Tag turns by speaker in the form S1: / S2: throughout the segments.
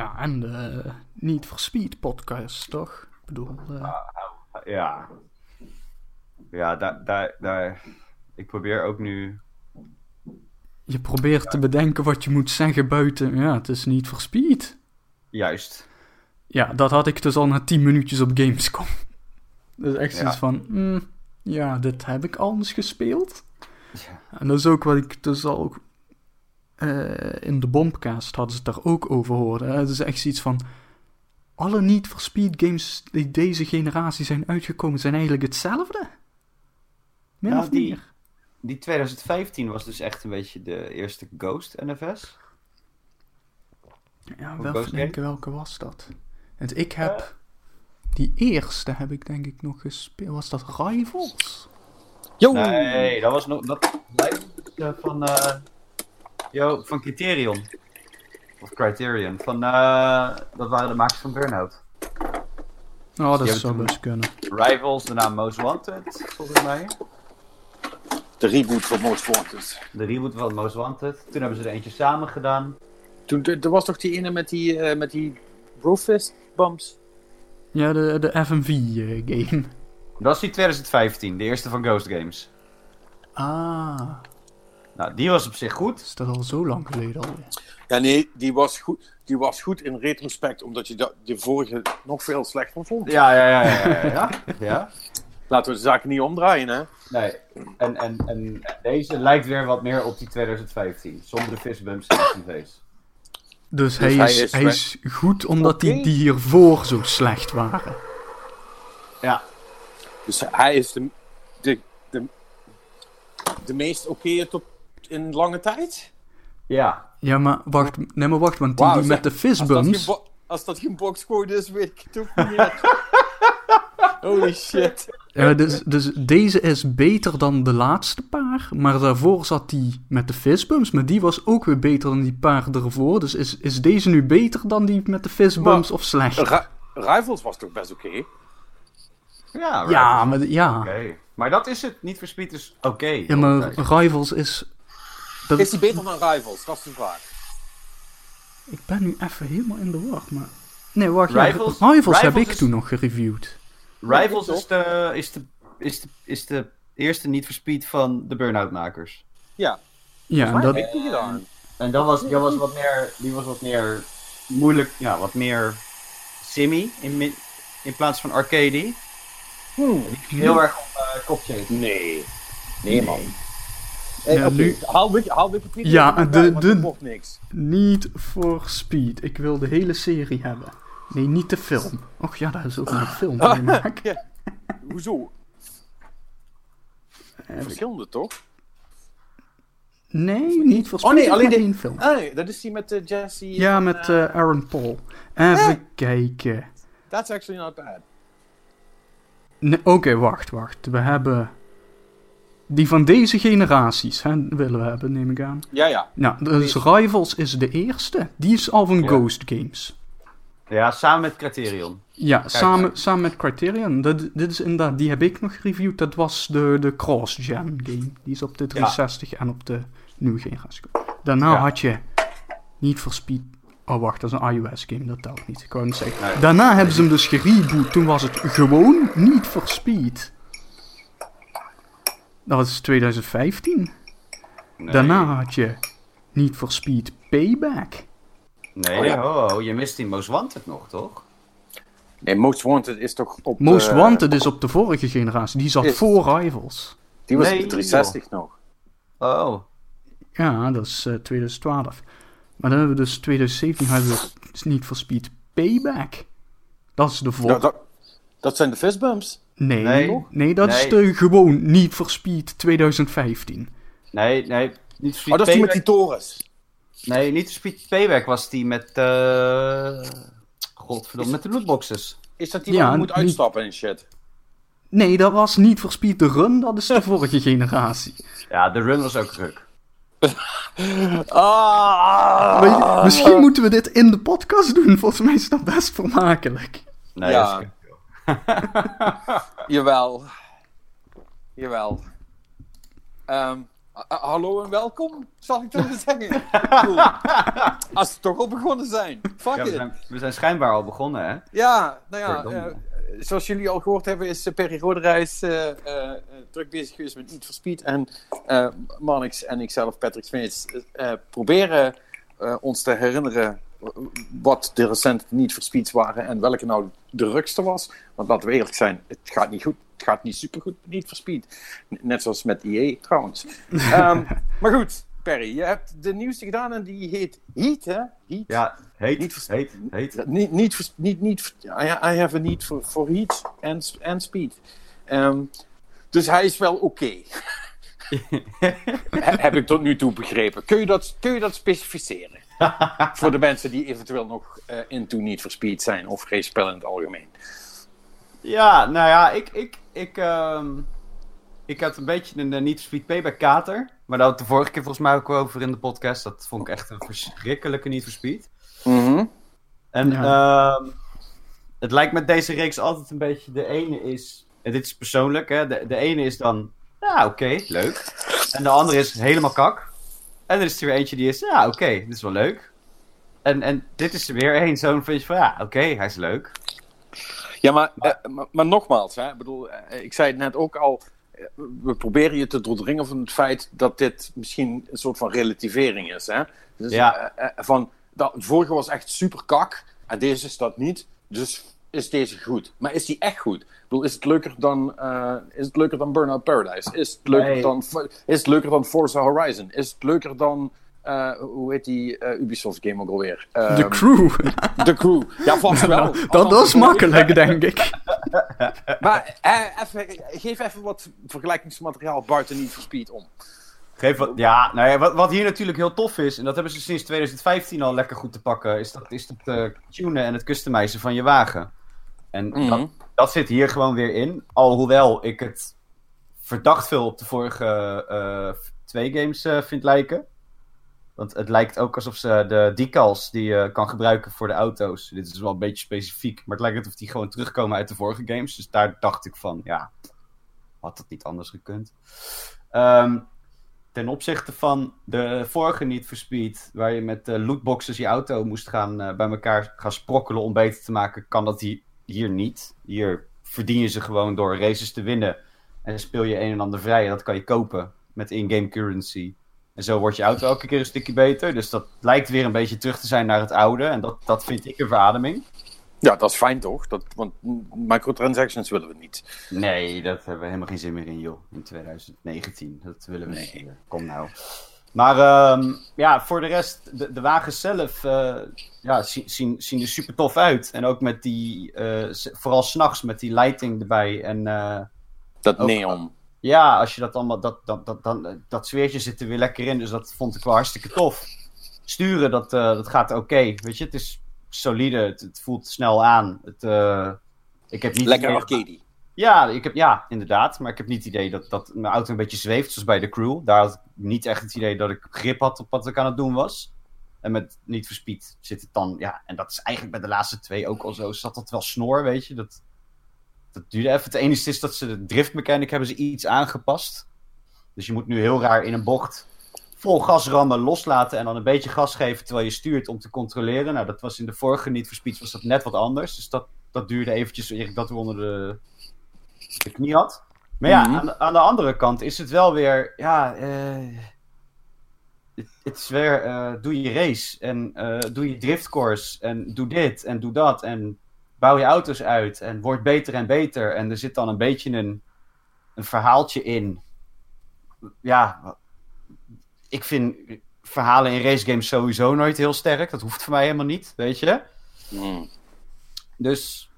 S1: Ja, en de Need for Speed podcast, toch? Ik bedoel, eh,
S2: Ja. Ja, daar, daar, daar. Ik probeer ook nu.
S1: je probeert te bedenken wat je moet zeggen buiten. Ja, het is Need for Speed.
S2: Juist.
S1: Ja, dat had ik dus al na 10 minuutjes op Gamescom. Dus echt
S2: Ja.
S1: zoiets van, mm, ja, dit heb ik al eens gespeeld.
S2: Ja.
S1: En dat is ook wat ik dus al eh, in de Bombcast hadden ze het daar ook over horen. Het is echt zoiets van, alle Need for Speed games die deze generatie zijn uitgekomen zijn eigenlijk hetzelfde. Min
S2: Ja,
S1: of
S2: die-
S1: meer.
S2: Die 2015 was dus echt een beetje de eerste Ghost NFS.
S1: Ja,
S2: Of
S1: wel denken welke was dat. Want ik heb, die eerste heb ik denk ik nog gespeeld. Was dat Rivals?
S3: Yo!
S2: Nee, dat was nog. Dat lijkt eh, van. eh yo, van Criterion. Of Criterion. Van, eh, dat waren de makers van Burnout.
S1: Oh, dat zou best kunnen.
S2: Rivals, daarna Most Wanted, volgens mij.
S3: De reboot van Most Wanted.
S2: De reboot van Most Wanted. Toen hebben ze er eentje samen gedaan.
S3: Toen, er was toch die ene met die, eh, met die brofist bumps?
S1: Ja, de, de FMV-game.
S2: Dat was die 2015, de eerste van Ghost Games.
S1: ah,
S2: Nou, die was op zich goed.
S1: is dat al zo lang geleden alweer?
S3: Ja, nee, die was goed, die was goed in retrospect, omdat je da- de vorige nog veel slechter vond.
S2: Ja, ja, ja, ja. ja, ja. ja.
S3: Laten we de zaken niet omdraaien, hè?
S2: Nee, en, en, en deze lijkt weer wat meer op die 2015. Zonder de fistbumps en de tv's.
S1: Dus, hij,
S3: hij
S1: is, hij is goed omdat die, die hiervoor zo slecht waren.
S2: Ja,
S3: Dus hij is de, de, de, de meest oké tot in lange tijd?
S2: ja.
S1: Ja, maar wacht, nee, maar wacht, want die, die
S3: zeg,
S1: met de
S3: Als
S1: fistbumps...
S3: bo- als dat geen boxcode is, weet ik het ook niet meer. Holy shit.
S1: Ja, dus, dus deze is beter dan de laatste paar, maar daarvoor zat die met de fistbumps, maar die was ook weer beter dan die paar ervoor. Dus is, is deze nu beter dan die met de fistbumps
S3: Maar-
S1: of slecht?
S3: Ri- Rivals was toch best oké?
S2: Ja,
S1: Ja, maar, ja.
S2: Oké. Maar dat is het. Niet voor is oké.
S1: ja, maar Rivals is... Dat,
S3: Is die beter dan Rivals? Dat is de vraag.
S1: Ik ben nu even helemaal in de war, maar... Nee, wacht,
S2: Rivals-
S1: ja, Rivals, heb ik toen nog gereviewd.
S2: Rivals is de, is, de, is, de, is de eerste niet voor speed van de Burnout makers.
S3: Ja,
S1: Ja, en
S3: dat
S1: dat.
S2: En was, dat was wat meer, die was wat meer moeilijk, ja, wat meer simmy in, in plaats van arcade.
S3: Hmm.
S2: Heel erg op uh, kopje.
S3: Nee. Nee, man.
S1: Ja, nu-
S3: haal, Wiki- haal Wikipedia
S1: Ja, de-
S3: want
S1: de-
S3: niks.
S1: Niet for Speed. Ik wil de hele serie hebben. Nee, niet de film. Och ja, daar is ook een film van gemaakt.
S3: Ja. Hoezo? Verschillende, toch?
S1: Nee, niet Speed.
S3: Oh, nee, alleen de-
S1: één film.
S3: Ah, nee, dat is die met eh, Jesse.
S1: Ja, met
S3: eh,
S1: eh, Aaron Paul. Even kijken.
S3: That's actually not bad.
S1: Nee, Oké, wacht, wacht. We hebben... Die van deze generaties hè, willen we hebben, neem ik aan.
S3: Ja, ja.
S1: Nou, dus Rivals is de eerste. Die is al van
S2: Ja.
S1: Ghost Games.
S2: Ja, samen met Criterion.
S1: Ja, samen, samen met Criterion. Dat, dit is inderdaad, die heb ik nog gereviewd. Dat was de, de cross-gen game. Die is op de 360 en op de nieuwe generatie. Daarna
S2: Ja.
S1: had je niet voor Speed. Oh, wacht, dat is een iOS game. Dat telt niet. Ik wou het zeggen.
S2: Nee.
S1: Daarna hebben ze hem dus gereboot. Toen was het gewoon niet voor Speed. Dat was 2015.
S2: Nee.
S1: Daarna had je niet voor Speed Payback.
S2: Nee,
S3: Oh, ja.
S2: je mist die Most Wanted nog, toch?
S3: Nee, Most Wanted is toch op.
S1: Most
S3: eh,
S1: Wanted is op de vorige generatie. Die zat
S3: is-
S1: voor Rivals.
S3: Die was
S2: Nee,
S3: op de 360 nog.
S2: Oh.
S1: Ja, dat is eh, 2012. Maar dan hebben we dus 2017 hebben we niet voor Speed Payback. Dat is de vol.
S3: Dat, dat, dat zijn de fistbumps.
S1: Nee,
S2: Nee.
S1: nee, dat is de gewoon niet voor Speed 2015.
S2: Nee, nee. Niet voor
S3: Oh, dat is die met
S2: Speed
S3: die torens.
S2: Nee, niet voor Speed Payback was die met... eh Godverdomme, met de lootboxes.
S3: Is dat die
S1: Ja,
S3: waar je moet
S1: niet-
S3: uitstappen en shit?
S1: Nee, dat was niet voor Speed de Run. Dat is de vorige generatie.
S2: Ja, de run was ook ruk.
S3: Ah!
S1: Je, misschien moeten we dit in de podcast doen. Volgens mij is dat best vermakelijk.
S2: Nee,
S3: Ja. Jawel. Jawel. Ehm, hallo en welkom, zal ik dan zeggen. Cool. Als we toch al begonnen zijn. Fuck
S2: Ja, we, zijn, we zijn schijnbaar al begonnen, hè?
S3: Ja, nou ja, eh, zoals jullie al gehoord hebben, is uh, Perry Roderijs eh, eh, eh, druk bezig geweest met Need for Speed. En eh Marnix en ikzelf, Patrick Smeets, eh, proberen eh, ons te herinneren wat de recente Need for Speeds waren en welke nou de rukste was. Want laten we eerlijk zijn, het gaat niet goed. Het gaat niet supergoed met Need for Speed. N- Net zoals met EA trouwens. Ehm, maar goed, Perry, je hebt de nieuwste gedaan en die heet Heat, hè? Heat.
S2: Ja, heet,
S3: Niet
S2: heet, heet.
S3: Niet, niet, niet, niet, I, I have a need for, for heat and, and speed. Ehm, dus hij is wel oké. He- heb ik tot nu toe begrepen. Kun je dat, kun je dat specificeren? Voor de mensen die eventueel nog eh into Need for Speed zijn of race-spellen in het algemeen.
S2: Ja, nou ja, ik, ik, ik, ehm, ik had een beetje een uh, Need for Speed Payback kater. Maar daar had ik de vorige keer volgens mij ook over in de podcast. Dat vond ik echt een verschrikkelijke Need for Speed. En ehm, het lijkt met deze reeks altijd een beetje, de ene is, en dit is persoonlijk, hè, de, de ene is dan, ja oké, leuk. En de andere is helemaal kak. En er is er weer eentje die is, ja oké, dit is wel leuk. En, en dit is er weer een zo'n van, ja oké, hij is leuk.
S3: Ja, maar, eh, maar, maar nogmaals, hè, ik, bedoel, eh, ik zei het net ook al. eh, We proberen je te doordringen van het feit dat dit misschien een soort van relativering is. Hè? Dus,
S2: Ja.
S3: eh, van, dat, het vorige was echt super kak en deze is dat niet. Dus is deze goed. Maar is die echt goed? Ik bedoel, is het leuker dan, eh, is het leuker dan Burnout Paradise? Is het leuker,
S2: Nee.
S3: dan, is het leuker dan Forza Horizon? Is het leuker dan, eh, hoe heet die eh, Ubisoft game ook alweer?
S1: De
S3: Ehm,
S1: crew.
S3: The Crew. Ja, vast wel.
S1: dat, is makkelijk, denk ik.
S3: maar eh, even, geef even wat vergelijkingsmateriaal buiten Need for Speed om.
S2: Geef wat, ja, nou ja, wat, wat hier natuurlijk heel tof is, en dat hebben ze sinds 2015 al lekker goed te pakken, is dat is het eh, tunen en het customizen van je wagen. En
S3: Mhm.
S2: dat, dat zit hier gewoon weer in. Alhoewel ik het verdacht veel op de vorige eh, twee games eh, vind lijken. Want het lijkt ook alsof ze de decals die je kan gebruiken voor de auto's. Dit is wel een beetje specifiek, maar het lijkt alsof die gewoon terugkomen uit de vorige games. Dus daar dacht ik van, ja, had dat niet anders gekund. Ehm, ten opzichte van de vorige Need for Speed, waar je met eh, lootboxes je auto moest gaan bij elkaar gaan sprokkelen om beter te maken, kan dat hier, hier niet. Hier verdien je ze gewoon door races te winnen. En speel je een en ander vrij. En dat kan je kopen met in-game currency. En zo wordt je auto elke keer een stukje beter. Dus dat lijkt weer een beetje terug te zijn naar het oude. En dat, dat vind ik een verademing.
S3: Ja, dat is fijn toch? Dat, want microtransactions willen we niet.
S2: Nee, dat hebben we helemaal geen zin meer in, joh. In 2019. Dat willen we niet meer. Kom nou. Maar ehm, ja, voor de rest, de, de wagens zelf eh, ja, zien, zien, zien er super tof uit. En ook met die, s- vooral s'nachts met die lighting erbij. En eh,
S3: Dat
S2: Ook-
S3: neon.
S2: ja, als je dat allemaal, dat, dat, dat, dan, dat sfeertje zit er weer lekker in. Dus dat vond ik wel hartstikke tof. Sturen, dat, dat gaat oké. Weet je, het is solide. Het, het voelt snel aan. Het, ik heb niet
S3: Lekker arcade.
S2: ja, ik heb, ja, inderdaad. Maar ik heb niet het idee dat, dat mijn auto een beetje zweeft, zoals bij de crew. Daar had ik niet echt het idee dat ik grip had op wat ik aan het doen was. En met niet for Speed zit het dan, ja, en dat is eigenlijk bij de laatste twee ook al zo. Zat dat wel snor, weet je? Dat, dat duurde even. Het enige is dat ze de driftmechanic hebben ze iets aangepast. Dus je moet nu heel raar in een bocht vol gas rammen, loslaten en dan een beetje gas geven terwijl je stuurt om te controleren. Nou, dat was in de vorige niet for Speed was dat net wat anders. Dus dat, dat duurde eventjes dat weer onder de, de knie had. Maar ja,
S3: Mhm.
S2: aan, de, aan de andere kant is het wel weer, ja, eh, het, het is weer, eh, doe je race en eh, doe je driftcourse en doe dit en doe dat en bouw je auto's uit en word beter en beter. En er zit dan een beetje een, een verhaaltje in. Ja, ik vind verhalen in racegames sowieso nooit heel sterk. Dat hoeft voor mij helemaal niet, weet je.
S3: Hmm.
S2: Dus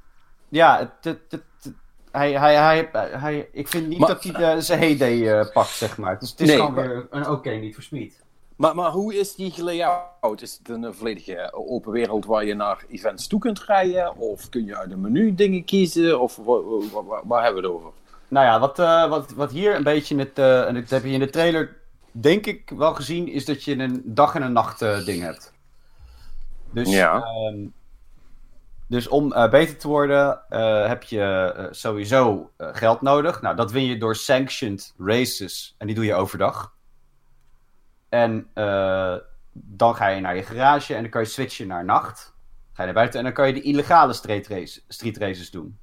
S2: ja, het- het- hij, hij, hij, hij, ik vind niet
S3: Maar-
S2: dat hij de, zijn heyday eh, pakt, zeg maar. Dus het is
S3: Nee,
S2: gewoon
S3: maar-
S2: weer een oké, niet voor Speed.
S3: Maar, maar hoe is die gelayout? Is het een eh, volledige open wereld waar je naar events toe kunt rijden? Of kun je uit een menu dingen kiezen? Of wa- wa- wa- waar, hebben we het over?
S2: Nou ja, wat, eh, wat, wat hier een beetje in het, eh, en dat heb je in de trailer denk ik wel gezien, is dat je een dag en een nacht eh, ding hebt. Dus,
S3: Ja.
S2: ehm, dus om eh, beter te worden eh, heb je eh, sowieso geld nodig. Nou, dat win je door sanctioned races en die doe je overdag. En dan ga je naar je garage en dan kan je switchen naar nacht. Ga je naar buiten en dan kan je de illegale street, race, street races doen.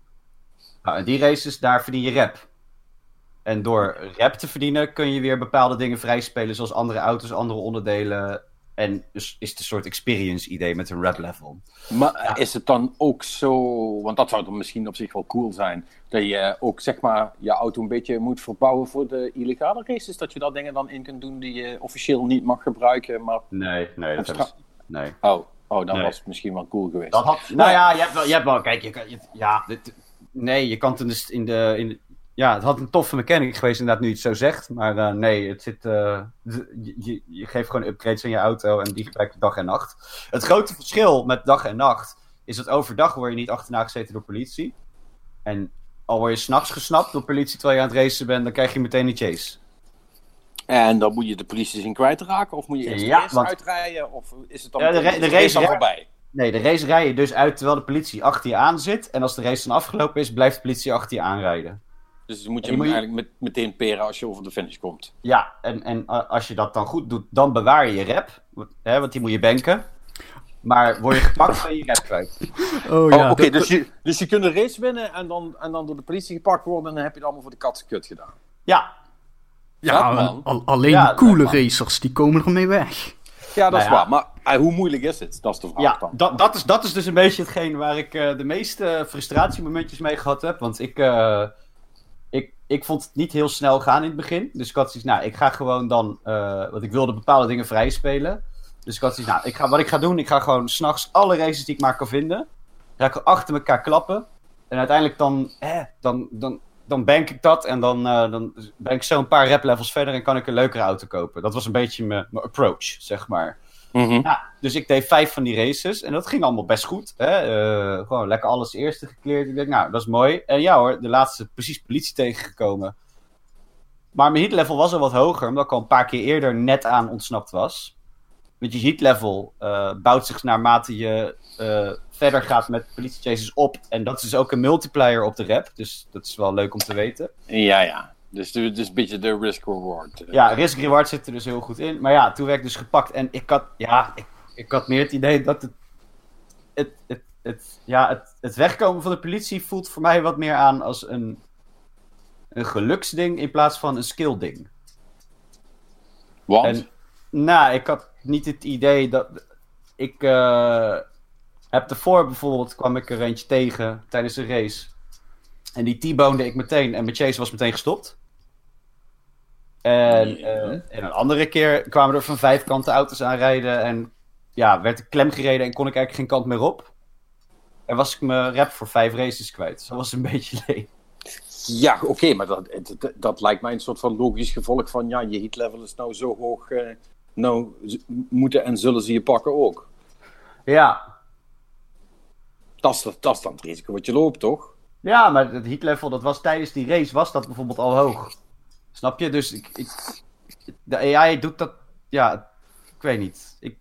S2: Nou, en die races, daar verdien je rap. En door rap te verdienen kun je weer bepaalde dingen vrijspelen, zoals andere auto's, andere onderdelen. En dus is het een soort experience idee met een rap level.
S3: Maar is het dan ook zo, want dat zou dan misschien op zich wel cool zijn, dat je ook zeg maar je auto een beetje moet verbouwen voor de illegale races? Dat je daar dingen dan in kunt doen die je officieel niet mag gebruiken, maar...
S2: Nee, nee, dat ze- nee.
S3: Oh, oh dan
S2: Nee.
S3: was het misschien wel cool geweest.
S2: Dat had, nou ja, je hebt wel, je hebt wel kijk, je kan, je- ja, dit, nee, je kan het in de, in de, in de- ja, het had een toffe mechanic geweest inderdaad nu je het zo zegt, maar eh, nee, het zit, eh, de- je, je, geeft gewoon upgrades aan je auto en die gebruik je dag en nacht. Het grote verschil met dag en nacht is dat overdag word je niet achterna gezeten door politie en al word je s'nachts gesnapt door politie terwijl je aan het racen bent, dan krijg je meteen een chase.
S3: En dan moet je de politie zien kwijtraken, of moet je eerst
S2: Ja,
S3: de race
S2: want-
S3: uitrijden, of is het dan
S2: Ja, de ra- de
S3: is
S2: race-
S3: dan voorbij?
S2: Nee, de race rij je dus uit terwijl de politie achter je aan zit en als de race dan afgelopen is, blijft de politie achter je aanrijden.
S3: Dus dan moet je hem
S2: moet je-
S3: eigenlijk met, meteen peren als je over de finish komt.
S2: Ja, en, en a- als je dat dan goed doet, dan bewaar je je rap. Want- Hè, want die moet je banken. Maar word je gepakt, ben je rap kwijt.
S1: Oh
S3: Oh,
S1: ja,
S3: Oké,
S1: dat-
S3: dus, je, dus je kunt een race winnen en dan, en dan door de politie gepakt worden en dan heb je het allemaal voor de katse kut gedaan.
S2: Ja,
S1: ja, al- alleen
S2: Ja,
S1: de coole racers, die komen ermee weg.
S3: Ja, dat is
S2: Nou ja.
S3: waar. Maar eh, hoe moeilijk is het? Dat is de vraag
S2: ja
S3: dan.
S2: dat, dat, is, dat is dus een beetje hetgeen waar ik eh, de meeste frustratiemomentjes mee gehad heb. Want ik, eh, ik, vond het niet heel snel gaan in het begin. Dus ik had zoiets, nou, ik ga gewoon dan... eh, want ik wilde bepaalde dingen vrij spelen. Dus ik had zoiets, nou, ik ga, wat ik ga doen, ik ga gewoon s'nachts alle races die ik maar kan vinden... ga ik achter elkaar klappen. En uiteindelijk dan, eh, dan, dan, dan bank ik dat en dan, eh, dan ben ik zo een paar rap levels verder en kan ik een leukere auto kopen. Dat was een beetje mijn approach, zeg maar.
S3: Mhm.
S2: Ja, dus ik deed vijf van die races en dat ging allemaal best goed. Hè? Eh, gewoon lekker alles eerste gekleerd. Ik denk, nou, dat is mooi. En ja hoor, de laatste precies politie tegengekomen. Maar mijn heat level was al wat hoger, omdat ik al een paar keer eerder net aan ontsnapt was. Want je heat level eh, bouwt zich naarmate je eh, verder gaat met politie chases op. En dat is dus ook een multiplier op de rap. Dus dat is wel leuk om te weten.
S3: Ja, ja. Dus, de- dus een beetje de risk-reward. eh.
S2: Ja, risk reward zit er dus heel goed in. Maar ja, toen werd ik dus gepakt. En ik had, ja, ik, ik had meer het idee dat het. Het, het, het, ja, het, het wegkomen van de politie voelt voor mij wat meer aan als een. Een geluksding in plaats van een skillding.
S3: Want?
S2: En, nou, ik had niet het idee dat. Ik eh, heb ervoor bijvoorbeeld kwam ik er eentje tegen tijdens een race. En die T-bonede ik meteen en mijn chase was meteen gestopt. En, eh, en een andere keer kwamen er van vijf kanten auto's aanrijden. En ja, werd ik klem gereden en kon ik eigenlijk geen kant meer op. En was ik mijn rap voor vijf races kwijt. Zo was het een beetje leeg.
S3: Ja, oké, maar dat, dat, dat lijkt mij een soort van logisch gevolg van ja, je heat level is nou zo hoog. eh, nou moeten en zullen ze je pakken ook.
S2: Ja,
S3: Dat is, dat is dan het risico wat je loopt, toch?
S2: Ja, maar het heat level, dat was tijdens die race, was dat bijvoorbeeld al hoog. Snap je? Dus ik, ik, de AI doet dat, ja, ik weet niet. Ik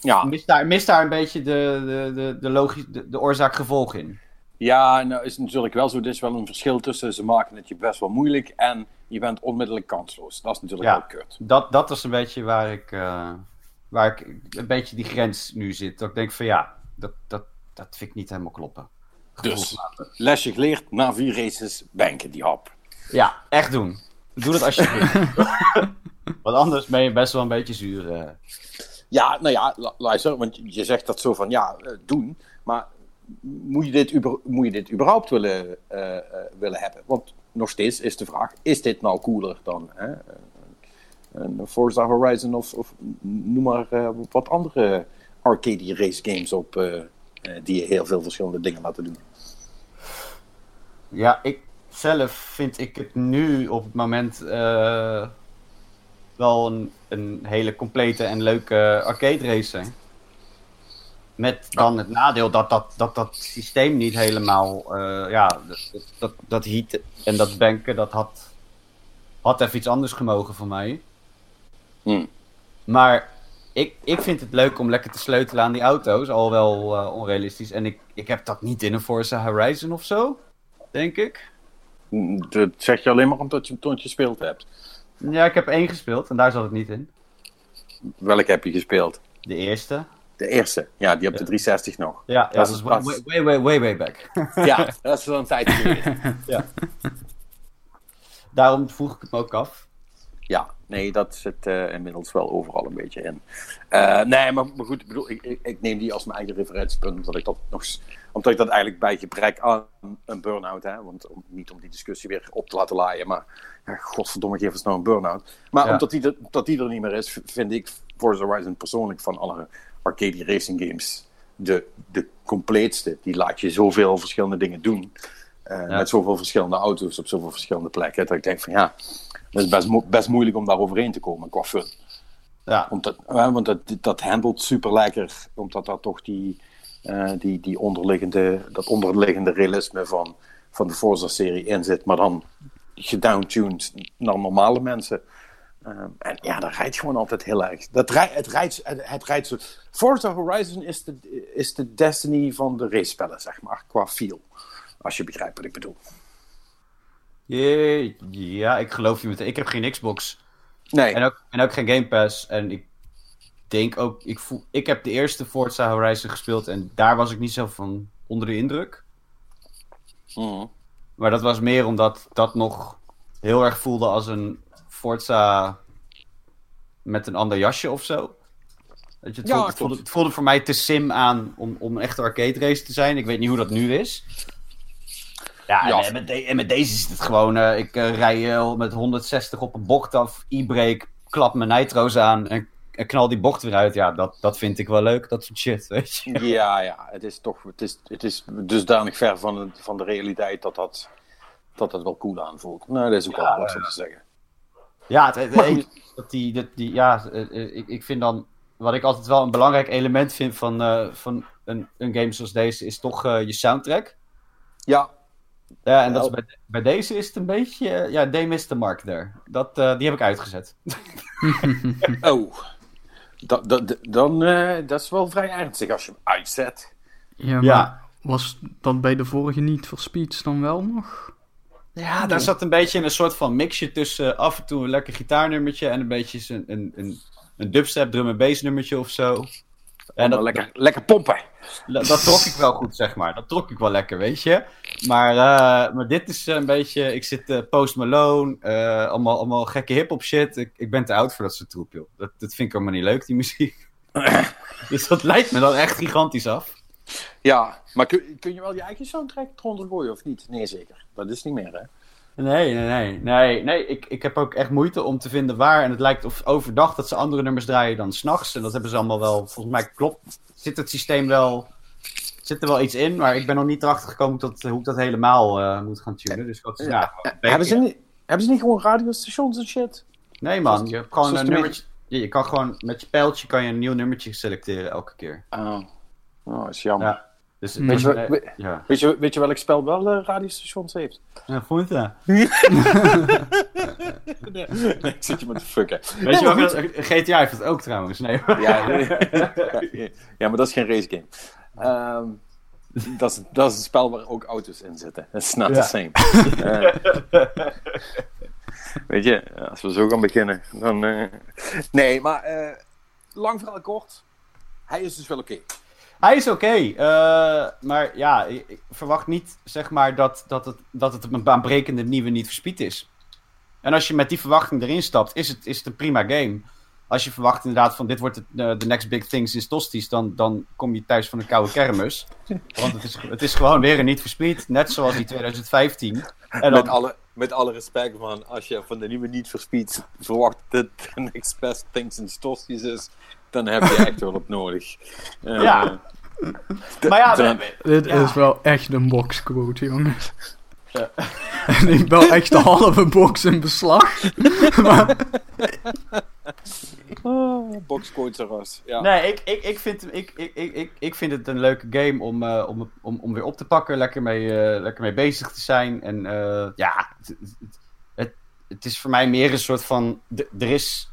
S3: Ja,
S2: mis daar, mis daar een beetje de, de, de, de, logisch, de, de oorzaak-gevolg in.
S3: ja nou is natuurlijk wel zo. Er is wel een verschil tussen ze maken het je best wel moeilijk en je bent onmiddellijk kansloos. Dat is natuurlijk
S2: Ja.
S3: wel kut.
S2: Dat, dat is een beetje waar ik, eh, waar ik een beetje die grens nu zit. Dat ik denk van ja, dat, dat, dat vind ik niet helemaal kloppen.
S3: Dus, lesje geleerd, na vier races banken die hap.
S2: Ja, echt doen. Doe dat alsjeblieft. Want anders ben je best wel een beetje zuur. eh.
S3: Ja, nou ja, lu- luister, want je zegt dat zo van ja, eh, doen. Maar moet je dit, moet je dit überhaupt willen, eh, willen hebben? Want nog steeds is de vraag: is dit nou cooler dan hè, een Forza Horizon of, of noem maar wat andere arcade race games op die je heel veel verschillende dingen laten doen?
S2: Ja, ik zelf vind ik het nu op het moment eh, wel een, een hele complete en leuke arcade race zijn. Met dan het nadeel dat dat, dat, dat systeem niet helemaal, eh, ja, dat, dat, dat heat en dat banken, dat had, had even iets anders gemogen voor mij.
S3: Hmm.
S2: Maar ik, ik vind het leuk om lekker te sleutelen aan die auto's, al wel eh, onrealistisch. En ik, ik heb dat niet in een Forza Horizon of zo, denk ik.
S3: Dat zeg je alleen maar omdat je het je gespeeld hebt.
S2: Ja, ik heb één gespeeld en daar zat het niet in.
S3: welke heb je gespeeld?
S2: De eerste.
S3: De eerste. Ja, die op de 360 nog.
S2: Ja,
S3: Dat
S2: dat
S3: is
S2: is way, way, way, way, way back.
S3: Ja, dat is wel een tijdje geleden.
S2: Daarom vroeg ik het me ook af.
S3: Ja, nee, dat zit eh, inmiddels wel overal een beetje in. Eh, nee, maar, maar goed, ik, bedoel, ik, ik, neem die als mijn eigen referentiepunt, omdat ik dat nog, omdat ik dat eigenlijk bij gebrek aan een burn-out, hè, want om, niet om die discussie weer op te laten laaien, maar ja, godverdomme, geef ons nou een burn-out. Maar
S2: Ja.
S3: omdat die, er, dat die er niet meer is, vind ik Forza Horizon persoonlijk van alle arcade racing games de, de compleetste. Die laat je zoveel verschillende dingen doen.
S2: Ja.
S3: Met zoveel verschillende auto's op zoveel verschillende plekken. Dat ik denk van ja, het is best, mo- best moeilijk om daar overheen te komen qua fun.
S2: Ja,
S3: Omdat, want dat, dat handelt super lekker. Omdat daar toch die, eh, die, die onderliggende, dat onderliggende realisme van, van de Forza-serie in zit. Maar dan gedowntuned naar normale mensen. Eh, en ja, dat rijdt gewoon altijd heel erg. Dat rij, het, rijdt, het, het rijdt zo. Forza Horizon is de, is de Destiny van de race-spellen, zeg maar. Qua feel. Als je begrijpt wat ik bedoel.
S2: Jee, ja, ik geloof je meteen. Ik heb geen Xbox.
S3: Nee.
S2: En ook, en ook geen Game Pass. En ik denk ook, ik, voel, ik heb de eerste Forza Horizon gespeeld en daar was ik niet zo van onder de indruk.
S3: Mhm.
S2: Maar dat was meer omdat dat nog heel erg voelde als een Forza met een ander jasje of zo. Je, het,
S3: Ja,
S2: voelde, het, voelde, het voelde voor mij te sim aan om, om een echte arcade race te zijn. Ik weet niet hoe dat nu is. Ja. En, met de- en met deze is het gewoon... eh, ik eh, rij eh, met 160 op een bocht af, e-brake, klap mijn nitro's aan en, en knal die bocht weer uit. Ja, dat, dat vind ik wel leuk, dat soort shit, weet je.
S3: Ja, ja, het is toch het is, het is dusdanig ver van de, van de realiteit dat dat, dat dat wel cool aanvoelt. Nou, dat is ook
S2: Ja,
S3: wel wat om te zeggen.
S2: Ja, het, dat die, dat die, ja ik, ik vind dan, wat ik altijd wel een belangrijk element vind van, van een, een game zoals deze, is toch je soundtrack.
S3: Ja,
S2: Ja, en dat is
S3: Wel.
S2: bij, bij deze is het een beetje, eh, ja, they missed the mark there. Dat, eh, die heb ik uitgezet.
S3: oh. Dat, dat, dan, eh, dat is wel vrij ernstig als je hem uitzet.
S1: Ja, maar
S2: Ja.
S1: was dat bij de vorige niet voor Speeds dan wel nog?
S2: Ja, daar zat een beetje een soort van mixje tussen af en toe een lekker gitaarnummertje en een beetje een, een, een, een dubstep drum en bass nummertje of zo. En dat,
S3: lekker, lekker pompen.
S2: Dat, dat trok ik wel goed, zeg maar. Dat trok ik wel lekker, weet je. Maar, eh, maar dit is een beetje... Ik zit eh, Post Malone, eh, allemaal, allemaal gekke hip-hop shit. Ik, ik ben te oud voor dat soort troep, joh. Dat, dat vind ik allemaal niet leuk, die muziek. dus dat lijkt me dan echt gigantisch af.
S3: Ja, maar kun, kun je wel je eigen soundtrack eronder gooien of niet? Nee, zeker. Dat is niet meer, hè?
S2: Nee, nee, nee. Nee, nee ik, ik heb ook echt moeite om te vinden waar. En het lijkt of overdag dat ze andere nummers draaien dan s'nachts. En dat hebben ze allemaal wel... Volgens mij klopt... Zit het systeem wel... Zit er wel iets in, maar ik ben nog niet erachter gekomen dat, hoe ik dat helemaal eh, moet gaan tunen. Dus dat is, ja, een
S3: Hebben ze, niet, hebben ze niet gewoon radiostations en shit?
S2: Nee man, je hebt gewoon een nummertje. Je, je kan gewoon met je pijltje kan je een nieuw nummertje selecteren elke keer.
S3: Oh, oh dat is jammer.
S2: Ja. Dus
S1: Hmm.
S2: weet je, ja.
S3: Weet, je, weet je welk spel wel eh, radiostations heeft?
S2: Ja, dat?
S3: nee, ik zit je met te fucken.
S2: Weet je wel, GTA heeft dat ook trouwens. Nee.
S3: Ja, ja, maar dat is geen racegame. Ehm dat, is, dat is een spel waar ook auto's in zitten. Is not
S2: Ja.
S3: the same. Eh, weet je, als we zo gaan beginnen, dan... eh, Nee, maar eh, lang verhaal kort. Hij is dus wel oké.
S2: Hij is oké, eh, maar ja, ik, ik verwacht niet zeg maar dat, dat, het, dat het een baanbrekende nieuwe niet verspied is. En als je met die verwachting erin stapt, is het, is het een prima game. Als je verwacht inderdaad van dit wordt eh, de next big thing sinds Tosties, dan, dan kom je thuis van een koude kermis. Want het is, het is gewoon weer een niet verspied, net zoals die 2015. En dan,
S3: Met, alle, met alle respect, man. Als je van de nieuwe niet verspied verwacht dat de next best things in Stosties is, dan heb je echt hulp nodig. Eh,
S2: Ja. maar ja,
S3: dan-
S1: Dit
S2: Ja.
S1: is wel echt een boxquote, jongens.
S2: Ja.
S1: en ik wel echt de halve box in beslag. maar,
S3: Oh, boxcoach eras. Ja.
S2: Nee, ik, ik, ik, vind, ik, ik, ik, ik, vind het een leuke game om, eh, om, om, om weer op te pakken, lekker mee, eh, lekker mee bezig te zijn. En eh, ja, het, het, is voor mij meer een soort van. Er is,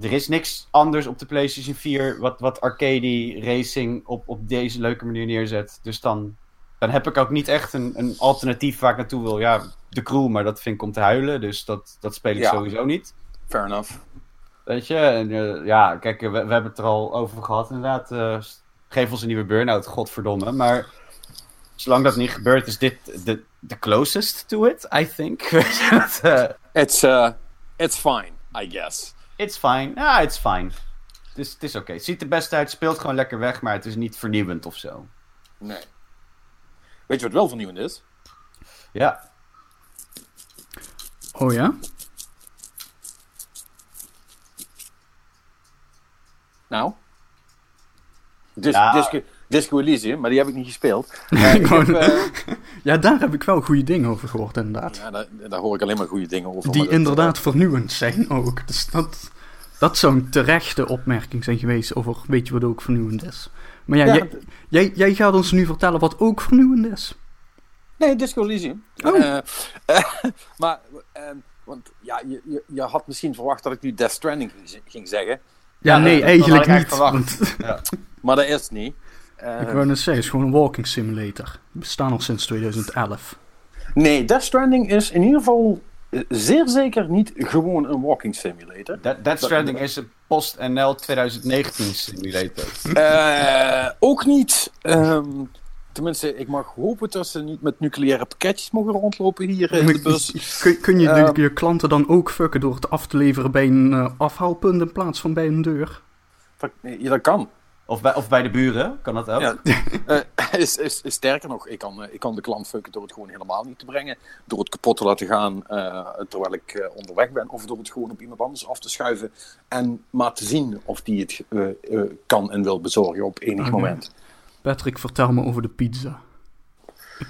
S2: er is niks anders op de PlayStation 4 wat, wat arcade racing op, op deze leuke manier neerzet. Dus dan, dan heb ik ook niet echt een, een alternatief waar ik naartoe wil. Ja, de crew, maar dat vind ik om te huilen. Dus dat, dat speel ik
S3: Ja.
S2: sowieso niet.
S3: Fair enough.
S2: Weet je, en, eh, ja, kijk, we, we hebben het er al over gehad inderdaad. eh, geef ons een nieuwe burn-out, godverdomme. Maar zolang dat niet gebeurt, is dit de, de closest to it, I think. Eh,
S3: It's, uh, it's fine, I guess.
S2: It's fine. Ja, it's fine. Het is, het is oké. Het ziet er best uit, speelt gewoon lekker weg, maar het is niet vernieuwend of zo.
S3: Nee. Weet je wat wel vernieuwend is?
S2: Ja,
S1: Oh ja?
S3: Nou? Dis
S2: Ja.
S3: Disco, Disco Elysium, maar die heb ik niet gespeeld. Eh, ik
S1: wou-
S3: heb, eh,
S1: Ja, daar heb ik wel goede dingen over gehoord, inderdaad.
S3: ja, daar, daar hoor ik alleen maar goede dingen over.
S1: Die
S3: dat-
S1: inderdaad vernieuwend zijn ook. Dus dat, dat zou een terechte opmerking zijn geweest over weet je wat ook vernieuwend is. Maar ja,
S3: Ja,
S1: jij, jij, jij gaat ons nu vertellen wat ook vernieuwend is.
S3: Nee, Disco Elysium.
S1: Oh.
S3: Eh, eh, maar, ehm, want ja, je, je, je had misschien verwacht dat ik nu Death Stranding ging, ging zeggen.
S1: Ja,
S2: Ja,
S1: nee, eigenlijk
S2: had ik
S1: niet. Want,
S3: Maar dat is het niet. Eh,
S1: ik wou net zeggen, het is gewoon een walking simulator. Die bestaan al sinds 2011.
S3: nee, Death Stranding is in ieder geval eh, zeer zeker niet gewoon een walking simulator.
S2: Dead, Dead Stranding is een post-NL 2019 simulator.
S3: Eh, ook niet. ehm, tenminste, ik mag hopen dat ze niet met nucleaire pakketjes mogen rondlopen hier in de bus.
S1: Kun, kun je
S3: Ehm.
S1: je klanten dan ook fucken door het af te leveren bij een afhaalpunt in plaats van bij een deur?
S3: Ja, dat kan.
S2: Of bij, of bij de buren, kan dat ook?
S3: Ja. Eh, is, is, is sterker nog, ik kan, eh, ik kan de klant fucken door het gewoon helemaal niet te brengen. Door het kapot te laten gaan eh, terwijl ik eh, onderweg ben. Of door het gewoon op iemand anders af te schuiven. En maar te zien of die het eh, eh, kan en wil bezorgen op enig
S1: Oké.
S3: moment.
S1: Patrick, vertel me over de pizza.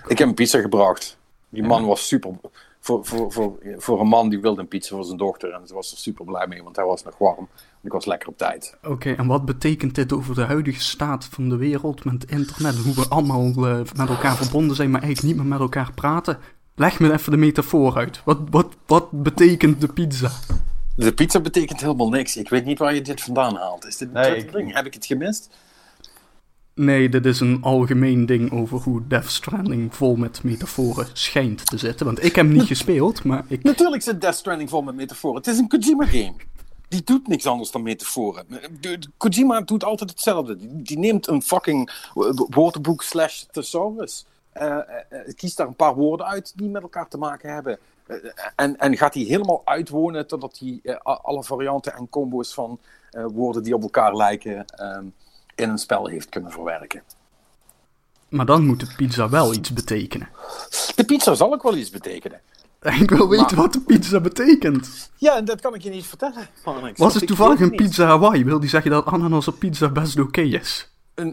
S3: Ik heb een pizza gebracht. Die man was super. Voor, voor, voor, voor een man die wilde een pizza voor zijn dochter. En ze was er super blij mee, want hij was nog warm. En ik was lekker op tijd.
S1: Oké, en wat betekent dit over de huidige staat van de wereld met internet? Hoe we allemaal eh, met elkaar verbonden zijn, maar eigenlijk niet meer met elkaar praten? Leg me even de metafoor uit. Wat, wat, wat betekent de pizza?
S3: De pizza betekent helemaal niks. Ik weet niet waar je dit vandaan haalt. Is dit een
S2: Nee, ik-
S3: Heb ik het gemist?
S1: Nee, dit is een algemeen ding over hoe Death Stranding vol met metaforen schijnt te zitten. Want ik heb hem niet gespeeld, maar ik...
S3: Natuurlijk zit Death Stranding vol met metaforen. Het is een Kojima-game. Die doet niks anders dan metaforen. Kojima doet altijd hetzelfde. Die, neemt een fucking wo- woordenboek slash thesaurus. eh, eh, eh, kiest daar een paar woorden uit die met elkaar te maken hebben. Eh, en, en gaat die helemaal uitwonen totdat hij eh, alle varianten en combo's van eh, woorden die op elkaar lijken ehm, in een spel heeft kunnen verwerken.
S1: Maar dan moet de pizza wel iets betekenen.
S3: De pizza zal ook wel iets betekenen.
S1: Ik wil weten
S3: Maar-
S1: wat de pizza betekent.
S3: Ja, en dat kan ik je niet vertellen. Marnix,
S1: Was het toevallig een
S3: niet.
S1: pizza Hawaii? Wil die zeggen dat ananas op pizza best oké is?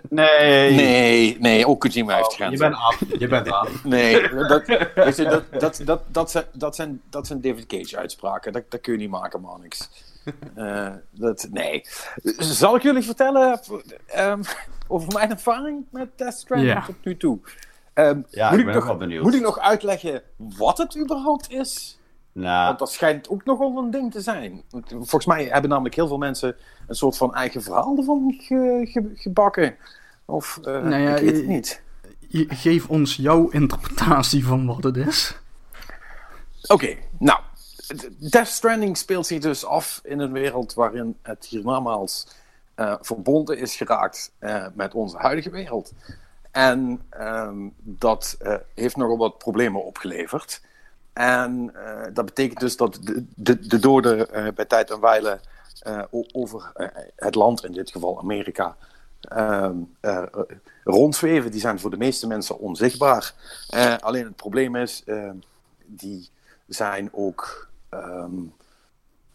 S2: Nee.
S3: Nee, nee, ook Kojima heeft
S2: Oh, je
S3: grenzen.
S2: bent af. Je bent af.
S3: Nee, dat, weet je, dat, dat, dat, dat, zijn, dat, zijn, dat zijn David Cage uitspraken. Dat, dat kun je niet maken, man. Niks. Eh, dat, nee. Zal ik jullie vertellen ehm, over mijn ervaring met Death Stranding
S1: Ja.
S3: tot nu toe? Ehm,
S2: Ja,
S3: moet
S2: ik ben
S3: nog,
S2: ook wel benieuwd.
S3: Moet ik nog uitleggen wat het überhaupt is?
S2: Nou,
S3: Want dat schijnt ook nogal een ding te zijn. Volgens mij hebben namelijk heel veel mensen een soort van eigen verhaal ervan ge- ge- gebakken. Of,
S1: Nou ja,
S3: ik weet het niet.
S1: Geef ons jouw interpretatie van wat het is.
S3: Oké, nou. Death Stranding speelt zich dus af in een wereld waarin het hiernamaals eh verbonden is geraakt eh, met onze huidige wereld. En ehm, dat eh, heeft nogal wat problemen opgeleverd. En dat betekent dus dat de, de, de doden bij tijd en wijle over het land, in dit geval Amerika, ehm, eh, eh, rondzweven. Die zijn voor de meeste mensen onzichtbaar. Alleen het probleem is, eh, die zijn ook. Ehm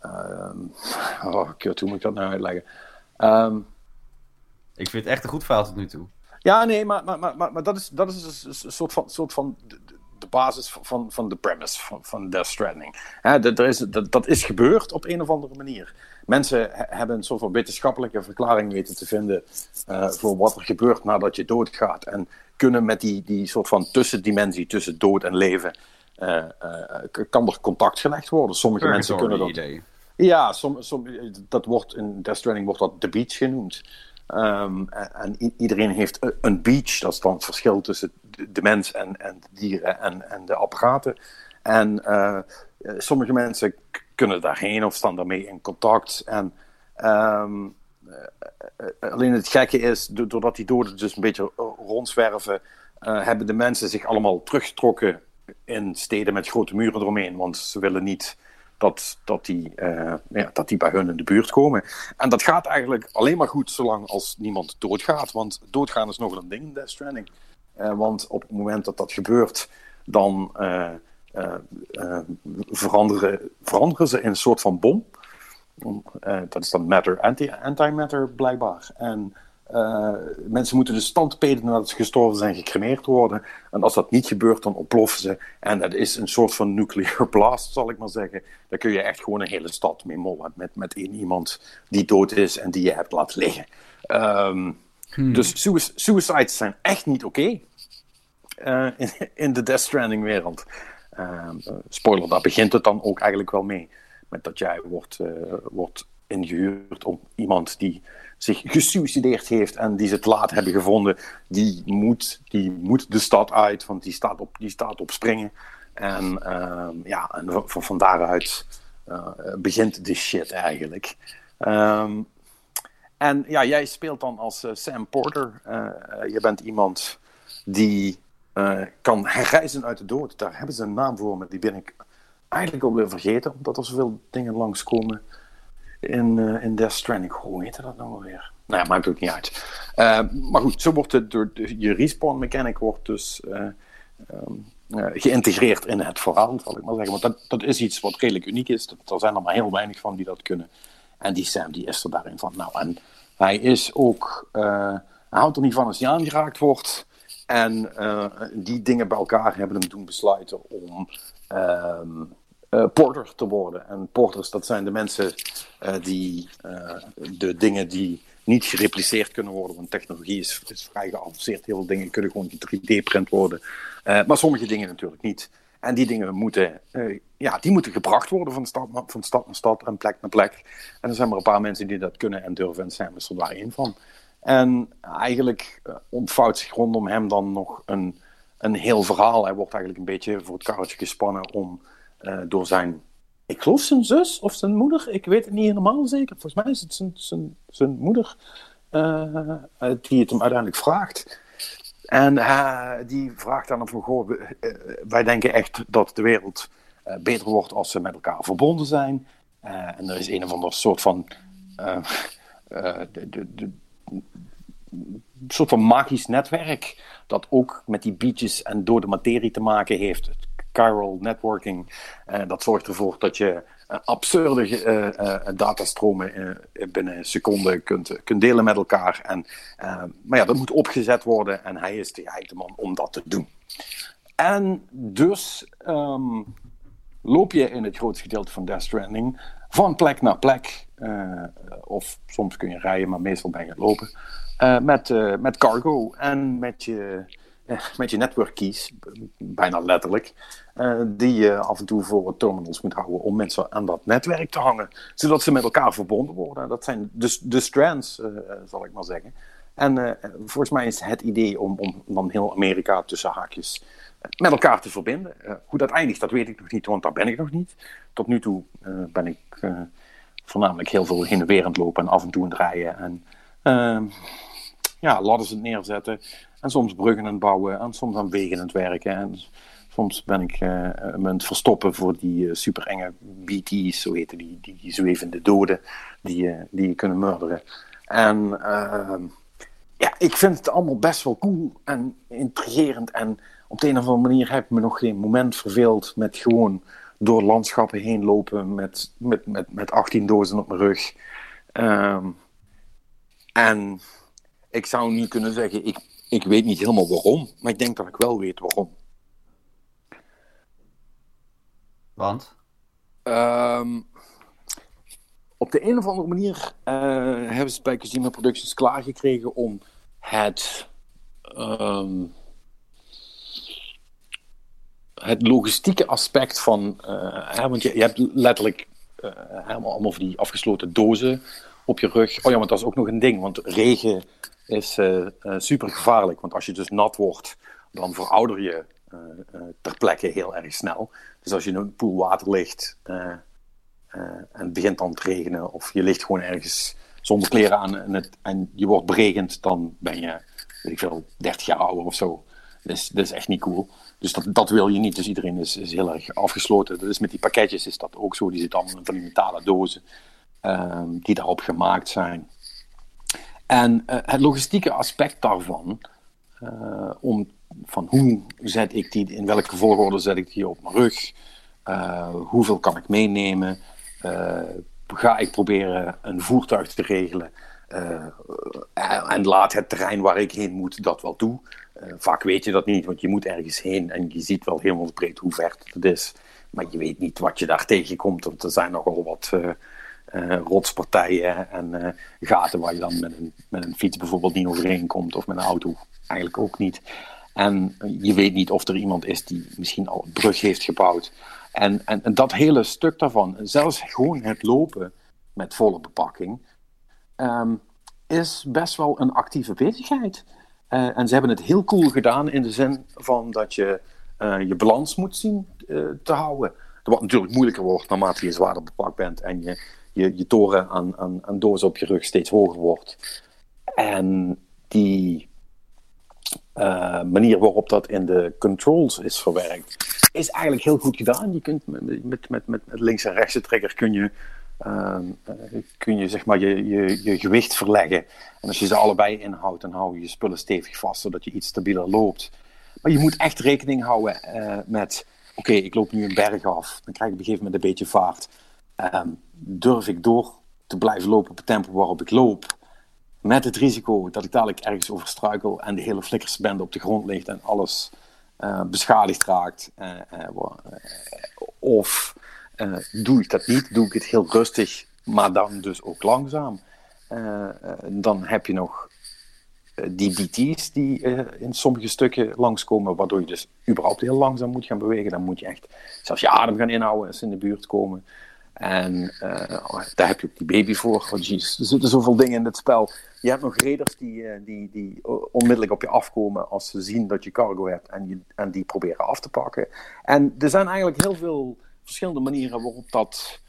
S3: ehm, oh, kut, hoe moet ik dat nou uitleggen? Ehm,
S2: ik vind het echt een goed verhaal tot nu toe.
S3: ja, nee, maar, maar, maar, maar, dat is, dat is dus een soort van, soort van de, basis van- van, de premise van, van Death Stranding. Hè, dat, er is, dat, dat is gebeurd op een of andere manier. Mensen he- hebben een soort van wetenschappelijke verklaring weten te vinden eh, voor wat er gebeurt nadat je doodgaat. En kunnen met die, die soort van tussendimensie tussen dood en leven, eh, eh, kan er contact gelegd worden. Sommige mensen kunnen dat...
S2: idee.
S3: Ja, som, som, dat wordt in Death Stranding wordt dat de beach genoemd. Ehm, en iedereen heeft een- een beach, dat is dan het verschil tussen de, mens en, en de dieren en, en de apparaten. En eh, sommige mensen kunnen daarheen of staan daarmee in contact. En ehm, eh, alleen het gekke is, doordat die doden dus een beetje rondzwerven, hebben de mensen zich allemaal teruggetrokken in steden met grote muren eromheen. Want ze willen niet dat, dat, die, ja, dat die bij hun in de buurt komen. En dat gaat eigenlijk alleen maar goed zolang als niemand doodgaat. Want doodgaan is nog een ding in Death Stranding. want op het moment dat dat gebeurt, dan uh, veranderen, veranderen ze in een soort van bom. dat is dan matter, anti-matter blijkbaar. En mensen moeten dus standpeden nadat ze gestorven zijn gecremeerd worden. En als dat niet gebeurt, dan ontploffen ze. En dat is een soort van nuclear blast, zal ik maar zeggen. Daar kun je echt gewoon een hele stad mee mollen. Met, met één iemand die dood is en die je hebt laten liggen. Um, Dus suicides zijn echt niet oké. in, in de Death Stranding wereld. Ehm, eh, spoiler, daar begint het dan ook eigenlijk wel mee. Met dat jij wordt, uh, wordt ingehuurd om iemand die zich gesuicideerd heeft en die ze te laat hebben gevonden, die moet, die moet de stad uit, want die staat op, die staat op springen. En uh, ja, en van, daaruit uh, begint de shit eigenlijk. Um, en ja, jij speelt dan als Sam Porter. je bent iemand die kan herreizen uit de dood. Daar hebben ze een naam voor, maar die ben ik eigenlijk alweer vergeten, omdat er zoveel dingen langskomen in, uh, in Death Stranding. Hoe heette dat nou alweer? Nou ja, maakt ook niet uit. Uh, maar goed, zo wordt het door je respawn mechanic wordt dus um, geïntegreerd in het verhaal, zal ik maar zeggen. Want dat, dat is iets wat redelijk uniek is. Er zijn er maar heel weinig van die dat kunnen. En die Sam, die is er daarin van. Nou, en hij is ook... hij houdt er niet van als hij aangeraakt wordt. En die dingen bij elkaar hebben hem doen besluiten om uh, uh, porter te worden. En porters, dat zijn de mensen die de dingen die niet gerepliceerd kunnen worden, want technologie is, vrij geavanceerd. Heel veel dingen kunnen gewoon 3D-print worden, maar sommige dingen natuurlijk niet. En die dingen moeten, ja, die moeten gebracht worden van stad, van stad naar stad en plek naar plek. En er zijn maar een paar mensen die dat kunnen en durven en is er daar één van. En eigenlijk ontvouwt zich rondom hem dan nog een, een heel verhaal. Hij wordt eigenlijk een beetje voor het karretje gespannen om uh, door zijn, ik geloof zijn zus of zijn moeder, ik weet het niet helemaal zeker. Volgens mij is het zijn, zijn, zijn moeder uh, die het hem uiteindelijk vraagt. En die vraagt dan van, goh, wij denken echt dat de wereld beter wordt als ze met elkaar verbonden zijn. en er is een of ander soort van... de, de, de, soort van magisch netwerk. Dat ook met die beaches en dode materie te maken heeft. Chiral networking. Dat zorgt ervoor dat je uh, absurde uh, datastromen binnen seconden kunt, kunt delen met elkaar. En, maar ja, dat moet opgezet worden en hij is de, man om dat te doen. En dus um, loop je in het grootste gedeelte van Death Stranding van plek naar plek. of soms kun je rijden, maar meestal ben je lopen. Uh, met, met cargo en met je, met je network keys, bijna letterlijk, die je af en toe voor terminals moet houden om mensen aan dat netwerk te hangen, zodat ze met elkaar verbonden worden. Dat zijn de, strands, zal ik maar zeggen. En volgens mij is het idee om, om dan heel Amerika tussen haakjes met elkaar te verbinden. hoe dat eindigt, dat weet ik nog niet, want daar ben ik nog niet. Tot nu toe ben ik voornamelijk heel veel heen en weer lopen en af en toe aan het rijden. En ehm, ja, ladders het neerzetten. En soms bruggen aan het bouwen. En soms aan wegen aan het werken. En soms ben ik uh, me het verstoppen voor die uh, super enge BT's, zo heten die, die, die zwevende doden, die, die je kunnen murderen. En ehm, ja, ik vind het allemaal best wel cool en intrigerend. En op de een of andere manier heb ik me nog geen moment verveeld met gewoon door landschappen heen lopen met, met, met, met 18 dozen op mijn rug. Um, en ik zou niet kunnen zeggen, ik, ik weet niet helemaal waarom, maar ik denk dat ik wel weet waarom.
S2: Want?
S3: Um, op de een of andere manier uh, hebben ze bij Kojima Productions klaargekregen om het, um, het logistieke aspect van. Uh, hè, want je, je, hebt letterlijk helemaal allemaal van die afgesloten dozen op je rug. Oh ja, maar dat is ook nog een ding, want regen is super gevaarlijk. Want als je dus nat wordt, dan verouder je ter plekke heel erg snel. Dus als je in een poel water ligt, en het begint dan te regenen, of je ligt gewoon ergens zonder kleren aan en, het, en je wordt beregend, dan ben je, weet ik veel, 30 jaar ouder of zo. Dat is, dat is echt niet cool. Dus dat, dat wil je niet. Dus iedereen is, is heel erg afgesloten. Dus met die pakketjes is dat ook zo. Die zitten allemaal in van die metalen dozen um, die daarop gemaakt zijn. En het logistieke aspect daarvan, uh, om, van hoe zet ik die, in welke volgorde zet ik die op mijn rug, uh, hoeveel kan ik meenemen, ga ik proberen een voertuig te regelen en laat het terrein waar ik heen moet dat wel toe. vaak weet je dat niet, want je moet ergens heen en je ziet wel helemaal breed hoe ver het is. Maar je weet niet wat je daar tegenkomt, want er zijn nogal wat rotspartijen en gaten waar je dan met een, met een fiets bijvoorbeeld niet overheen komt of met een auto eigenlijk ook niet. En je weet niet of er iemand is die misschien al een brug heeft gebouwd. En, en, dat hele stuk daarvan, zelfs gewoon het lopen met volle bepakking, um, is best wel een actieve bezigheid. Uh, en ze hebben het heel cool gedaan in de zin van dat je je balans moet zien te houden. Wat natuurlijk moeilijker wordt naarmate je zwaarder bepakt bent en je je, je toren aan, aan, aan dozen op je rug steeds hoger wordt. En die uh, manier waarop dat in de controls is verwerkt, is eigenlijk heel goed gedaan. Je kunt met, met, met, met links en rechtse trigger kun je, uh, kun je, zeg maar je, je, je gewicht verleggen. En als je ze allebei inhoudt, dan hou je je spullen stevig vast, zodat je iets stabieler loopt. Maar je moet echt rekening houden met, oké, ik loop nu een berg af, dan krijg ik op een gegeven moment een beetje vaart. Um, durf ik door te blijven lopen op het tempo waarop ik loop. Met het risico dat ik dadelijk ergens over struikel en de hele flikkersbende op de grond ligt en alles uh, beschadigd raakt. Uh, uh, of doe ik dat niet, doe ik het heel rustig, maar dan dus ook langzaam. dan heb je nog die BT's die in sommige stukken langskomen, waardoor je dus überhaupt heel langzaam moet gaan bewegen. Dan moet je echt zelfs je adem gaan inhouden als ze in de buurt komen. En uh, daar heb je ook die baby voor. Oh, jeez, er zitten zoveel dingen in dit spel. Je hebt nog reders die, uh, die, die onmiddellijk op je afkomen als ze zien dat je cargo hebt en, je, en die proberen af te pakken. En er zijn eigenlijk heel veel verschillende manieren waarop dat,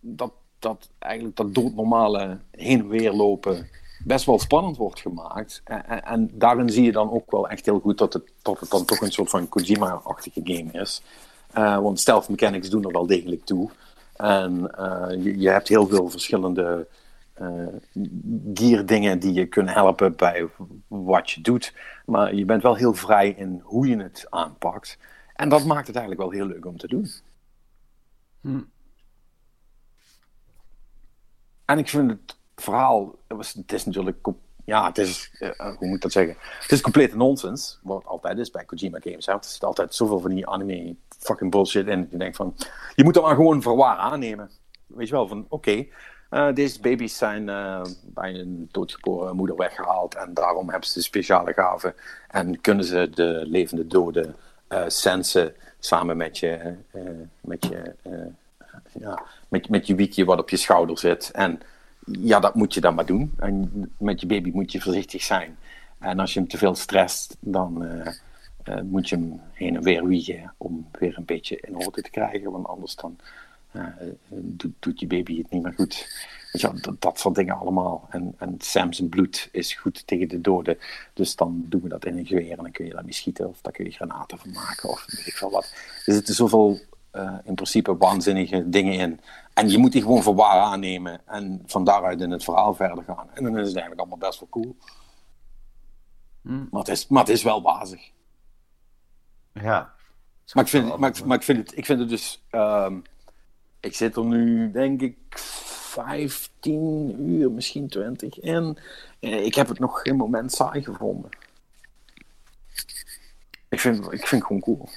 S3: dat, dat, eigenlijk dat doodnormale heen en weer lopen best wel spannend wordt gemaakt. En, en, daarin zie je dan ook wel echt heel goed dat het, dat het dan toch een soort van Kojima-achtige game is. Uh, want stealth mechanics doen er wel degelijk toe. En uh, je, je, hebt heel veel verschillende uh, gear dingen die je kunnen helpen bij wat je doet. Maar je bent wel heel vrij in hoe je het aanpakt. En dat maakt het eigenlijk wel heel leuk om te doen. Hm. En ik vind het verhaal, het is natuurlijk ja, het is, uh, hoe moet ik dat zeggen? Het is complete nonsens, wat altijd is bij Kojima Games. Hè? Er zit altijd zoveel van die anime fucking bullshit in. Je denkt van, je moet dat maar gewoon voor waar aannemen. Weet je wel, van oké, uh, deze baby's zijn uh, bij een doodgeboren moeder weggehaald en daarom hebben ze speciale gaven en kunnen ze de levende doden sensen samen met je, met je, ja, met, met je wiekje wat op je schouder zit. En ja, dat moet je dan maar doen. En met je baby moet je voorzichtig zijn. En als je hem te veel stresst, dan uh, uh, moet je hem heen en weer wiegen om weer een beetje in orde te krijgen. Want anders dan uh, doet, doet, je baby het niet meer goed. Ja, dat, soort dingen allemaal. En, en Sam's bloed is goed tegen de doden. Dus dan doen we dat in een geweer en dan kun je daarmee schieten. Of daar kun je granaten van maken of weet ik veel wat. Er zitten zoveel in principe waanzinnige dingen in. En je moet die gewoon voor waar aannemen en van daaruit in het verhaal verder gaan. En dan is het eigenlijk allemaal best wel cool. Hmm. Maar, het is, maar het is wel wazig.
S2: Ja.
S3: Maar ik vind, maar, maar ik vind, het, ik vind het dus. Um, ik zit er nu, denk ik, 15 uur, misschien 20 in. Ik heb het nog geen moment saai gevonden. Ik vind, ik vind het gewoon cool.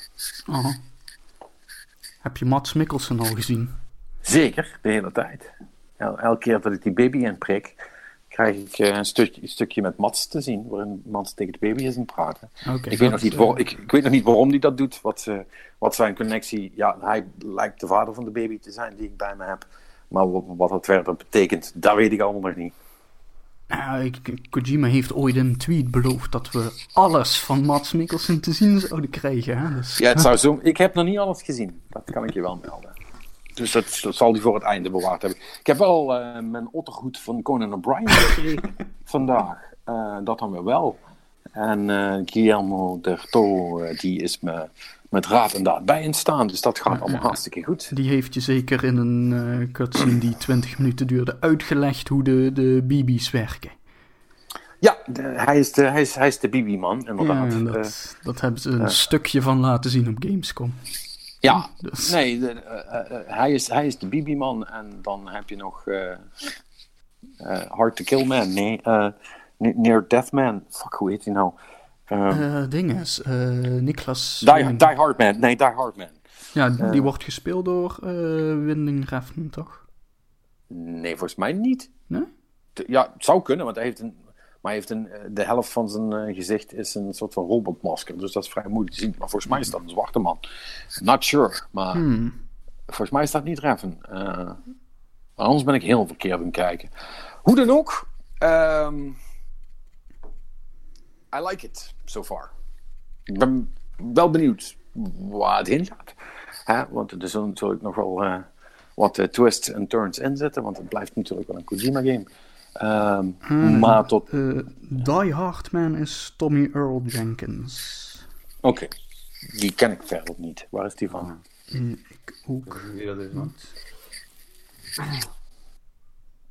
S1: Heb je Mats Mikkelsen al gezien?
S3: Zeker, de hele tijd. El, elke keer dat ik die baby inprik, krijg ik uh, een, stukje, een stukje met Mats te zien, waarin Mats tegen de baby is aan het praten. Okay, ik, weet nog niet waar, ik, ik, weet nog niet waarom hij dat doet, wat, uh, wat zijn connectie... Ja, hij lijkt de vader van de baby te zijn die ik bij me heb. Maar wat, wat dat verder betekent, dat weet ik allemaal nog niet.
S1: Nou, Kojima heeft ooit een tweet beloofd dat we alles van Mats Mikkelsen te zien zouden krijgen. Hè? Dus...
S3: Ja, het zou zo... ik heb nog niet alles gezien. Dat kan ik je wel melden. Dus dat, dat zal hij voor het einde bewaard hebben. Ik heb wel eh, mijn ottergoed van Conan O'Brien gekregen vandaag. Eh, dat dan weer wel. En eh, Guillermo del Toro, die is me met raad en daad bij in staan. Dus dat gaat allemaal hartstikke goed.
S1: Die heeft je zeker in een cutscene die 20 minuten duurde uitgelegd hoe de, de BB's werken.
S3: Ja, de- hij, is de, hij, is, hij is de Bibi-man, inderdaad.
S1: Ja, dat, dat hebben ze een stukje van laten zien op Gamescom.
S3: Ja,
S1: Dus,
S3: nee, de- eh, eh, eh, hij, is, hij is de Bibi-man. En dan heb je nog Hard to Kill Man. Nee, Ne- Near Death Man. Fuck, hoe heet hij nou? Eh
S1: ding is, Niklas...
S3: Die, Die Hard Man. Nee, Die Hard Man.
S1: Ja, die wordt gespeeld door Winding Refn, toch?
S3: Nee, volgens mij niet.
S1: Nee?
S3: Ja, het zou kunnen, want hij heeft een. Maar heeft een, eh, de helft van zijn eh, gezicht is een soort van robotmasker. Dus dat is vrij moeilijk te zien. Maar volgens mij is dat een zwarte man. Not sure. Maar
S1: Hmm.
S3: volgens mij is dat niet Reffen. Eh, maar anders ben ik heel verkeerd aan het kijken. Hoe dan ook. ehm, I like it so far. Ik ben wel benieuwd waar het heen gaat. Hè? Want er zullen natuurlijk nog wel eh, wat eh, twists en turns in zitten. Want het blijft natuurlijk wel een Kojima game. Ehm, maar tot...
S1: Eh, Die Hard Man is Tommy Earl Jenkins.
S3: Oké. Die ken ik verder niet. Waar is die van?
S1: Eh, ik ook.
S2: Wie dat is, man.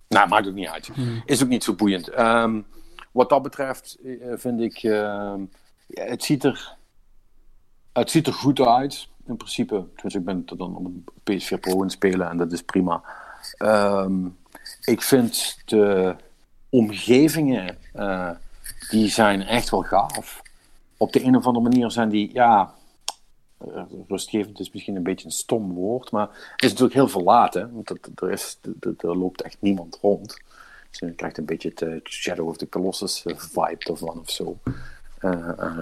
S3: Nou, maakt ook niet uit. Is ook niet zo boeiend. Ehm, wat dat betreft eh, vind ik... ehm, het, ziet er, het ziet er goed uit. In principe. Dus ik ben het dan op een PS4 Pro aan het spelen. En dat is prima. Ehm, ik vind de omgevingen... eh, die zijn echt wel gaaf. Op de een of andere manier zijn die... Ja, eh, rustgevend is misschien een beetje een stom woord, maar het is natuurlijk heel verlaten. Want er, is, er, loopt echt niemand rond. Dus je krijgt een beetje het Shadow of the Colossus eh, vibe ervan of zo.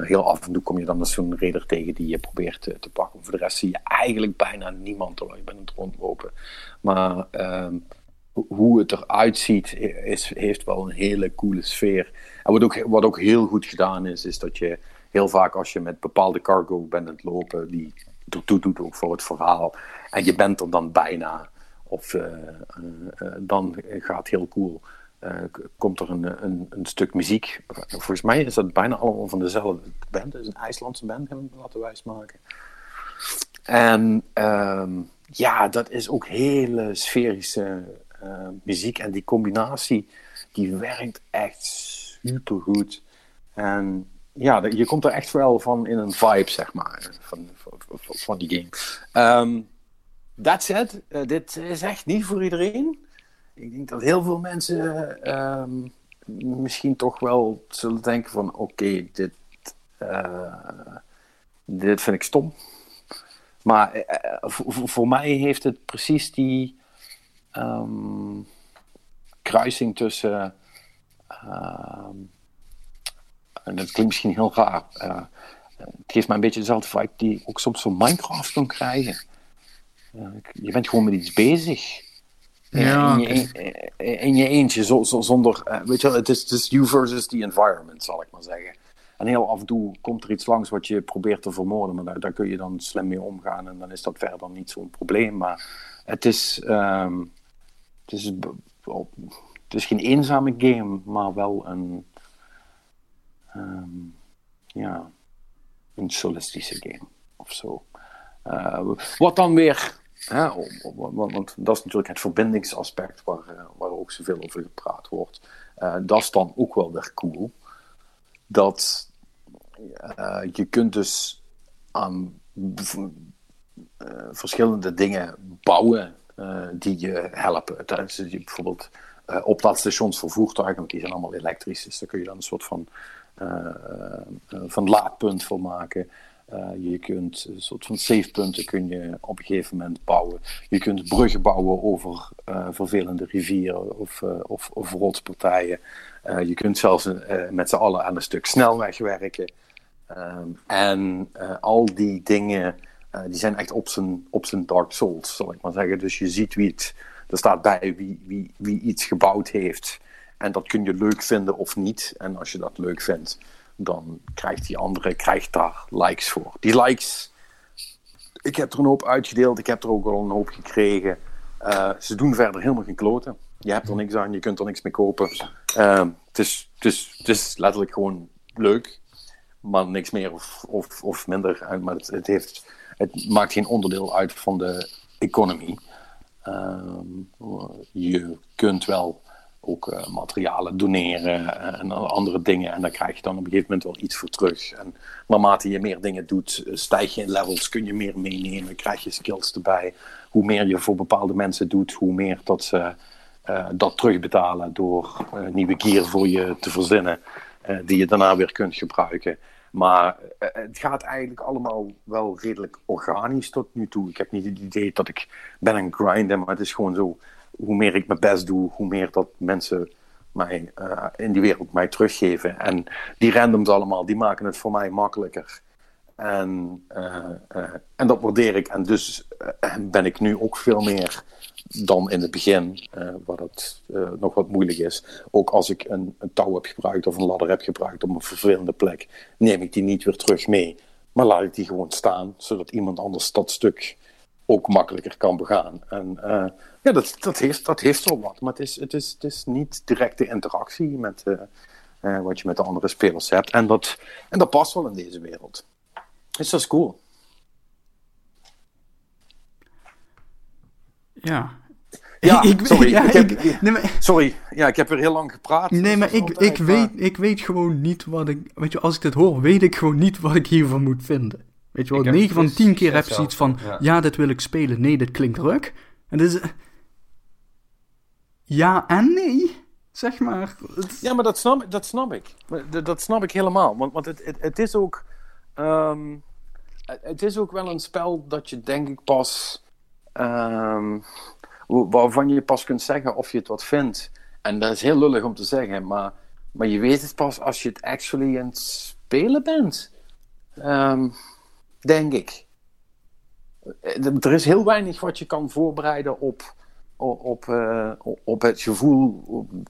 S3: Heel af en toe kom je dan zo'n raider tegen die je probeert te pakken. Voor de rest zie je eigenlijk bijna niemand terwijl je bent het rondlopen. Maar ehm, hoe het eruit ziet, is, heeft wel een hele coole sfeer. En wat ook, wat ook heel goed gedaan is, is dat je heel vaak als je met bepaalde cargo bent aan het lopen, die ertoe doet ook voor het verhaal. En je bent er dan bijna. Of eh, eh, eh, dan gaat heel cool. komt er een, een, een stuk muziek. Volgens mij is dat bijna allemaal van dezelfde band. Is een IJslandse band, we laten wijsmaken. En ehm, ja, dat is ook hele sferische eh, muziek. En die combinatie, die werkt echt supergoed. En ja, dat- je komt er echt wel van in een vibe, zeg maar, van, van, van- die game. Ehm that said, dit is echt niet voor iedereen. Ik denk dat heel veel mensen ehm, misschien toch wel zullen denken van... Oké, dit, eh, dit vind ik stom. Maar eh, voor mij heeft het precies die ehm, kruising tussen... ehm, en dat klinkt misschien heel raar. eh, het geeft mij een beetje dezelfde vibe die ik ook soms van Minecraft kan krijgen. Eh, je bent gewoon met iets bezig. Eh,
S1: Ja,
S3: in, je, in je eentje, zo, zo- zonder. weet je wel, het is, het you versus the environment, zal ik maar zeggen. En heel af en toe komt er iets langs wat je probeert te vermoorden, maar daar, daar kun je dan slim mee omgaan en dan is dat verder niet zo'n probleem. Maar het is, ehm, het, is, het is geen eenzame game, maar wel een, ehm, ja, een solistische game of zo. Eh, wat dan weer, hè, want, dat is natuurlijk het verbindingsaspect waar, eh, waar ook zoveel over gepraat wordt. Eh, dat is dan ook wel weer cool. Dat je kunt dus aan verschillende dingen bouwen die je helpen. Dat je bijvoorbeeld eh oplaadstations voor voertuigen, want die zijn allemaal elektrisch. Dus daar kun je dan een soort van, eh, eh, van laadpunt voor maken. Eh, je kunt een soort van savepunten kun je op een gegeven moment bouwen. Je kunt bruggen bouwen over eh, vervelende rivieren of, eh, of, of rotspartijen. Eh, je kunt zelfs eh, met z'n allen aan een stuk snelweg werken. Ehm, en eh, al die dingen, eh, die zijn echt op zijn, op zijn Dark Souls, zal ik maar zeggen. Dus je ziet wie het, er staat bij wie, wie, wie iets gebouwd heeft. En dat kun je leuk vinden of niet. En als je dat leuk vindt, dan krijgt die andere krijgt daar likes voor. Die likes ik heb er een hoop uitgedeeld. Ik heb er ook al een hoop gekregen. Eh, ze doen verder helemaal geen kloten. Je hebt er niks aan, je kunt er niks mee kopen. Uh, het, is, het, is, het letterlijk gewoon leuk, maar niks meer of, of, of minder. Maar het, het, heeft, het maakt geen onderdeel uit van de economie. Ehm, je kunt wel ook uh, materialen doneren en andere dingen. En daar krijg je dan op een gegeven moment wel iets voor terug. En naarmate je meer dingen doet, stijg je in levels, kun je meer meenemen, krijg je skills erbij. Hoe meer je voor bepaalde mensen doet, hoe meer dat ze dat terugbetalen door nieuwe gear voor je te verzinnen, die je daarna weer kunt gebruiken. Maar het gaat eigenlijk allemaal wel redelijk organisch tot nu toe. Ik heb niet het idee dat ik ben aan grinden, maar het is gewoon zo hoe meer ik mijn best doe, hoe meer dat mensen mij uh, in die wereld mij teruggeven. En die randoms allemaal, die maken het voor mij makkelijker. En, uh, en dat waardeer ik. En dus ben ik nu ook veel meer dan in het begin, waar dat nog wat moeilijk is. Ook als ik een, een, touw heb gebruikt of een ladder heb gebruikt op een vervelende plek, neem ik die niet weer terug mee. Maar laat ik die gewoon staan, zodat iemand anders dat stuk ook makkelijker kan begaan. En ja, dat, dat, heeft, dat heeft wel wat. Maar het is, het is, het is niet directe interactie met uh, uh, wat je met de andere spelers hebt. En dat, en dat past wel in deze wereld. Dus dat is cool.
S1: Ja.
S3: Ja, ik, sorry. Ja, ik heb,
S1: ik, nee, maar,
S3: sorry. Ja, ik heb weer heel lang gepraat.
S1: Nee, maar ik, ik, weet, ik weet gewoon niet wat ik... Weet je, als ik dit hoor, weet ik gewoon niet wat ik hiervan moet vinden. Weet je wel, 9 van 10 keer heb je zoiets van... Ja. ja, dit wil ik spelen. Nee, dit klinkt druk. En dit is ja en nee, zeg maar.
S3: Ja, maar dat snap, dat snap ik. Dat snap ik helemaal. Want, want het, het, het is ook. Um, het is ook wel een spel dat je denk ik pas. Um, waarvan je pas kunt zeggen of je het wat vindt. En dat is heel lullig om te zeggen, maar, maar je weet het pas als je het actually aan het spelen bent. Um, denk ik. Er is heel weinig wat je kan voorbereiden op op, uh, op het gevoel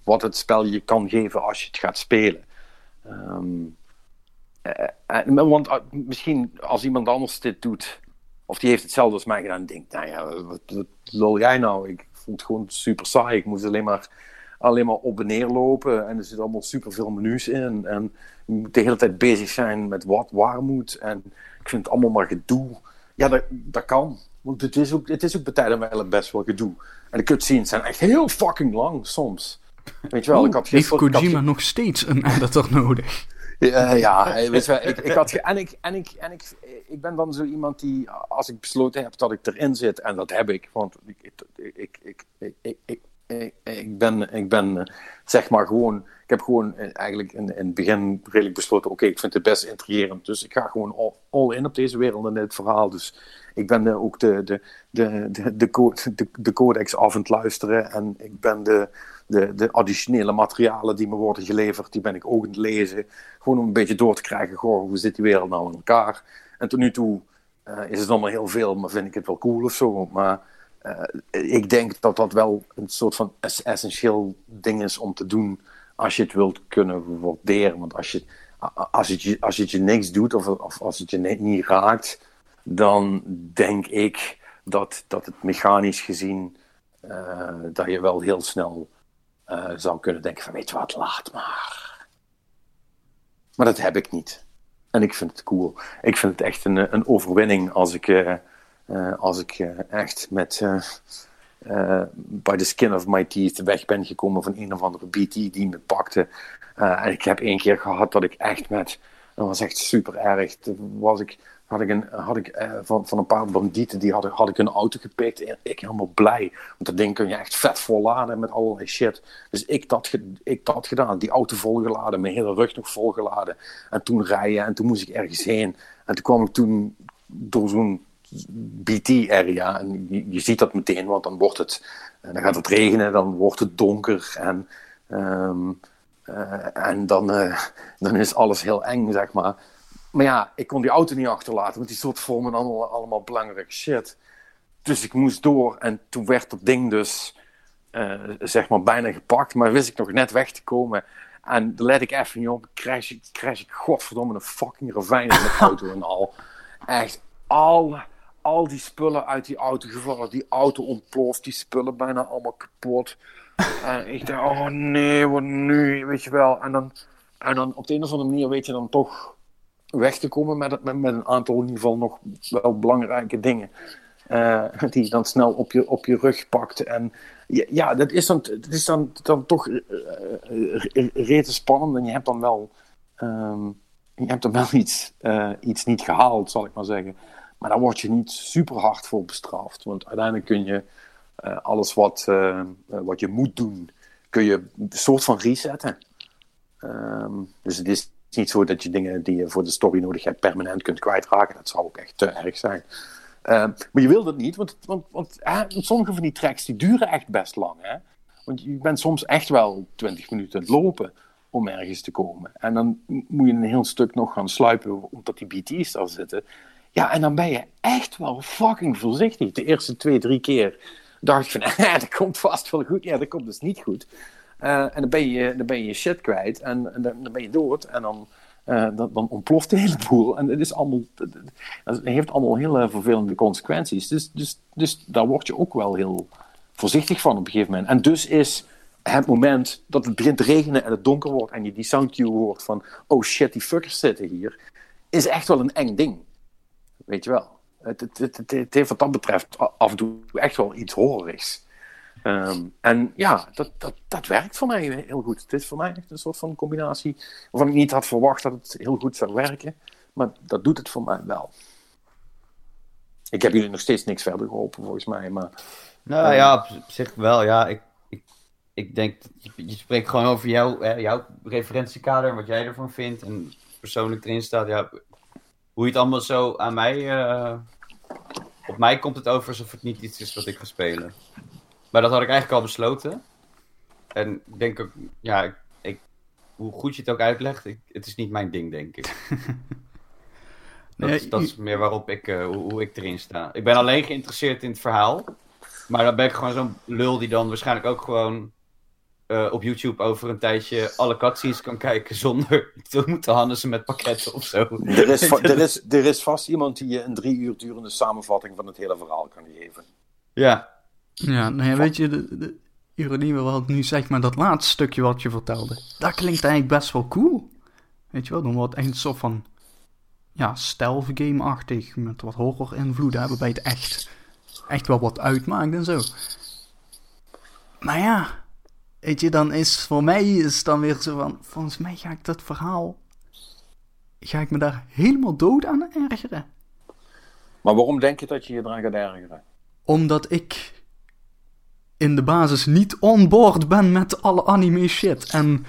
S3: wat het spel je kan geven als je het gaat spelen. Um, uh, want misschien als iemand anders dit doet, of die heeft hetzelfde als mij gedaan, denkt, nou ja, wat, wat lul jij nou? Ik vond het gewoon super saai. Ik moest alleen maar, alleen maar op en neer lopen en er zitten allemaal super veel menus in. En je moet de hele tijd bezig zijn met wat waar moet. En ik vind het allemaal maar gedoe. Ja, dat, dat kan. Want het is ook, het is ook bij tijden wel best wel gedoe. En de cutscenes zijn echt heel fucking lang soms. Weet je wel, ik had
S1: heeft Kojima nog steeds een editor nodig?
S3: Ja, ja weet je ik, ik had en, ik, en, ik, en ik, ik ben dan zo iemand die, als ik besloten heb dat ik erin zit, en dat heb ik, want ik, ik, ik, ik, ik, ik, ik ben, ik ben zeg maar gewoon, ik heb gewoon eigenlijk in, in het begin redelijk besloten, oké, ik vind het best intrigerend, dus ik ga gewoon all, all in op deze wereld en dit verhaal, dus ik ben de, ook de, de, de, de, de, de, codex af aan het luisteren. En ik ben de, de, de additionele materialen die me worden geleverd, die ben ik ook aan het lezen. Gewoon om een beetje door te krijgen, goh, hoe zit die wereld nou in elkaar? En tot nu toe uh, is het allemaal heel veel, maar vind ik het wel cool of zo. Maar uh, ik denk dat dat wel een soort van essentieel ding is om te doen als je het wilt kunnen waarderen. Want als je, als het je, als het je niks doet of, of als het je niet raakt dan denk ik dat, dat het mechanisch gezien, uh, dat je wel heel snel uh, zou kunnen denken van weet je wat, laat maar. Maar dat heb ik niet. En ik vind het cool. Ik vind het echt een, een overwinning als ik, uh, als ik echt met by the skin of my teeth weg ben gekomen van een of andere BT die me pakte. en ik heb één keer gehad dat ik echt met, dat was echt super erg, was ik had ik, had ik uh, van, van een paar bandieten, die had, had ik een auto gepikt. En ik helemaal blij. Want dat ding kun je echt vet volladen met allerlei shit. Dus ik dat, ik dat gedaan. Die auto volgeladen, mijn hele rug nog volgeladen. En toen rijden en toen moest ik ergens heen. En toen kwam ik toen door zo'n BT-area. En je, ziet dat meteen, want dan wordt het... Dan gaat het regenen, dan wordt het donker. En, um, uh, en dan, dan is alles heel eng, zeg maar. Maar ja, ik kon die auto niet achterlaten, want die stond vol met allemaal, allemaal belangrijke shit. Dus ik moest door en toen werd dat ding dus, uh, zeg maar, bijna gepakt. Maar wist ik nog net weg te komen. En dan let ik even niet op, crash ik, crash ik godverdomme een fucking ravijn in de auto en al. Echt, alle, al die spullen uit die auto gevallen. Die auto ontploft, die spullen bijna allemaal kapot. en ik dacht, oh nee, wat nu, weet je wel. En dan, en dan op de een of andere manier weet je dan toch weg te komen met, met, met een aantal in ieder geval nog wel belangrijke dingen. Uh, die je dan snel op je, op je rug pakt. En ja, dat is dan, dat is dan, dan toch uh, spannend. En je hebt dan wel, um, je hebt dan wel iets, iets niet gehaald, zal ik maar zeggen. Maar daar word je niet super hard voor bestraft. Want uiteindelijk kun je alles wat, wat je moet doen, kun je een soort van resetten. Um, dus het is niet zo dat je dingen die je voor de story nodig hebt permanent kunt kwijtraken. Dat zou ook echt te erg zijn. Uh, maar je wil dat niet, want, want, want sommige van die tracks die duren echt best lang. Hè? Want je bent soms echt wel 20 minuten aan het lopen om ergens te komen. En dan moet je een heel stuk nog gaan sluipen omdat die BT's daar zitten. Ja, en dan ben je echt wel fucking voorzichtig. De eerste twee, drie keer dacht ik van, dat komt vast wel goed. Ja, dat komt dus niet goed. Uh, en dan ben, je, dan ben je shit kwijt en, en dan, ben je dood. En dan, uh, dan, dan, ontploft de hele boel. En het, is allemaal, heeft allemaal hele vervelende consequenties. Dus, dus, dus daar word je ook wel heel voorzichtig van op een gegeven moment. En dus is het moment dat het begint te regenen en het donker wordt en je die soundcue hoort van oh shit, die fuckers zitten hier, is echt wel een eng ding. Weet je wel. Het, het, het, het heeft wat dat betreft af en toe echt wel iets horrorigs. Um, en ja, dat, dat, dat werkt voor mij heel goed. Het is voor mij echt een soort van combinatie waarvan ik niet had verwacht dat het heel goed zou werken. Maar dat doet het voor mij wel. Ik heb jullie nog steeds niks verder geholpen, volgens mij. Maar,
S2: nou um, ja, op zich wel. Ja, ik, ik, ik denk, je, je spreekt gewoon over jou, hè, jouw referentiekader en wat jij ervan vindt. En persoonlijk erin staat. Ja, hoe je het allemaal zo aan mij. Uh, op mij komt het over alsof het niet iets is wat ik ga spelen. Maar dat had ik eigenlijk al besloten. En ik denk ook, ja, ik, ik, hoe goed je het ook uitlegt, ik, het is niet mijn ding, denk ik. dat, nee, is, dat is meer waarop ik, uh, hoe, hoe, ik erin sta. Ik ben alleen geïnteresseerd in het verhaal. Maar dan ben ik gewoon zo'n lul die dan waarschijnlijk ook gewoon uh, op YouTube over een tijdje alle cutscenes kan kijken zonder te moeten hannissen met pakketten of zo.
S3: Er is, er, is, er is vast iemand die je een drie uur durende samenvatting van het hele verhaal kan geven.
S2: Ja,
S1: ja, nou ja, weet je, de, de ironie wat nu zeg maar dat laatste stukje wat je vertelde, dat klinkt eigenlijk best wel cool. Weet je wel, dan wordt echt een soort van, ja, stealth game-achtig, met wat horror invloeden, hebben bij het echt, echt wel wat uitmaakt en zo. Maar ja, weet je, dan is voor mij is dan weer zo van, volgens mij ga ik dat verhaal, ga ik me daar helemaal dood aan ergeren.
S3: Maar waarom denk je dat je je eraan gaat ergeren?
S1: Omdat ik in de basis niet on board ben met alle anime shit. En,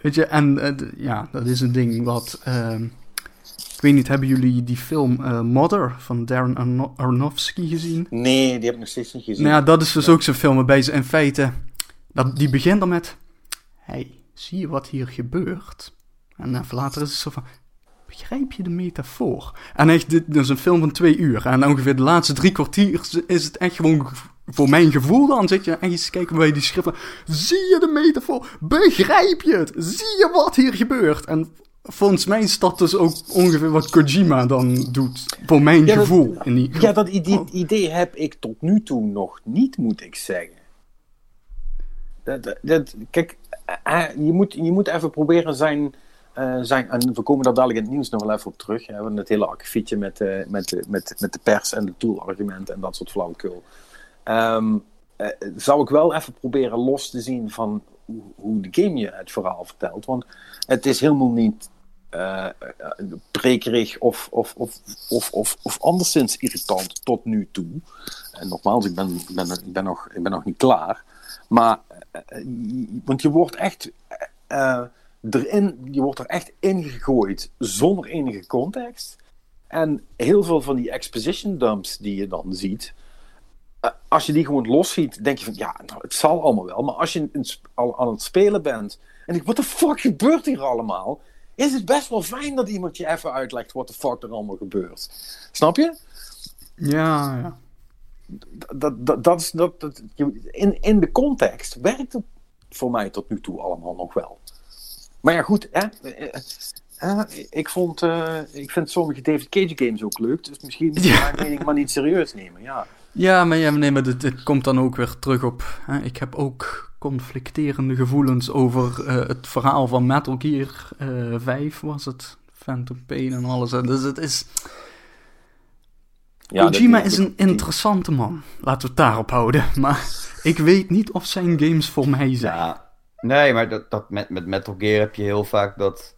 S1: weet je, en uh, ja, dat is een ding wat... Uh, ik weet niet, hebben jullie die film uh, Mother van Darren Aronofsky gezien?
S3: Nee, die heb ik nog steeds niet gezien.
S1: Nou ja, dat is dus ook zo'n film waarbij ze in feite... Dat, die begint dan met... hey, zie je wat hier gebeurt? En even later is het zo van... Begrijp je de metafoor? En echt, dit is een film van twee uur. En ongeveer de laatste drie kwartier is het echt gewoon voor mijn gevoel dan zit je eens te kijken bij die schriften. Zie je de metafoor? Begrijp je het? Zie je wat hier gebeurt? En volgens mij is dat dus ook ongeveer wat Kojima dan doet. Voor mijn gevoel.
S3: in die... Ja, dat idee, oh. idee, heb ik tot nu toe nog niet, moet ik zeggen. Dat, dat, kijk, eh, eh, je moet, je moet even proberen zijn... Uh, zijn, en we komen daar dadelijk in het nieuws nog wel even op terug. We hebben het hele akkefietje met, uh, met, met, met de pers en de toolargumenten en dat soort flauwekul. Um, uh, zou ik wel even proberen los te zien van hoe, hoe, de game je het verhaal vertelt. Want het is helemaal niet prekerig of, of, of, of, of, of anderszins irritant tot nu toe. En nogmaals, ik ben, ben, ik ben, nog, ik ben nog niet klaar. Maar, want je wordt echt erin, je wordt er echt ingegooid zonder enige context. En heel veel van die exposition dumps die je dan ziet, eh, als je die gewoon los ziet, denk je van ja, nou, het zal allemaal wel. Maar als je al aan het spelen bent en ik, wat de fuck gebeurt hier allemaal? Is het best wel fijn dat iemand je even uitlegt wat de fuck er allemaal gebeurt. Snap je?
S1: Ja, ja.
S3: Dat, dat, dat is, dat, dat, in, in de context werkt het voor mij tot nu toe allemaal nog wel. Maar ja, goed, hè? Eh, ik, vond, eh, ik vind sommige David Cage games ook leuk, dus misschien moet
S1: Ja.
S3: mijn mening maar niet serieus nemen. Ja.
S1: Ja, maar, ja, nee, maar dit, dit komt dan ook weer terug op. Hè, ik heb ook conflicterende gevoelens over eh, het verhaal van Metal Gear eh 5, was het? Phantom Pain en alles. Dus het is.
S3: Ja,
S1: Kojima is een interessante man. Laten we het daarop houden. Maar ik weet niet of zijn games voor mij zijn.
S2: Ja, nee, maar dat, dat met, met Metal Gear heb je heel vaak dat...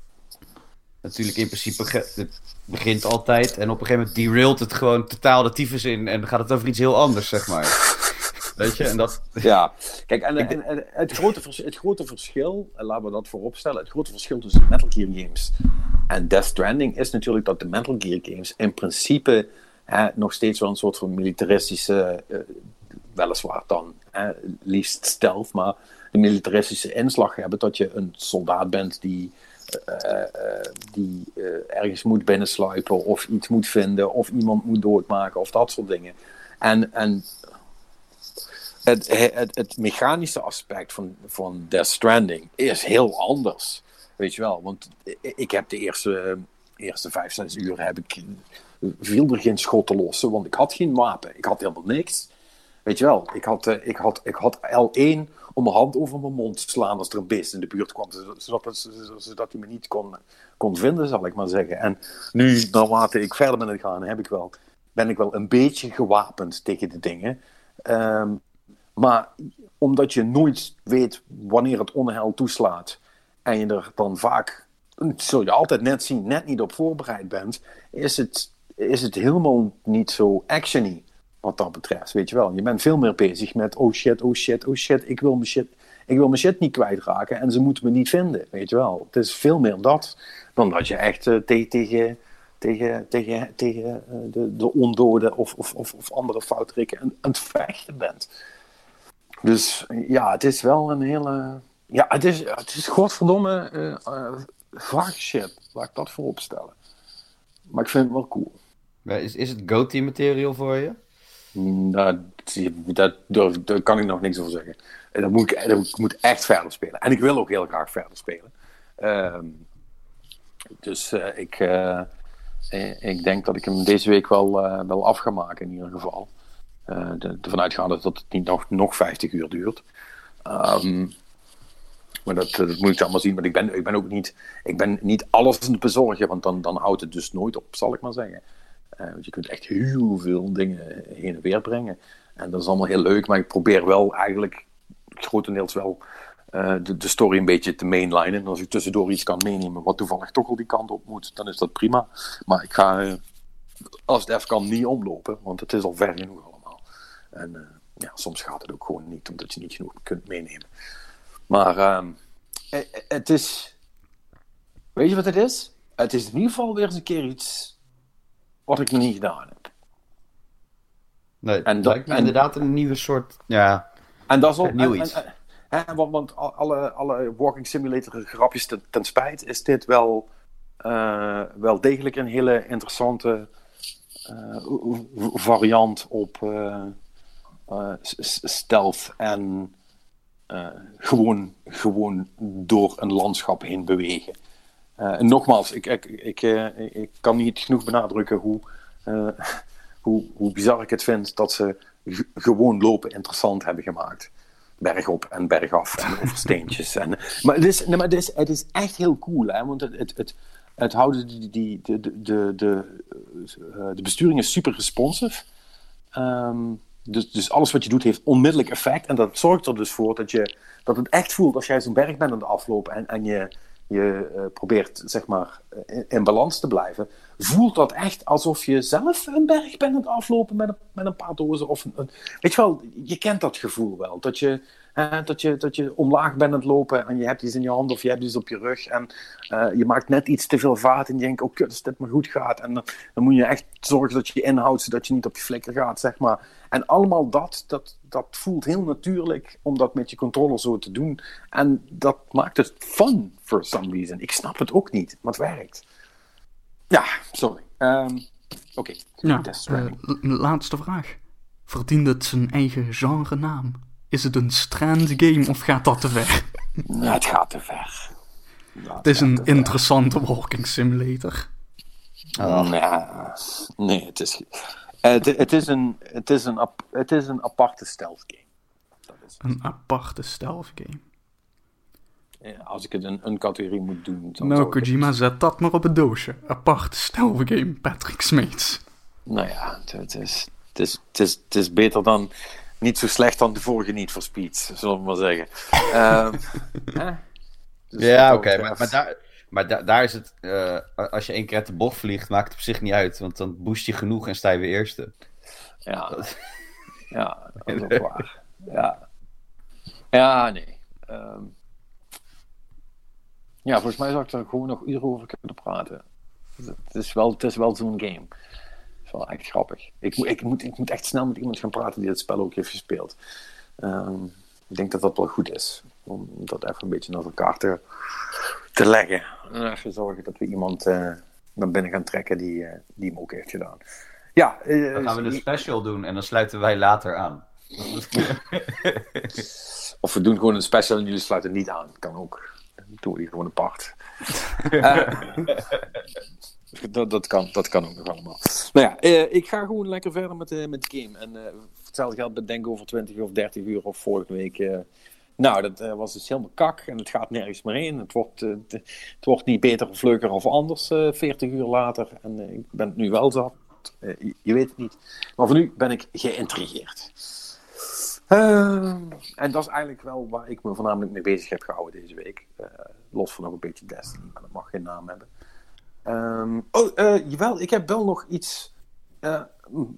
S2: Natuurlijk in principe, het begint altijd en op een gegeven moment derailt het gewoon totaal de tyfus in en dan gaat het over iets heel anders, zeg maar. Weet je, en dat...
S3: Ja, kijk, en, en, en het, grote vers- het grote verschil, en laten we dat voorop stellen, het grote verschil tussen Metal Gear games en Death Stranding is natuurlijk dat de Metal Gear games in principe hè, nog steeds wel een soort van militaristische, eh, weliswaar dan hè, liefst stealth, maar de militaristische inslag hebben dat je een soldaat bent die, die eh, ergens moet binnensluipen of iets moet vinden of iemand moet doodmaken of dat soort dingen. En, en het, het, mechanische aspect van, van Death Stranding is heel anders. Weet je wel, want ik heb de eerste, eerste vijf, zes uur heb ik, viel er geen schot te lossen, want ik had geen wapen. Ik had helemaal niks. Weet je wel, ik had, eh, ik had, ik had L1 om mijn hand over mijn mond te slaan als er een beest in de buurt kwam, zodat, hij me niet kon, kon vinden, zal ik maar zeggen. En nu, naarmate ik verder ben gegaan, heb ik wel, ben ik wel een beetje gewapend tegen de dingen. Ehm, maar omdat je nooit weet wanneer het onheil toeslaat en je er dan vaak, zul je altijd net zien, net niet op voorbereid bent, is het, is het helemaal niet zo actiony wat dat betreft, weet je wel. Je bent veel meer bezig met, oh shit, oh shit, oh shit, ik wil mijn shit, ik wil mijn shit niet kwijtraken en ze moeten me niet vinden, weet je wel. Het is veel meer dat dan dat je echt eh, te- tegen, tegen, tegen, tegen eh, de, de ondoden of, of, of, of andere foutrikken aan het vechten bent. Dus ja, het is wel een hele. Ja, het is, het is godverdomme eh eh, vaag shit. Laat ik dat voorop stellen. Maar ik vind het wel cool.
S2: Is, is het GOTY material voor je?
S3: Nou, daar kan ik nog niks over zeggen. Dat moet ik, dat, moet echt verder spelen. En ik wil ook heel graag verder spelen. Ehm, dus eh, ik, eh, eh, ik denk dat ik hem deze week wel, wel af ga maken in ieder geval. Ervan uitgaande dat het niet nog, nog 50 uur duurt. Ehm, maar dat, dat moet ik allemaal zien. Maar ik ben, ik ben ook niet, ik ben niet alles bezorgen, want dan, dan houdt het dus nooit op, zal ik maar zeggen. Eh, want je kunt echt heel veel dingen heen en weer brengen. En dat is allemaal heel leuk, maar ik probeer wel eigenlijk grotendeels wel eh, de, de story een beetje te mainlinen. En als ik tussendoor iets kan meenemen wat toevallig toch al die kant op moet, dan is dat prima. Maar ik ga, eh, als het even kan, niet omlopen, want het is al ver genoeg allemaal. En ja, soms gaat het ook gewoon niet, omdat je niet genoeg kunt meenemen. Maar ehm, eh, eh, het is. Weet je wat het is? Het is in ieder geval weer eens een keer iets wat ik nog niet gedaan heb.
S2: Nee,
S3: En dat-
S2: lijkt me
S3: en-
S2: inderdaad een nieuwe soort... Ja,
S3: En dat is ook
S2: Nieuw
S3: en-
S2: iets.
S3: en- hè, want, want al- alle, alle Walking Simulator grapjes ten, ten spijt is dit wel, eh, wel degelijk een hele interessante eh, variant op eh, stealth en gewoon, gewoon door een landschap heen bewegen. Eh, en nogmaals, ik, ik, ik, eh, ik kan niet genoeg benadrukken hoe, eh, hoe, hoe bizar ik het vind dat ze gewoon lopen interessant hebben gemaakt. Bergop en bergaf en over steentjes. En, maar het is, nee, maar het, is, het is echt heel cool, hè? want het, het, het, het houden die, die, de, de, de, de, de besturing is super responsive. Ehm, dus, dus alles wat je doet heeft onmiddellijk effect. En dat zorgt er dus voor dat, je, dat het echt voelt als jij zo'n berg bent aan het aflopen en, en je, je eh, probeert zeg maar in, in balans te blijven. Voelt dat echt alsof je zelf een berg bent aan het aflopen met een, met een paar dozen. Of een- weet je wel, je kent dat gevoel wel. Dat je, hè, dat, je, dat je omlaag bent aan het lopen en je hebt iets in je hand of je hebt iets op je rug. En eh, je maakt net iets te veel vaart en je denkt, oh kut, als dit maar goed gaat. En dan, dan moet je echt zorgen dat je je inhoudt, zodat je niet op je flikker gaat, zeg maar. En allemaal dat, dat, dat voelt heel natuurlijk om dat met je controller zo te doen. En dat maakt het fun, for some reason. Ik snap het ook niet, maar het werkt. Ja, sorry. Ehm, Oké,
S1: eh, laatste vraag. Verdient het zijn eigen genre naam? Is het een strand game of gaat dat te ver?
S3: Ja, het gaat te ver.
S1: Het is een interessante walking simulator.
S3: Oh. nee, het is, het, het, is een, het, is een, het is een aparte stealth game.
S1: Dat is een aparte stealth game.
S3: Ja, als ik het een, een categorie moet doen.
S1: Dan nou, Kojima, zet dat maar op het doosje. Aparte stealth game, Patrick Smeets.
S3: Nou ja, het is, het, is, het, is, het is beter dan. Niet zo slecht dan de vorige niet voor Speed, zullen we maar zeggen.
S2: um, dus ja, oké, maar, maar daar maar daar is het, uh, als je één keer uit de bocht vliegt, maakt het op zich niet uit. Want dan boost je genoeg en sta je weer eerste.
S3: Ja, dat... ja dat is ook waar. Ja, ja nee. Um... Ja, volgens mij zou ik er gewoon nog uren over kunnen praten. Het is wel, het is wel zo'n game. Is wel echt grappig. Ik, moet, ik, moet, ik moet echt snel met iemand gaan praten die het spel ook heeft gespeeld. Um, ik denk dat dat wel goed is. Om dat even een beetje naar elkaar te, te leggen. En even zorgen dat we iemand uh, naar binnen gaan trekken die, uh, die hem ook heeft gedaan. Ja,
S2: uh, dan gaan we de special doen en dan sluiten wij later aan.
S3: of we doen gewoon een special en jullie sluiten niet aan. Kan ook. Dan doen we die gewoon apart. dat, dat, kan, dat kan ook nog allemaal. Nou ja, ik ga gewoon lekker verder met, met de game. En hetzelfde geldt bedenken over 20 of 30 uur of vorige week nou, dat was dus helemaal kak en het gaat nergens meer heen. Het wordt, het wordt niet beter of leuker of anders uh, eh, 40 uur later. En ik ben het nu wel zat. Je, je, weet het niet. Maar voor nu ben ik geïntrigeerd. en dat is eigenlijk wel waar ik me voornamelijk mee bezig heb gehouden deze week. los van nog een beetje Destiny, dat mag geen naam hebben. Um, oh, jawel, ik heb wel nog iets.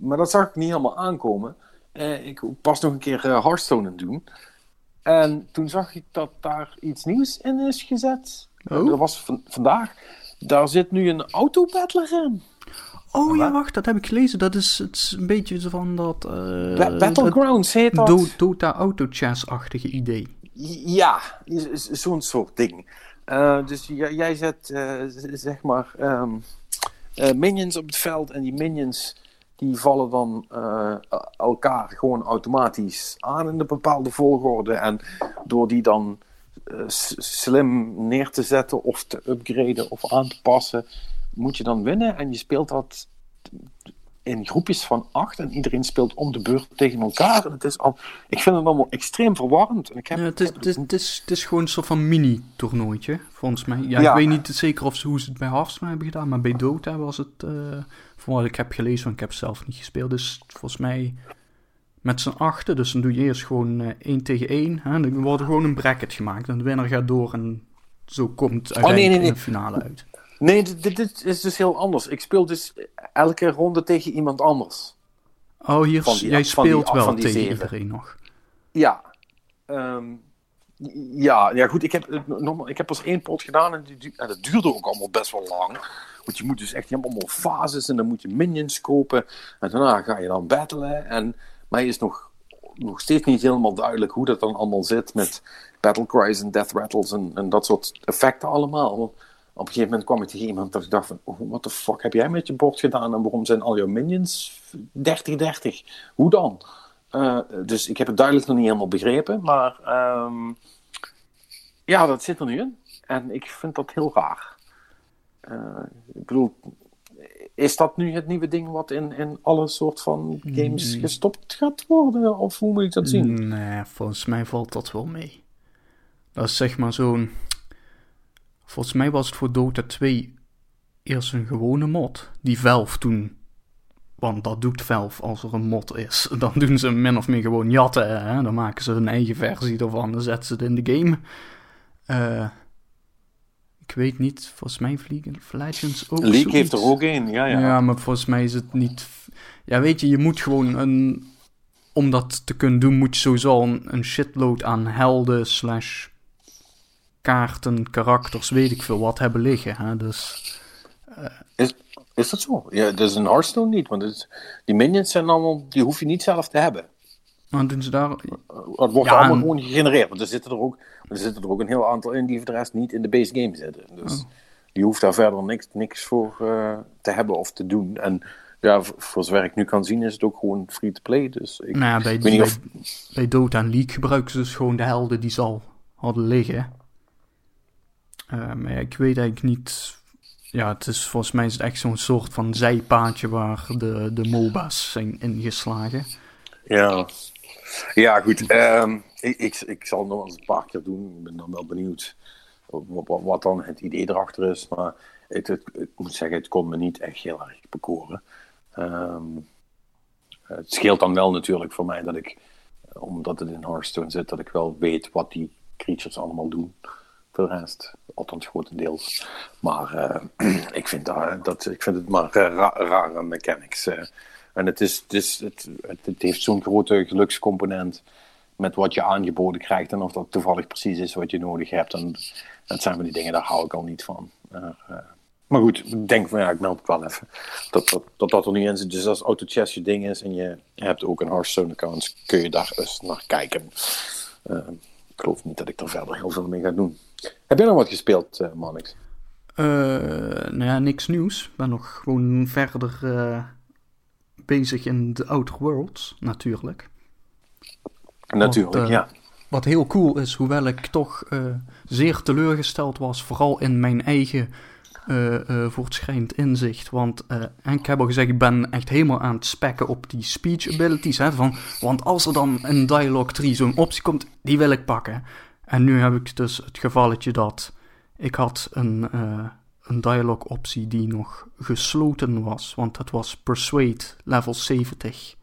S3: maar dat zag ik niet helemaal aankomen. ik pas nog een keer Hearthstone aan doen. En toen zag ik dat daar iets nieuws in is gezet. Oh. Dat was vandaag. Daar zit nu een autobattler in.
S1: Oh ja, wacht, dat heb ik gelezen. Dat is, het is een beetje van dat...
S3: Uh, Battlegrounds heet dat. Do
S1: Dota Auto Chess-achtige idee.
S3: Ja, zo'n soort ding. Uh, dus jij zet, uh, zeg maar, um, minions op het veld en die minions die vallen dan elkaar gewoon automatisch aan in een bepaalde volgorde. En door die dan slim neer te zetten of te upgraden of aan te passen, moet je dan winnen. En je speelt dat in groepjes van acht en iedereen speelt om de beurt tegen elkaar. En het is al, ik vind het allemaal extreem verwarrend. En ik heb,
S1: ja, het, is, het, is, het, is, het is gewoon een soort van mini-toernooitje, volgens mij. Ja, Ik weet niet zeker of ze, hoe ze het bij Hearthstone hebben gedaan, maar bij Dota was het, uh, wat ik heb gelezen, want ik heb zelf niet gespeeld, dus volgens mij met z'n achten. Dus dan doe je eerst gewoon uh, één tegen één. Hè? Dan wordt er gewoon een bracket gemaakt en de winnaar gaat door en zo komt uiteindelijk oh, nee, nee, nee. de finale uit.
S3: Nee, dit, dit, is dus heel anders. Ik speel dus elke ronde tegen iemand anders.
S1: Oh, hier, die, jij speelt die, wel tegen zeven. iedereen nog.
S3: Ja. Um, ja, ja, goed. Ik heb, nog, ik heb pas één pot gedaan en, die, en dat duurde ook allemaal best wel lang. Want je moet dus echt, je hebt allemaal fases en dan moet je minions kopen. En daarna ga je dan battlen. En mij is nog, nog steeds niet helemaal duidelijk hoe dat dan allemaal zit met battlecries en death rattles en, en dat soort effecten allemaal op een gegeven moment kwam ik tegen iemand dat ik dacht van, oh, what the fuck heb jij met je bord gedaan en waarom zijn al jouw minions 30-30? Hoe dan? Uh, dus ik heb het duidelijk nog niet helemaal begrepen, maar um, ja, dat zit er nu in. En ik vind dat heel raar. Uh, ik bedoel, is dat nu het nieuwe ding wat in, in alle soort van games mm. gestopt gaat worden? Of hoe moet ik dat zien?
S1: Nee, volgens mij valt dat wel mee. Dat is zeg maar zo'n Volgens mij was het voor Dota 2 eerst een gewone mod. Die Valve toen. Want dat doet Valve als er een mod is. Dan doen ze min of meer gewoon jatten. Hè? Dan maken ze hun eigen versie ervan. Dan zetten ze het in de game. Uh, ik weet niet. Volgens mij vliegen Legends ook.
S3: League heeft er ook een. Ja, ja.
S1: ja, maar volgens mij is het niet. Ja, weet je, je moet gewoon een. Om dat te kunnen doen, moet je sowieso een, een shitload aan helden slash kaarten, karakters, weet ik veel wat hebben liggen. Hè? Dus,
S3: uh... is, is dat zo? Ja, dat is een Hearthstone niet, want is, die minions zijn allemaal, die hoef je niet zelf te hebben.
S1: Maar doen ze daar...
S3: Het wordt allemaal gewoon gegenereerd, want er zitten er, ook, er zitten er ook een heel aantal in die voor de rest niet in de base game zitten. Dus oh. je hoeft daar verder niks, niks voor uh, te hebben of te doen. En ja, voor zover ik nu kan zien is het ook gewoon free-to-play. Dus ik,
S1: nou ja, bij, weet niet of... bij Dota en League gebruiken ze dus gewoon de helden die ze al hadden liggen. Eh, ik weet eigenlijk niet. Ja, het is volgens mij is het echt zo'n soort van zijpaadje waar de, de MOBA's zijn ingeslagen.
S3: Ja, ja goed. ehm, ik, ik, ik zal het nog eens een paar keer doen. Ik ben dan wel benieuwd wat, wat, dan het idee erachter is. Maar het, het, ik moet zeggen, het kon me niet echt heel erg bekoren. Ehm, het scheelt dan wel natuurlijk voor mij dat ik, omdat het in Hearthstone zit, dat ik wel weet wat die creatures allemaal doen. Voor de rest, althans grotendeels. Maar eh, ik, vind dat, dat, ik vind het maar eh, ra- rare mechanics. eh. en het, is, het, het, het, heeft zo'n grote gelukscomponent met wat je aangeboden krijgt. En of dat toevallig precies is wat je nodig hebt. En dat zijn van die dingen, daar hou ik al niet van. Maar goed, ik denk van ja, ik meld het wel even. Dat dat, dat, dat er niet in zit. Dus als AutoChess je ding is en je hebt ook een Hearthstone account, kun je daar eens naar kijken. Ik geloof niet dat ik er verder heel veel mee ga doen. Heb jij nog wat gespeeld, uh, Manix?
S1: Eh, nou ja, niks nieuws. Ik ben nog gewoon verder eh, bezig in de Outer Worlds, natuurlijk.
S3: Natuurlijk,
S1: Want, eh,
S3: ja.
S1: Wat heel cool is, hoewel ik toch zeer teleurgesteld was, vooral in mijn eigen voortschrijdend inzicht. Want en ik heb al gezegd, ik ben echt helemaal aan het spekken op die speech abilities. Hè, van, want als er dan in Dialog 3 zo'n optie komt, die wil ik pakken. En nu heb ik dus het gevalletje dat ik had een, eh, een dialog optie die nog gesloten was. Want dat was Persuade level 70.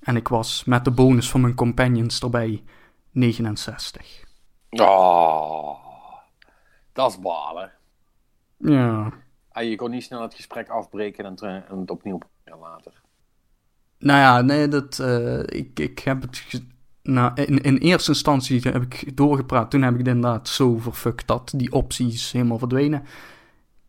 S1: En ik was met de bonus van mijn companions erbij 69.
S3: Oh, dat is balen.
S1: Ja.
S3: Ah, je kon niet snel het gesprek afbreken en, en het opnieuw later.
S1: Nou ja, nee, dat, eh, ik, ik heb het... Nou, in, in eerste instantie heb ik doorgepraat. Toen heb ik inderdaad zo verfukt dat die opties helemaal verdwenen.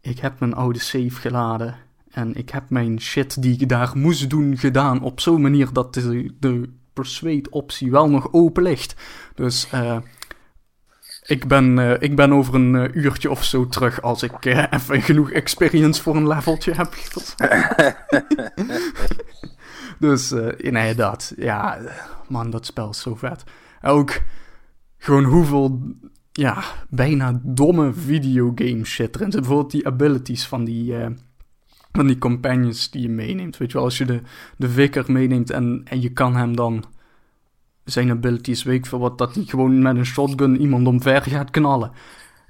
S1: Ik heb mijn oude save geladen. En ik heb mijn shit die ik daar moest doen gedaan op zo'n manier dat de, de persuade optie wel nog open ligt. Dus eh, ik, ben, eh, ik ben over een eh, uurtje of zo terug als ik even genoeg experience voor een leveltje heb. dus eh, nee, dat. Ja, man, dat spel is zo vet. Ook gewoon hoeveel, ja, bijna domme videogame shit erin. Bijvoorbeeld die abilities van die, eh, van die companions die je meeneemt. Weet je wel, als je de, de vicar meeneemt en, en je kan hem dan zijn abilities, weet ik veel wat, dat hij gewoon met een shotgun iemand omver gaat knallen.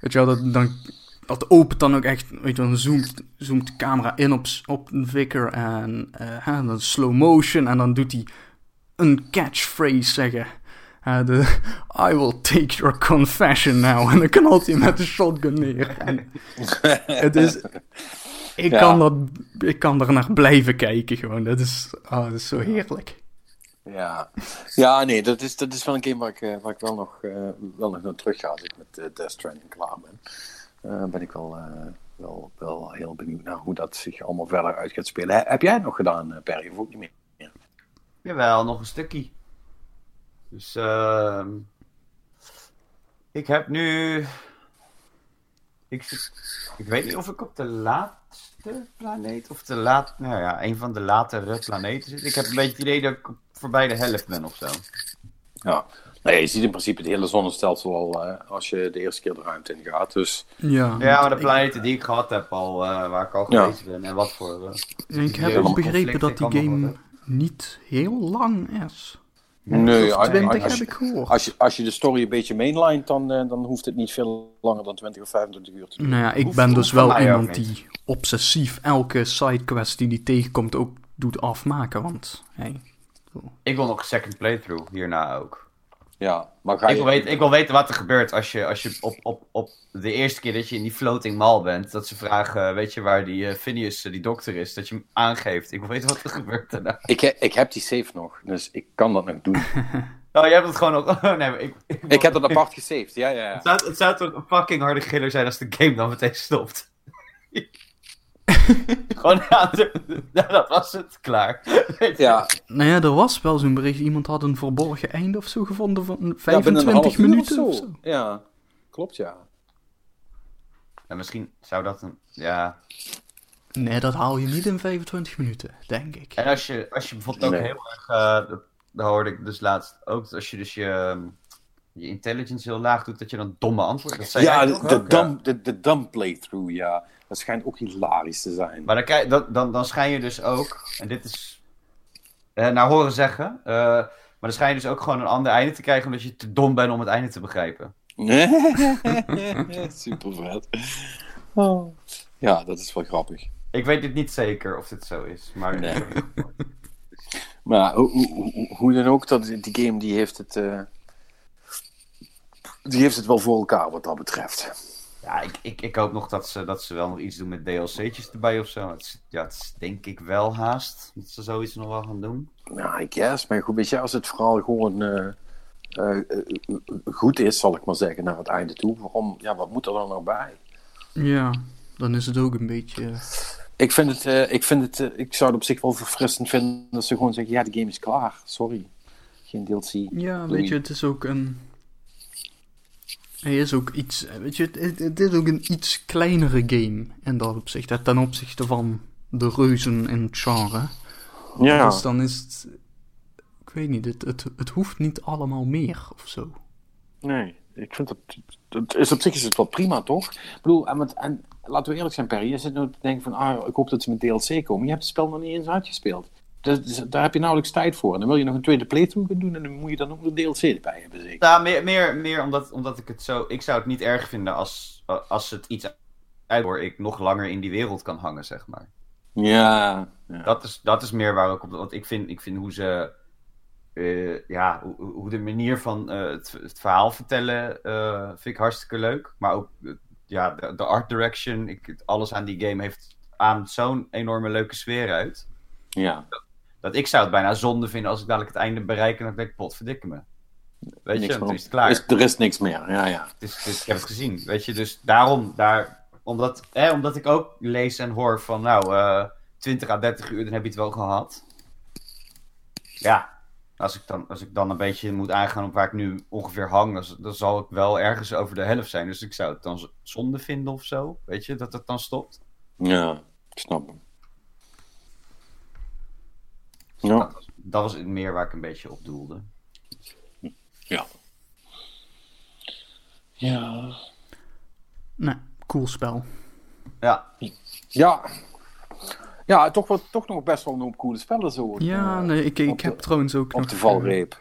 S1: Weet je wel, dat, dan, dat opent dan ook echt, weet je dan zoomt, zoomt de camera in op, op een vicar en eh, dan slow motion en dan doet hij een catchphrase zeggen. Eh, de, I will take your confession now. En dan knalt hij met de shotgun neer. En het is... Ik,
S3: Ja.
S1: kan dat, ik kan er naar blijven kijken gewoon. Dat is, oh, dat is zo heerlijk.
S3: Ja, ja nee, dat is, dat is wel een game waar ik, eh, waar ik wel, nog, wel nog naar terug ga als ik met uh, Death Stranding klaar ben. Eh, ben ik wel, eh, wel, wel heel benieuwd naar hoe dat zich allemaal verder uit gaat spelen. He- heb jij het nog gedaan, eh, Perry, of ook niet meer?
S2: Jawel, nog een stukje. Dus ehm ik heb nu. Ik, weet niet of ik op de laatste planeet of de laat, nou ja, een van de latere planeten zit. Ik heb een beetje het idee dat ik voorbij de helft ben of zo.
S3: Ja. Nee, je ziet in principe het hele zonnestelsel al eh, als je de eerste keer de ruimte in gaat. Dus
S1: Ja,
S2: Ja, maar de
S1: ik-
S2: planeten die ik gehad heb al, eh, waar ik al
S3: Ja.
S2: geweest ben en wat voor. eh,
S1: Ik heb ook begrepen dat die game
S2: worden.
S1: niet heel lang is.
S3: nee, als,
S1: 20
S3: als,
S1: heb ik gehoord.
S3: als, je, als je de story een beetje mainlined, dan, dan hoeft het niet veel langer dan 20 of 25 uur te doen.
S1: Nou ja, ik
S2: Hoeft-
S1: ben dus wel iemand die obsessief elke sidequest die die tegenkomt ook doet afmaken. Want, hey,
S2: Ik wil nog een second playthrough hierna ook.
S3: Ja, maar ga
S2: Ik wil, weten, ik wil weten wat er gebeurt als je, als je op, op, op de eerste keer dat je in die floating mall bent. Dat ze vragen, weet je waar die eh, Phineas, eh, die dokter is, dat je hem aangeeft. Ik wil weten wat er gebeurt daarna.
S3: Ik, he- ik heb die save nog, dus ik kan dat nog doen.
S2: Oh, jij hebt het gewoon nog... Oh, nee, ik... Ik,
S3: ik heb dat apart gesaved, ja, ja,
S2: Het
S3: ja.
S2: zou, het zou toch een fucking harde giller zijn als de game dan meteen stopt. gewoon, ja, dat was het, klaar.
S3: Ja,
S1: nou ja, er was wel zo'n bericht. Iemand had een verborgen einde of zo gevonden van
S3: ja, binnen
S1: 25
S3: een half uur
S1: minuten of zo.
S3: Ja, klopt, ja.
S2: Ja, misschien zou dat een... Ja...
S1: Nee, dat haal je niet in 25 minuten, denk ik.
S2: En als je, als je bijvoorbeeld ook
S3: Nee.
S2: heel erg, eh, dat, dat hoorde ik dus laatst ook, als je dus je, ehm, je intelligence heel laag doet, dat je dan domme antwoorden... Dat zei
S3: Ja, de, de, dumb, de, de dumb playthrough, ja. Dat schijnt ook hilarisch te zijn.
S2: Maar dan, krijg- dan, dan, dan schijn je dus ook, en dit is eh, naar horen zeggen, eh, maar dan schijn je dus ook gewoon een ander einde te krijgen omdat je te dom bent om het einde te begrijpen.
S3: Super vet. Oh. Ja, dat is wel grappig.
S2: Ik weet dit niet zeker of dit zo is, maar
S3: Nee. Maar hoe, hoe, hoe- hoe dan ook, dat, die game die heeft het. eh, die heeft het wel voor elkaar wat dat betreft.
S2: Ja, ik, ik, ik hoop nog dat ze, dat ze wel nog iets doen met DLC'tjes erbij of zo. Het is, ja, het is denk ik wel haast dat ze zoiets nog wel gaan doen.
S3: Ja, ik guess. Maar goed, weet je, als het verhaal gewoon eh, eh, eh, goed is, zal ik maar zeggen, naar het einde toe. Waarom, ja, wat moet er dan nog bij?
S1: Ja, dan is het ook een beetje...
S3: Ik vind het, eh, ik vind het, ik zou het op zich wel verfrissend vinden dat ze gewoon zeggen, ja, de game is klaar. Sorry. Geen DLC.
S1: Ja, weet je, het is ook een... Hij is ook iets... Weet je, het, het is ook een iets kleinere game in dat opzicht. Ten opzichte van de reuzen in het genre.
S3: Ja.
S1: Dus dan is het... Ik weet niet, het, het, het hoeft niet allemaal meer of zo.
S3: Nee, ik vind dat. het is op zich is het wel prima, toch? Ik bedoel, en, met, en laten we eerlijk zijn, Perry. Je zit nu te denken van, ah, ik hoop dat ze met DLC komen. Je hebt het spel nog niet eens uitgespeeld. Dus daar heb je nauwelijks tijd voor. En dan wil je nog een tweede playthrough gaan doen en dan moet je dan ook een DLC erbij hebben, zeker?
S2: Nou, meer, meer, meer omdat, omdat ik het zo... Ik zou het niet erg vinden als, als het iets uit waar ik nog langer in die wereld kan hangen, zeg maar.
S3: Ja. ja.
S2: Dat is, dat is meer waar ik op... Want ik vind, ik vind hoe ze... eh, ja, hoe, de manier van eh, het, het verhaal vertellen eh, vind ik hartstikke leuk. Maar ook ja, de, de art direction. Ik, alles aan die game heeft aan zo'n enorme leuke sfeer uit.
S3: ja.
S2: Dat ik zou het bijna zonde vinden als ik dadelijk het einde bereik en dan denk ik, potverdikke me. Weet
S3: Niks
S2: je, dan is het klaar.
S3: Is- er is niks meer, ja, ja.
S2: Het is, het is- ik heb het gezien, weet je. Dus daarom, daar, omdat, hè, omdat ik ook lees en hoor van, nou, eh 20 à 30 uur, dan heb je het wel gehad. Ja, als ik dan, als ik dan een beetje moet aangaan op waar ik nu ongeveer hang, dan, dan zal ik wel ergens over de helft zijn. Dus ik zou het dan zonde vinden of zo, weet je, dat het dan stopt.
S3: Ja, ik snap hem. Ja,
S2: Dat, was, dat was meer waar ik een beetje op doelde.
S3: ja. Ja.
S1: Nee, cool spel.
S2: Ja,
S3: Ja. Ja, toch, wel, toch nog best wel een hoop coole spellen zo.
S1: Ja,
S3: eh,
S1: nee, ik, ik
S3: op de-
S1: heb trouwens ook
S3: Op
S1: nog...
S3: de valreep.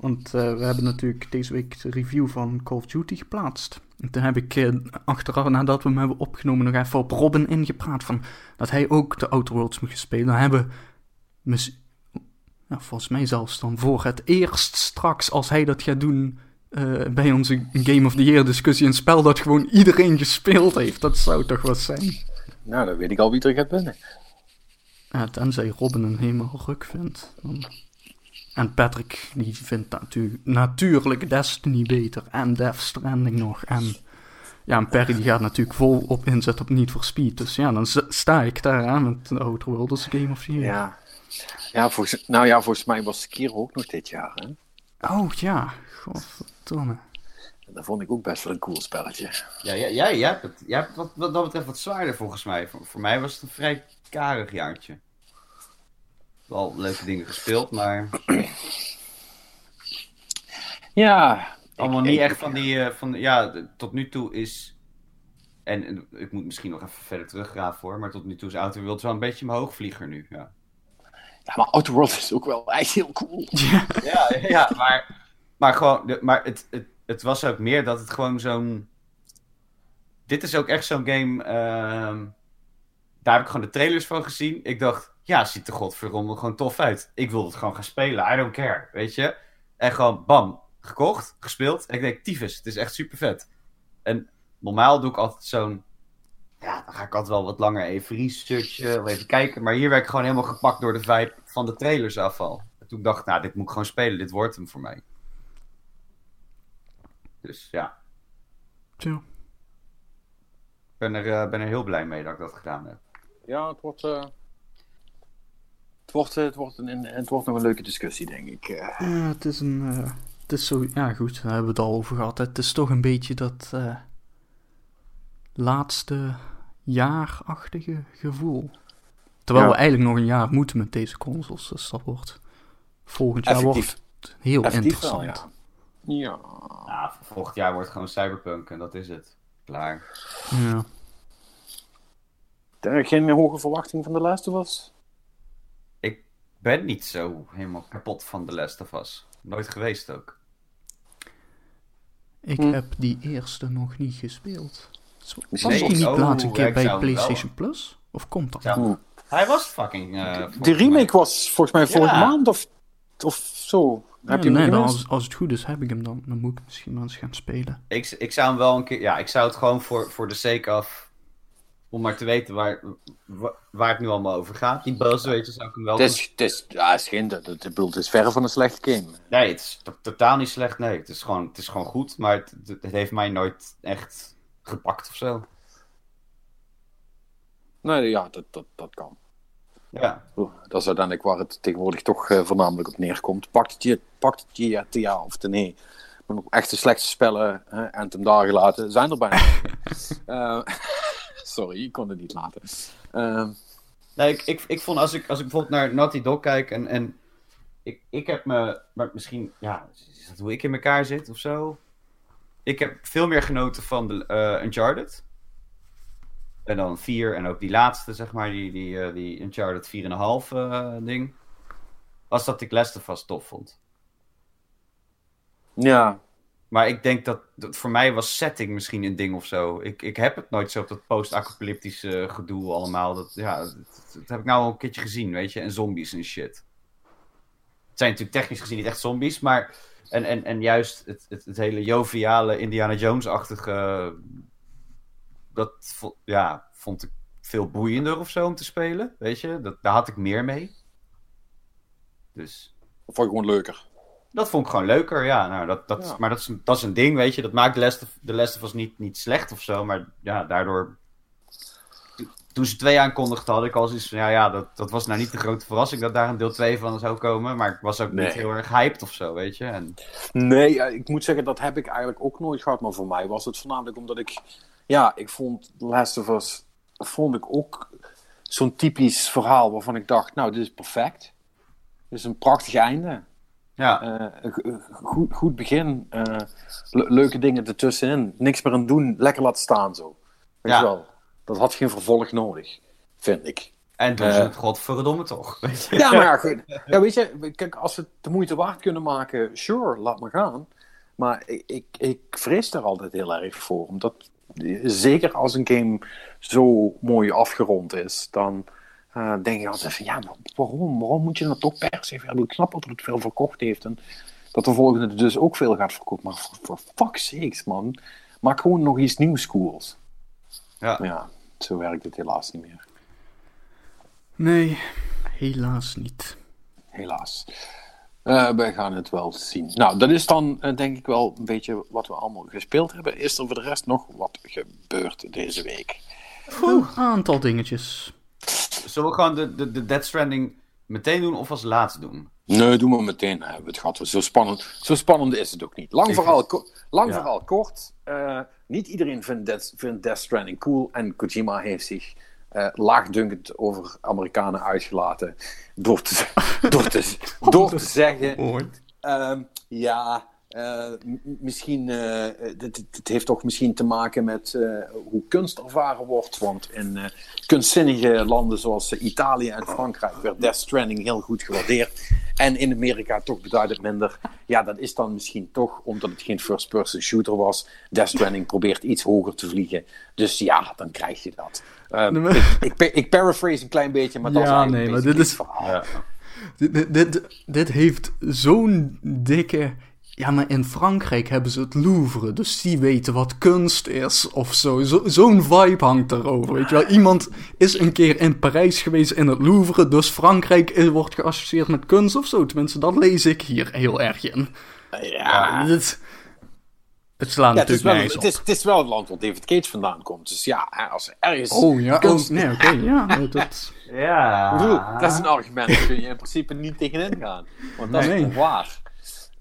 S1: Want eh, we hebben natuurlijk deze week de review van Call of Duty geplaatst. En toen heb ik eh, achteraf, nadat we hem hebben opgenomen, nog even op Robin ingepraat van dat hij ook de Outer Worlds moet spelen. Dan hebben we mis- ja, volgens mij zelfs dan voor het eerst straks, als hij dat gaat doen eh, bij onze Game of the Year discussie, een spel dat gewoon iedereen gespeeld heeft. Dat zou toch wat zijn?
S3: Nou, dan weet ik al wie er gaat winnen.
S1: Ja, tenzij Robin een helemaal ruk vindt. Dan... En Patrick, die vindt natu natuurlijk Destiny beter. En Death Stranding nog. En, ja, en Perry die gaat natuurlijk vol op inzet op Need for Speed. Dus ja, dan sta ik daar aan met de Outer Worlds Game of the Year.
S3: Ja. Ja, volgens, nou ja, volgens mij was Sekiro ook nog dit jaar. Hè?
S1: Oh ja, godverdomme.
S3: Dat vond ik ook best wel een cool spelletje.
S2: ja, ja, ja, jij hebt het, jij hebt wat, wat dat betreft wat zwaarder volgens mij. Voor, voor mij was het een vrij karig jaartje. Wel leuke dingen gespeeld, maar
S3: Ja.
S2: allemaal
S3: ik-
S2: niet
S3: ik-
S2: echt van die... eh, van, ja, tot nu toe is... En ik moet misschien nog even verder teruggraven voor, maar tot nu toe is Outer Worlds wel een beetje mijn hoogvlieger nu. Ja,
S3: Ja, maar Outer Worlds is ook wel echt heel cool.
S1: Ja,
S2: ja, ja maar, maar gewoon... de- maar het, het, het was ook meer dat het gewoon zo'n... Dit is ook echt zo'n game... ehm, daar heb ik gewoon de trailers van gezien. Ik dacht, ja, ziet er godverdomme gewoon tof uit. Ik wil het gewoon gaan spelen. I don't care, weet je. En gewoon, bam, gekocht, gespeeld. En ik denk, tyfus, het is echt super vet. En normaal doe ik altijd zo'n... Ja, dan ga ik altijd wel wat langer even researchen, of even kijken. Maar hier werd ik gewoon helemaal gepakt door de vibe van de trailers afval. En toen dacht ik, nou, dit moet ik gewoon spelen. Dit wordt hem voor mij. Dus ja,
S1: tja.
S2: ik ben er, eh, ben er heel blij mee dat ik dat gedaan heb.
S3: Ja, het wordt... eh, Het wordt, eh, het, wordt een, het wordt nog een leuke discussie, denk ik. eh.
S1: Ja, het is een. het is zo. Ja, goed, daar hebben we het al over gehad. Het is toch een beetje dat. eh, laatste jaarachtige gevoel. Terwijl
S3: Ja.
S1: we eigenlijk nog een jaar moeten met deze consoles. Dus dat wordt. Volgend jaar
S3: Effectief.
S1: wordt het heel
S3: Effectief
S1: interessant.
S3: wel, ja. Ja.
S2: Nou, volgend jaar wordt gewoon Cyberpunk en dat is het. Klaar.
S1: Ja.
S3: Eh, Geen hoge verwachting van de Last of Us?
S2: Ik ben niet zo helemaal kapot van The Last of Us. Nooit geweest ook.
S1: Ik
S3: Hm.
S1: heb die eerste nog niet gespeeld. Was
S3: Misschien
S1: die
S2: Nee,
S1: niet laatst een keer bij
S2: wel-
S1: PlayStation Plus? Of komt dat?
S2: Ja. Hij was fucking... eh, mij-
S3: remake was volgens mij vorige
S2: Ja.
S3: maand of, of zo. Heb je
S1: Ja,
S3: hem
S1: nee, dan als, als het goed is, heb ik hem dan. Dan moet ik misschien wel eens gaan spelen.
S2: Ik, ik zou hem wel een keer... Ja, ik zou het gewoon voor, voor de sake af... Om maar te weten waar, wa- waar het nu allemaal over gaat. Die buzz, weet je, zou ik hem wel
S3: Het
S2: doen.
S3: is, het is, ja, het is geen, bedoel, het is verre van een slechte game.
S2: Nee, het is to- totaal niet slecht. Nee, het is gewoon, het is gewoon goed. Maar het heeft mij nooit echt gepakt of zo.
S3: Nee, ja, dat, dat, dat kan.
S2: Ja,
S3: Dat is uiteindelijk waar het tegenwoordig toch eh, voornamelijk op neerkomt. Pakt het je, pakt het je ja, te ja of te nee. Maar nog echte slechte spellen, hè, en ten daar gelaten, zijn er bijna. Eh, sorry, ik kon het niet laten. Eh,
S2: Nee, ik, ik, ik vond als ik, als ik bijvoorbeeld naar Naughty Dog kijk en, en ik, ik heb me, maar misschien, ja, is dat hoe ik in elkaar zit of zo? Ik heb veel meer genoten van de eh, Uncharted. En dan 4 en ook die laatste, zeg maar, die, die, eh, die Uncharted 4,5 eh ding. Als dat ik Last of Us tof vond.
S3: ja,
S2: Maar ik denk dat, dat voor mij was setting misschien een ding of zo. Ik, ik heb het nooit zo op dat post-apocalyptische gedoe allemaal. Dat, ja, dat, dat heb ik nou al een keertje gezien, weet je. En zombies en shit. Het zijn natuurlijk technisch gezien niet echt zombies, maar... En, en, en juist het, het, het hele joviale Indiana Jones-achtige... Dat ja, vond ik veel boeiender of zo om te spelen, weet je. Dat, daar had ik meer mee. Dus...
S3: dat vond ik gewoon leuker.
S2: Dat vond ik gewoon leuker, ja. Nou, dat, dat,
S3: Ja.
S2: Maar dat is, dat is een ding, weet je. Dat maakt de Last of, de Last of Us niet, niet slecht of zo. Maar ja, daardoor... Toen ze twee aankondigden, had ik al zoiets van... Ja, ja dat, dat was nou niet de grote verrassing dat daar een deel 2 van zou komen. Maar ik was ook
S3: Nee.
S2: niet heel erg hyped of zo, weet je. En,
S3: Nee, ik moet zeggen, dat heb ik eigenlijk ook nooit gehad. Maar voor mij was het voornamelijk omdat ik... Ja, ik vond Last of Us... Vond ik ook zo'n typisch verhaal waarvan ik dacht... Nou, dit is perfect. Dit is een prachtig einde.
S2: ja,
S3: g- goed, goed begin. eh, le- leuke dingen ertussenin. Niks meer aan doen. Lekker laten staan zo. Weet
S2: Ja.
S3: je wel. Dat had geen vervolg nodig. Vind ik.
S2: en doen ze
S3: eh.
S2: het godverdomme toch, weet je.
S3: Ja, maar ja, goed. ja, weet je, kijk, als we het de moeite waard kunnen maken, sure, laat maar gaan. Maar ik, ik, ik vrees daar altijd heel erg voor. Omdat, zeker als een game zo mooi afgerond is, dan eh, denk je altijd van, ja, maar waarom? Waarom moet je dat toch per se doen? Ik snap dat het veel verkocht heeft en dat de volgende dus ook veel gaat verkopen. Maar voor, voor fuck's sakes, man. Maak gewoon nog iets nieuws cools.
S2: Ja.
S3: Maar ja, zo werkt het helaas niet meer.
S1: Nee, helaas niet.
S3: Helaas. Eh, wij gaan het wel zien. Nou, dat is dan eh, denk ik wel een beetje wat we allemaal gespeeld hebben. Is er voor de rest nog wat gebeurd deze week?
S1: Een aantal dingetjes.
S2: Zullen we gewoon de, de, de Dead Stranding meteen doen of als laatst doen?
S3: Nee, doen we meteen. Hebben we het gehad. Zo spannend, zo spannend is het ook niet. Lang
S2: Ik-
S3: ko- lang
S2: Ja.
S3: verhaal kort. Eh, niet iedereen vindt Death, vindt Death Stranding cool. En Kojima heeft zich eh laagdunkend over Amerikanen uitgelaten. Door te, door te, door te zeggen... Ehm, ja, m- misschien. eh, dit, heeft toch misschien te maken met eh, hoe kunst ervaren wordt. Want in kunstzinnige landen zoals Italië en Frankrijk werd Death Stranding heel goed gewaardeerd. En in Amerika toch beduidend minder. Ja, dat is dan misschien toch omdat het geen first-person shooter was. Death Stranding probeert iets hoger te vliegen. Dus ja, dan krijg je dat. Ehm, ik, ik, ik paraphrase een klein beetje, maar dat is
S1: Ja,
S3: eigenlijk
S1: nee, maar dit is-. Dit, dit, dit, dit heeft zo'n dikke. Ja, maar in Frankrijk hebben ze het Louvre, dus die weten wat kunst is of zo. Zo- Zo'n vibe hangt erover, weet je wel. Iemand is een keer in Parijs geweest in het Louvre, dus Frankrijk eh, wordt geassocieerd met kunst of zo. Tenminste, dat lees ik hier heel erg in.
S3: Ja,
S1: Dit, het slaat
S3: Ja, het, is
S1: natuurlijk
S3: wel, het,
S1: op.
S3: is, het is wel het land waar David Cage vandaan komt. Dus ja, als er ergens.
S1: Oh ja, oh,
S3: kunst-
S1: nee, oké, ja. Dat,
S2: Ja.
S3: Ik bedoel, dat is een argument, daar kun je in principe niet tegenin gaan. Want dat
S1: Nee.
S3: is onwaar.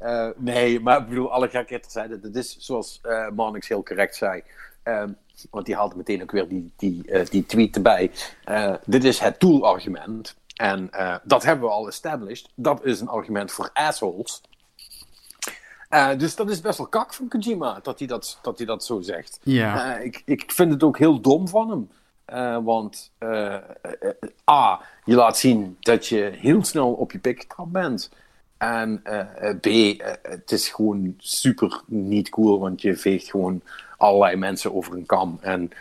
S3: Eh, nee, maar ik bedoel, alle gekheid terzijde. Dat is zoals Marnix heel correct zei. ehm, want die haalde meteen ook weer die, die, eh, die tweet erbij. Dit is het tool-argument. En dat hebben we al established. Dat is een argument voor assholes. Dus dat is best wel kak van Kojima, dat hij dat, dat, hij dat zo zegt.
S1: Ja.
S3: Ik, ik vind het ook heel dom van hem. Want A, je laat zien dat je heel snel op je pik getrapt bent. En eh, eh, B, eh, het is gewoon super niet cool, want je veegt gewoon allerlei mensen over een kam. En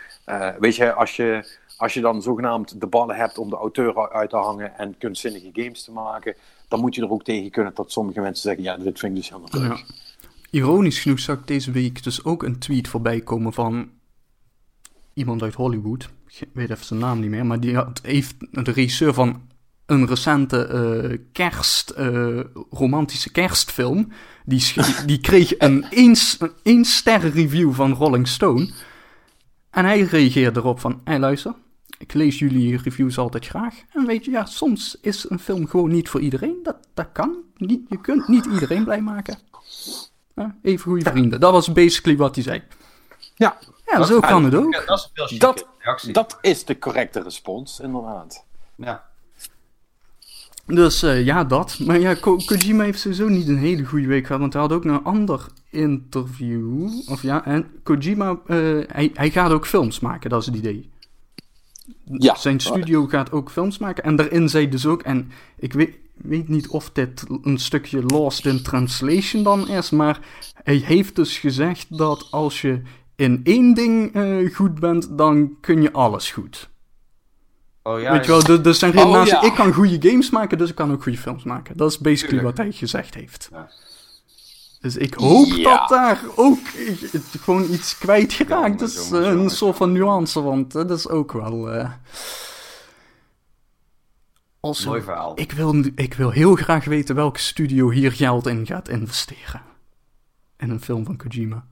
S3: weet je, als je, als je dan zogenaamd de ballen hebt om de auteur uit te hangen en kunstzinnige games te maken, dan moet je er ook tegen kunnen dat sommige mensen zeggen, ja, dit vind ik dus helemaal leuk.
S1: Ja. Ironisch genoeg zag ik deze week dus ook een tweet voorbij komen van iemand uit Hollywood. Ik weet even zijn naam niet meer, maar die had, heeft de regisseur van een recente eh, kerst, eh, romantische kerstfilm. Die, die kreeg een 1 één sterren review van Rolling Stone. En hij reageerde erop van, hé luister, ik lees jullie reviews altijd graag. En weet je, ja, soms is een film gewoon niet voor iedereen. Dat, dat kan. Niet, je kunt niet iedereen blij maken. Ja, even goede vrienden. Dat was basically wat hij zei.
S3: Ja,
S1: Ja, zo kan het ook.
S2: Dat is een
S3: Dat- dat is de correcte respons, inderdaad.
S2: Ja.
S1: Dus eh, ja, dat. Maar ja, Ko- Kojima heeft sowieso niet een hele goede week gehad. Want hij had ook een ander interview. Of ja, en Kojima, eh, hij, hij gaat ook films maken, dat is het idee.
S3: Ja.
S1: Zijn studio gaat ook films maken. En daarin zei dus ook, en ik weet, weet niet of dit een stukje lost in translation dan is, maar hij heeft dus gezegd dat als je in één ding eh, goed bent, dan kun je alles goed.
S2: Oh ja,
S1: Weet je wel, dus, dus zijn redenatie,
S3: Oh, ja.
S1: ik kan goede games maken, dus ik kan ook goede films maken. Dat is basically
S2: Tuurlijk.
S1: wat hij gezegd heeft.
S2: Ja.
S1: Dus ik hoop
S3: Ja.
S1: dat daar ook gewoon iets kwijtgeraakt is. eh, een soort van nuance, want dat is ook wel... eh, als
S2: Mooi verhaal.
S1: ik, wil, ik wil heel graag weten welke studio hier geld in gaat investeren. In een film van Kojima.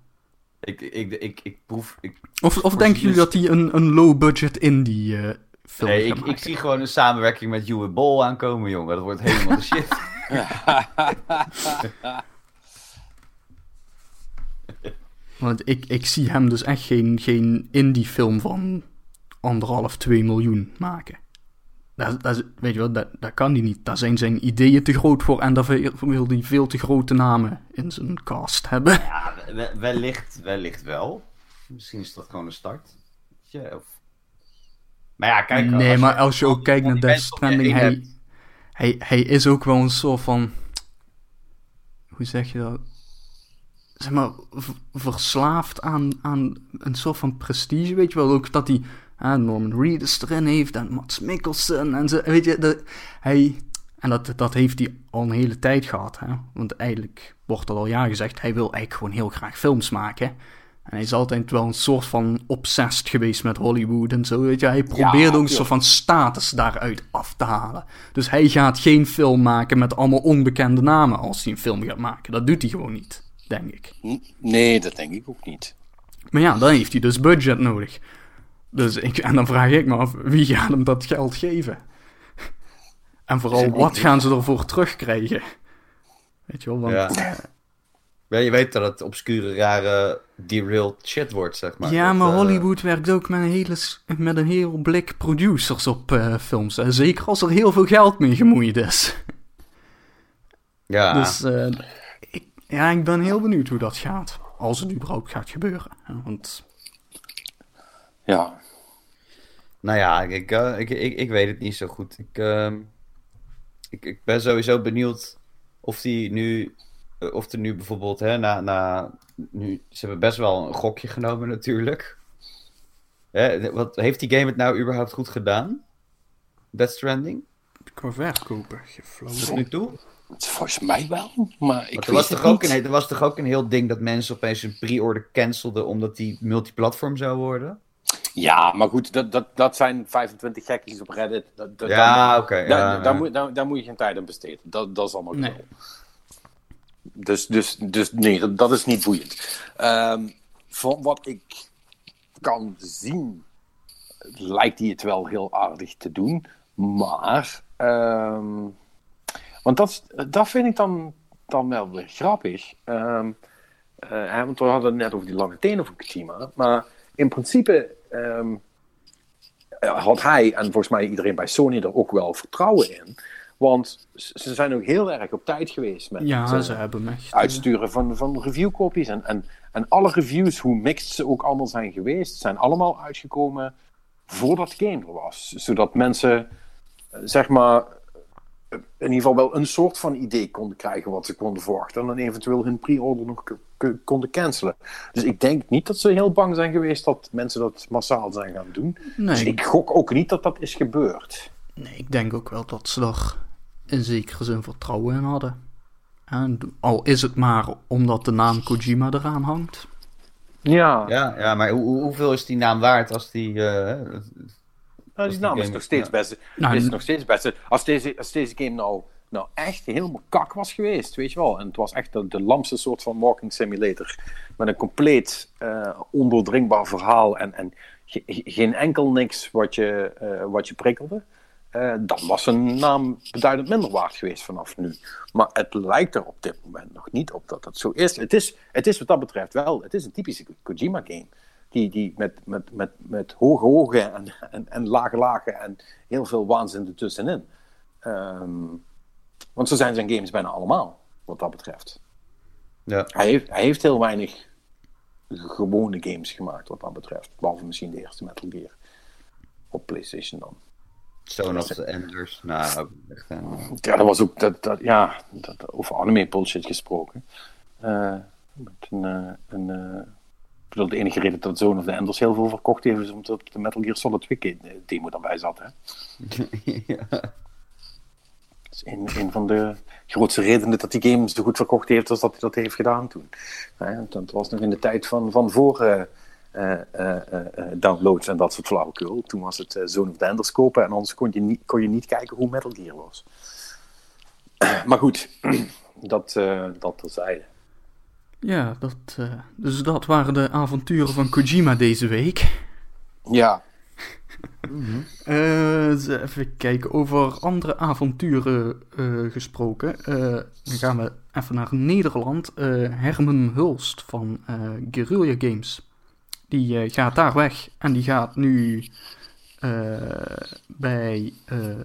S2: Ik, ik, ik, ik proef... Ik,
S1: Of, of denken jullie dat hij een, een low-budget indie eh, film
S2: nee, ik, ik zie gewoon een samenwerking met Uwe Bol aankomen, jongen. Dat wordt helemaal de shit.
S1: Want ik, ik zie hem dus echt geen, geen indie-film van anderhalf, twee miljoen maken. Dat, dat, weet je wel, dat, dat kan hij niet. Daar zijn zijn ideeën te groot voor en daar wil hij veel te grote namen in zijn cast hebben.
S2: Ja, we- wellicht, wellicht wel. Misschien is dat gewoon een start. Je, of... Maar ja, kijk.
S1: nee,
S2: als
S1: maar als je ook kijkt naar Death Stranding, hij,
S2: hebt-
S1: hij, hij is ook wel een soort van... Hoe zeg je dat? Zeg maar, verslaafd aan, aan een soort van prestige, weet je wel. Ook dat hij ah, Norman Reedus erin heeft en Mats Mikkelsen en zo, weet je. Dat, hij, en dat, dat heeft hij al een hele tijd gehad, hè. Want eigenlijk wordt er al jaren gezegd, hij wil eigenlijk gewoon heel graag films maken. En hij is altijd wel een soort van obsessed geweest met Hollywood en zo, weet je. Hij probeerde ook een soort van status daaruit af te halen. Dus hij gaat geen film maken met allemaal onbekende namen als hij een film gaat maken. Dat doet hij gewoon niet, denk ik.
S3: Nee, dat denk ik ook niet.
S1: Maar ja, dan heeft hij dus budget nodig. Dus ik, en dan vraag ik me af, wie gaat hem dat geld geven? En vooral, wat gaan ze ervoor terugkrijgen? Weet je wel, want...
S2: Ja.
S1: Ja,
S2: Ja, je weet dat het obscure, rare, derailed shit wordt, zeg maar.
S1: maar,
S2: Dat, eh,
S1: Hollywood werkt ook met een, hele, met een heel blik producers op eh, films. hè. Zeker als er heel veel geld mee gemoeid is.
S2: Ja,
S1: Dus eh, ik, ja, ik ben heel benieuwd hoe dat gaat. Als het überhaupt gaat gebeuren. Ja, Want
S3: Ja.
S2: nou ja, ik, eh, ik, ik, ik weet het niet zo goed. Ik, ehm, ik, ik ben sowieso benieuwd of die nu, eh, of er nu bijvoorbeeld, hè, na, na, nu, ze hebben best wel een gokje genomen natuurlijk. Hè, wat, heeft die game het nou überhaupt goed gedaan? Death Stranding?
S1: qua verkopen
S2: Tot nu toe?
S3: Volgens mij wel, maar ik
S2: er was,
S3: het
S2: toch ook
S3: niet.
S2: een, er was toch ook een heel ding dat mensen opeens een pre-order cancelden omdat die multiplatform zou worden?
S3: Ja, maar goed, dat, dat, dat zijn 25 gekkies op Reddit. Dat, dat,
S2: Ja,
S3: daar-
S2: oké,
S3: Daar,
S2: ja,
S3: daar
S2: ja.
S3: daar, daar moet je geen tijd aan besteden. Dat, dat is allemaal
S1: Nee.
S3: Dus, dus, dus nee, dat, is niet boeiend. Ehm, van wat ik kan zien, lijkt hij het wel heel aardig te doen. Maar, ehm, want dat, dat vind ik dan, dan wel weer grappig. Eh, hè, want we hadden het net over die lange tenen van Kojima. Maar in principe ehm, had hij, en volgens mij iedereen bij Sony, er ook wel vertrouwen in. Want ze zijn ook heel erg op tijd geweest met
S1: Ja,
S3: het,
S1: ze
S3: eh,
S1: hebben echt...
S3: uitsturen van, van reviewcopies. En, en, en alle reviews, hoe mixed ze ook allemaal zijn geweest, zijn allemaal uitgekomen voordat game er was. Zodat mensen, eh, zeg maar, eh, in ieder geval wel een soort van idee konden krijgen wat ze konden verwachten. En dan eventueel hun pre-order nog konden cancelen. Dus ik denk niet dat ze heel bang zijn geweest dat mensen dat massaal zijn gaan doen. Dus ik gok ook niet dat dat is gebeurd.
S1: nee, ik denk ook wel dat ze in zekere zin vertrouwen in hadden. En al is het maar omdat de naam Kojima eraan hangt.
S3: Ja,
S2: Ja, ja maar hoe, hoe- hoeveel is die naam waard als die... eh,
S3: Nou, die naam is nog steeds
S2: ja.
S3: best.
S1: Nou,
S3: is
S1: n-
S3: nog steeds best. Als deze, als deze game nou, nou echt helemaal kak was geweest, weet je wel. En het was echt de, de lamste soort van walking simulator. Met een compleet eh, ondoordringbaar verhaal en, en ge- ge- geen enkel niks wat je, eh, wat je prikkelde. Eh, dan was zijn naam beduidend minder waard geweest vanaf nu. Maar het lijkt er op dit moment nog niet op dat dat zo is. Het is, het is wat dat betreft wel, het is een typische Kojima game. Die, die met, met, met, met hoge hogen en, en, en lage lagen en heel veel waanzin ertussenin. Ehm, want zo zijn zijn games bijna allemaal, wat dat betreft.
S2: ja.
S3: Hij heeft, hij heeft heel weinig gewone games gemaakt, wat dat betreft. Behalve misschien de eerste Metal Gear. Op PlayStation dan.
S2: Zoon of the Enders. Nou, echt een...
S3: Ja, dat was ook, dat, dat, ja, dat, over anime bullshit gesproken. Eh, met een, eh, een, eh, ik bedoel, de enige reden dat Zone of the Enders heel veel verkocht heeft, is omdat de Metal Gear Solid 2 ke- demo daarbij zat. Hè?
S2: ja.
S3: Dat is een, een van de grootste redenen dat die game zo goed verkocht heeft, was dat hij dat heeft gedaan toen. Hè, dat was nog in de tijd van, van voor eh, eh, eh, eh, downloads en dat soort flauwekul. Toen was het eh, Zone of the Enders kopen en anders kon je niet, kon je niet kijken hoe Metal Gear was. Maar goed, dat, eh dat terzijde.
S1: Ja, dat, eh, dus dat waren de avonturen van Kojima deze week.
S3: Ja,
S1: Eh, eens even kijken, over andere avonturen eh, gesproken. Eh, dan gaan we even naar Nederland. Eh, Herman Hulst van eh, Guerrilla Games. Die eh, gaat daar weg en die gaat nu eh, bij eh,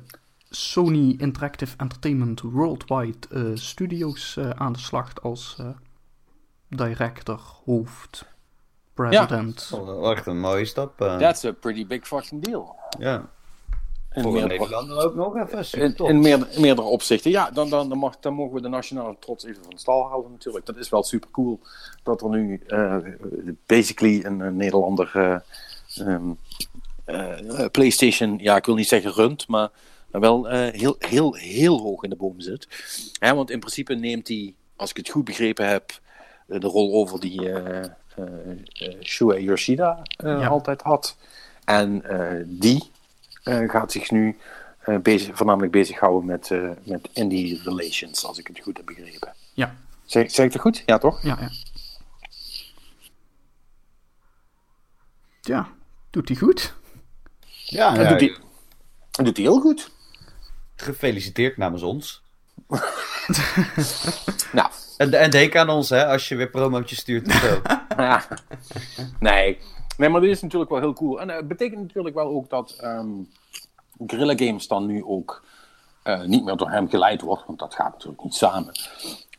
S1: Sony Interactive Entertainment Worldwide Studios eh, aan de slag als eh, director, hoofd, president.
S2: Oh, wel echt een mooie stap.
S3: that's a pretty big fucking deal.
S2: ja.
S3: In
S2: Voor
S3: meerdere,
S2: Nederlander ook nog even. Super
S3: in, in meerdere, meerdere opzichten. Ja, dan, dan, dan, mag, dan mogen we de nationale trots even van stal houden natuurlijk. Dat is wel super cool dat er nu eh, basically een, een Nederlander eh, ehm, eh, PlayStation, ja, ik wil niet zeggen runt, maar wel eh, heel, heel, heel hoog in de boom zit. Hè, want in principe neemt hij, als ik het goed begrepen heb, de rol over die eh eh, eh, Shuei Yoshida
S1: Ja.
S3: altijd had. En eh, die gaat zich nu eh, bezig, voornamelijk bezighouden met, eh, met indie relations, als ik het goed heb begrepen.
S1: Ja,
S3: Zeg, zeg ik het goed? Ja, toch?
S1: ja, ja. Ja, doet hij goed.
S2: Ja,
S3: Dat
S2: ja,
S3: doet hij, doet hij heel goed.
S2: gefeliciteerd namens ons.
S3: Nou,
S2: En, en denk aan ons, hè, als je weer promootjes stuurt of zo.
S3: Ja. Nee. Nee, maar dit is natuurlijk wel heel cool. En eh, het betekent natuurlijk wel ook dat ehm Guerrilla Games dan nu ook eh, niet meer door hem geleid wordt, want dat gaat natuurlijk niet samen.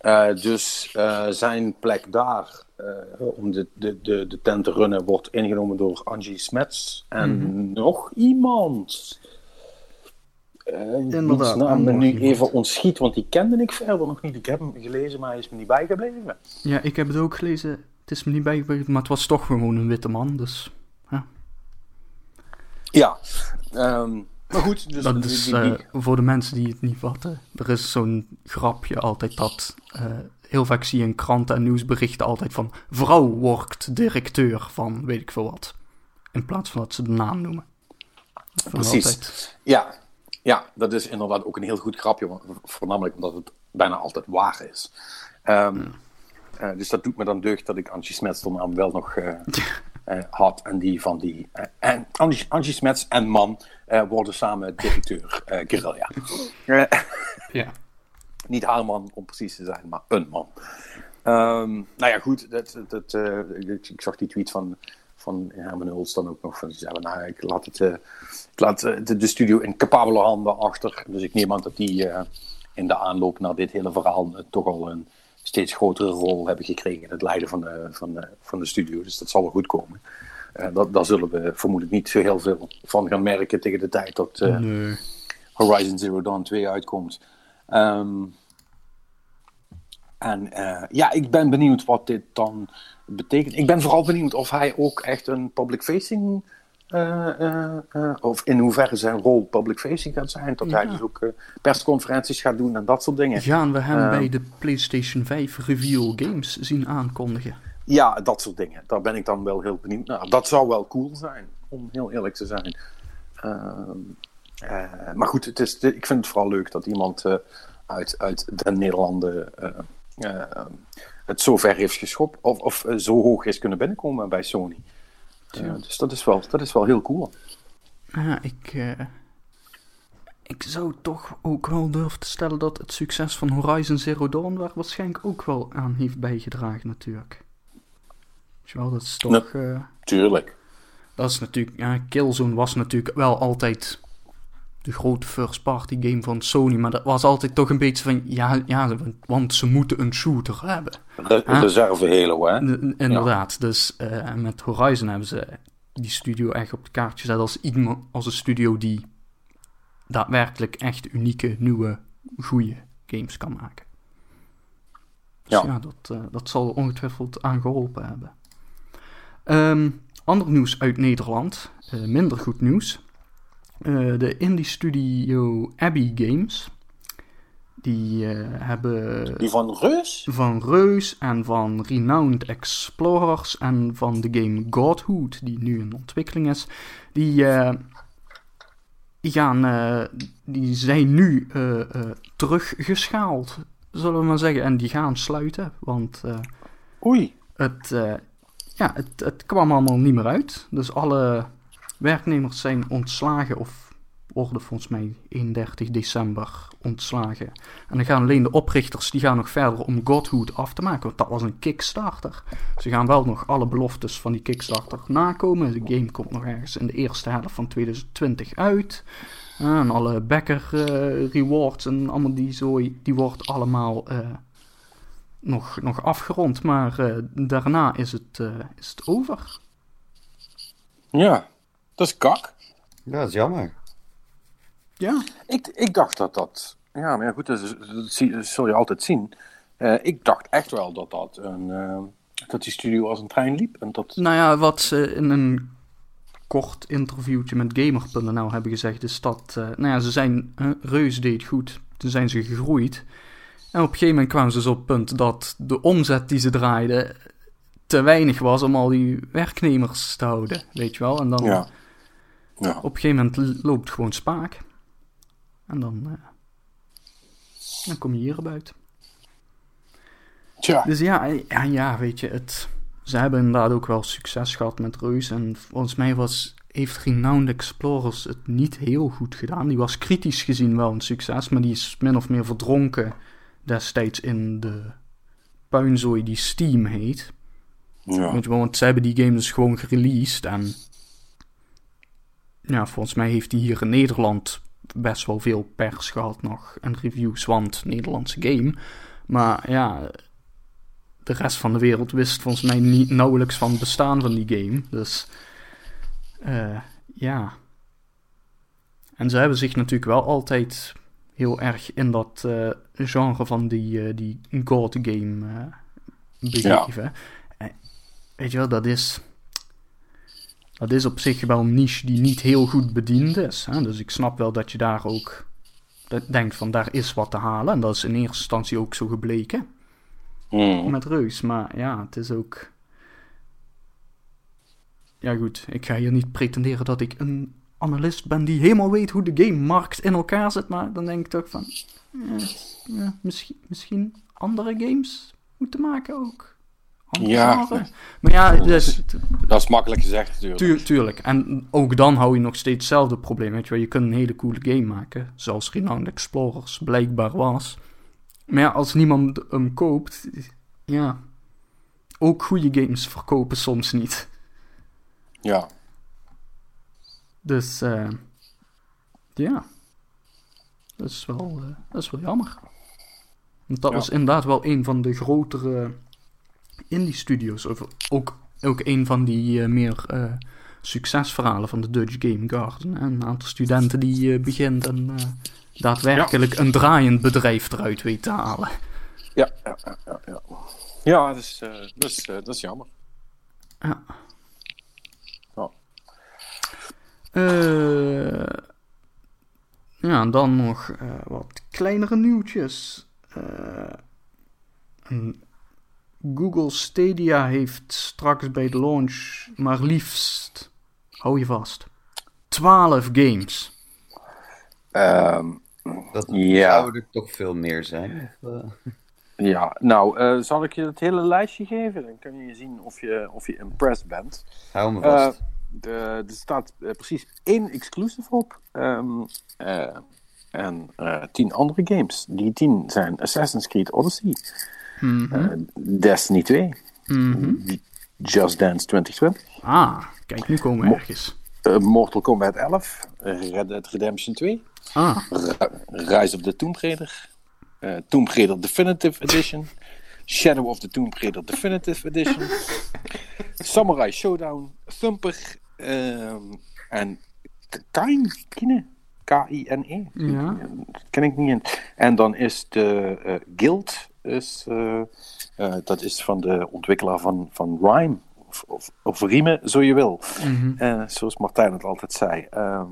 S3: Eh, dus eh, zijn plek daar eh, om de, de, de, de tent te runnen wordt ingenomen door Angie Smets en nog iemand. Eh
S1: Inderdaad,
S3: naam me nu even ontschiet, want die kende ik verder nog niet. Ik heb hem gelezen, maar hij is me niet bijgebleven.
S1: Ja, ik heb het ook gelezen. Het is me niet bijgebleven, maar het was toch gewoon een witte man. Dus
S3: Ja, ehm, maar goed. Dus
S1: dat is eh, voor de mensen die het niet vatten. Er is zo'n grapje altijd dat. eh, heel vaak zie je in kranten en nieuwsberichten altijd van. Vrouw wordt directeur van weet ik veel wat. In plaats van dat ze de naam noemen.
S3: Precies.
S1: altijd-
S3: ja, ja, dat is inderdaad ook een heel goed grapje, voornamelijk omdat het bijna altijd waar is. Eh, dus dat doet me dan deugd dat ik Angie Smets de naam wel nog eh, eh, had. En die van die. eh, en Angie, Angie Smets en man eh, worden samen directeur eh Guerrilla. Eh,
S1: ja.
S3: niet haar man om precies te zijn, maar een man. Ehm, nou ja, goed. Dat, dat, eh, ik, ik zag die tweet van, van Herman Hulst dan ook nog van ze zeggen, nou, ik laat, het, uh, ik laat de, de, studio in capabele handen achter. Dus ik neem aan dat die in de aanloop naar dit hele verhaal toch al een steeds grotere rol hebben gekregen in het leiden van de, van de, van de studio. Dus dat zal wel goed komen. dat, daar zullen we vermoedelijk niet zo heel veel van gaan merken tegen de tijd dat nee. Horizon Zero Dawn 2 uitkomt. Um, en uh, ja, ik ben benieuwd wat dit dan betekent. Ik ben vooral benieuwd of hij ook echt een public facing. Uh, uh, of in hoeverre zijn rol public facing gaat zijn. Dat ja. hij dus ook persconferenties gaat doen en dat soort dingen.
S1: Gaan we hem bij de PlayStation 5 Reveal Games zien aankondigen?
S3: Ja, dat soort dingen. Daar ben ik dan wel heel benieuwd naar. Dat zou wel cool zijn, om heel eerlijk te zijn. Ehm, maar goed, het is, ik vind het vooral leuk dat iemand uit, uit de Nederlanden uh, het zo ver heeft geschopt of, of zo hoog is kunnen binnenkomen bij Sony. Uh, dus dat is, wel, dat is wel heel cool.
S1: Ja, ik, ik zou toch ook wel durven te stellen dat het succes van Horizon Zero Dawn daar waarschijnlijk ook wel aan heeft bijgedragen natuurlijk. Weet je wel, dat is toch...
S3: tuurlijk.
S1: Dat is natuurlijk... Ja, Killzone was natuurlijk wel altijd de grote first party game van Sony. Maar dat was altijd toch een beetje van, ja, ja want ze moeten een shooter hebben.
S3: Re reserve Halo, hè?
S1: inderdaad. Dus uh, met Horizon hebben ze die studio echt op het kaartje gezet als, iemand, als een studio die daadwerkelijk echt unieke, nieuwe, goede games kan maken. Dus ja, ja dat, uh, dat zal ongetwijfeld aan geholpen hebben. Um, ander nieuws uit Nederland, uh, minder goed nieuws. Uh, de indie studio Abbey Games. Die uh, hebben.
S3: Die van Reus?
S1: Van Reus en van Renowned Explorers en van de game Godhood, die nu in ontwikkeling is. Die, uh, die, gaan, die zijn nu teruggeschaald, zullen we maar zeggen. En die gaan sluiten, want.
S3: Oei.
S1: Het, ja, het, het kwam allemaal niet meer uit. Dus alle werknemers zijn ontslagen of worden volgens mij 31 december ontslagen. En dan gaan alleen de oprichters die gaan nog verder om Godhood af te maken, want dat was een Kickstarter. Ze gaan wel nog alle beloftes van die Kickstarter nakomen. De game komt nog ergens in de eerste helft van 2020 uit. En alle backer uh, rewards en allemaal die zooi, die wordt allemaal uh, nog, nog afgerond. Maar uh, daarna is het, is het over.
S3: Ja, dat is kak.
S2: Ja, dat is jammer.
S1: Ja.
S3: Ik, ik dacht dat dat... Ja, maar goed, dat, dat, zul je altijd zien. Uh, ik dacht echt wel dat dat een... Uh, dat die studio als een trein liep. En dat...
S1: Nou ja, wat ze in een kort interviewtje met Gamer.nl hebben gezegd, is dat... Uh, nou ja, ze zijn... Reus deed goed. Toen zijn ze gegroeid. En op een gegeven moment kwamen ze dus op het punt dat de omzet die ze draaiden te weinig was om al die werknemers te houden, weet je wel. En dan
S3: ja. Ja.
S1: op een gegeven moment loopt het gewoon spaak. En dan, uh, dan kom je hier.
S3: Tja.
S1: Dus ja, ja, ja, weet je, het, ze hebben inderdaad ook wel succes gehad met Reus. En volgens mij was, heeft Renowned Explorers het niet heel goed gedaan. Die was kritisch gezien wel een succes, maar die is min of meer verdronken destijds in de puinzooi die Steam heet.
S3: Ja.
S1: Want ze hebben die game dus gewoon gereleased. En ja, volgens mij heeft hij hier in Nederland best wel veel pers gehad nog. En reviews, want Nederlandse game. Maar ja, de rest van de wereld wist volgens mij niet nauwelijks van het bestaan van die game. Dus uh, ja. En ze hebben zich natuurlijk wel altijd heel erg in dat uh, genre van die, uh, die God game begeven. Ja. weet je wel, dat is dat is op zich wel een niche die niet heel goed bediend is. Hè? Dus ik snap wel dat je daar ook denkt van daar is wat te halen. En dat is in eerste instantie ook zo gebleken.
S3: Mm.
S1: Met Reus. Maar ja, het is ook... Ja goed, ik ga hier niet pretenderen dat ik een analist ben die helemaal weet hoe de gamemarkt in elkaar zit. Maar dan denk ik toch van... misschien, misschien andere games moeten maken ook.
S3: Ja.
S1: Maar ja,
S3: dat is, dat is makkelijk gezegd natuurlijk.
S1: Tuur, tuurlijk. En ook dan hou je nog steeds hetzelfde probleem. Weet je, wel. je kunt een hele coole game maken, zoals Renowned Explorers blijkbaar was. Maar ja, als niemand hem koopt, ja, ook goede games verkopen soms niet.
S3: Ja.
S1: Dus eh, ja, dat is wel, eh, dat is wel jammer. Want dat
S3: Ja.
S1: was inderdaad wel een van de grotere indie studios. Of ook, ook een van die eh, meer eh, succesverhalen van de Dutch Game Garden. Een aantal studenten die eh, begint en daadwerkelijk een draaiend bedrijf eruit weet te halen.
S3: Ja, ja, ja, ja. Ja, ja dat, is, dat, is, dat is jammer.
S1: Ja.
S3: Ja.
S1: Dan nog wat kleinere nieuwtjes. Een Google Stadia heeft straks bij de launch maar liefst, hou je vast, 12 games.
S3: Ehm,
S2: Dat
S3: Ja.
S2: zou er toch veel meer zijn. Of, eh,
S3: ja, nou, eh, zal ik je het hele lijstje geven? Dan kun je zien of je, of je impressed bent.
S2: hou me
S3: Eh,
S2: vast.
S3: de, er staat eh, precies één exclusive op. ehm, eh, en eh, tien andere games. Die tien zijn Assassin's Creed Odyssey,
S1: Mhm,
S3: eh, Destiny 2,
S1: mhm.
S3: Just Dance 2020,
S1: Ah, kijk, nu komen we ergens.
S3: eh, Mortal Kombat 11, Red Dead Redemption 2,
S1: Ah,
S3: Ri- Rise of the Tomb Raider, eh, Tomb Raider Definitive Edition, Shadow of the Tomb Raider Definitive Edition, Samurai Showdown, Thumper ehm, en Kain, Kine, K-I-N-E.
S1: Ja.
S3: Ken ik niet in. En dan is de Guild, is, eh, eh, dat is van de ontwikkelaar van, van Rhyme, of, of, of Riemen, zo je wil. Eh, zoals Martijn het altijd zei, ehm,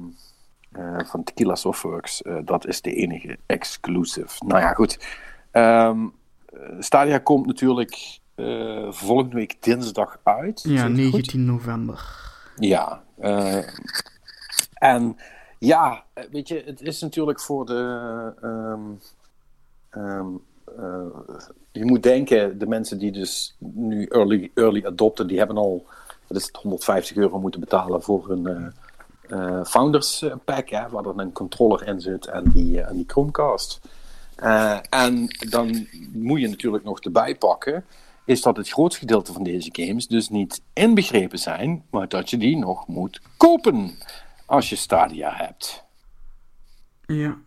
S3: eh, van Tequila Softworks, dat is de enige exclusive. Nou ja, goed. Eh, Stadia komt natuurlijk volgende week dinsdag uit.
S1: ja,
S3: Zeg ik het goed?
S1: 19 november.
S3: Ja. en ja, weet je, het is natuurlijk voor de. ehm, ehm, eh, je moet denken, de mensen die dus nu early, early adopten, die hebben al wat is het, 150 euro moeten betalen voor hun eh, eh, Founders eh, Pack, hè, waar dan een controller in zit en die, eh, en die Chromecast. Eh, en dan moet je natuurlijk nog erbij pakken, is dat het grootste gedeelte van deze games dus niet inbegrepen zijn, maar dat je die nog moet kopen als je Stadia hebt.
S1: Ja.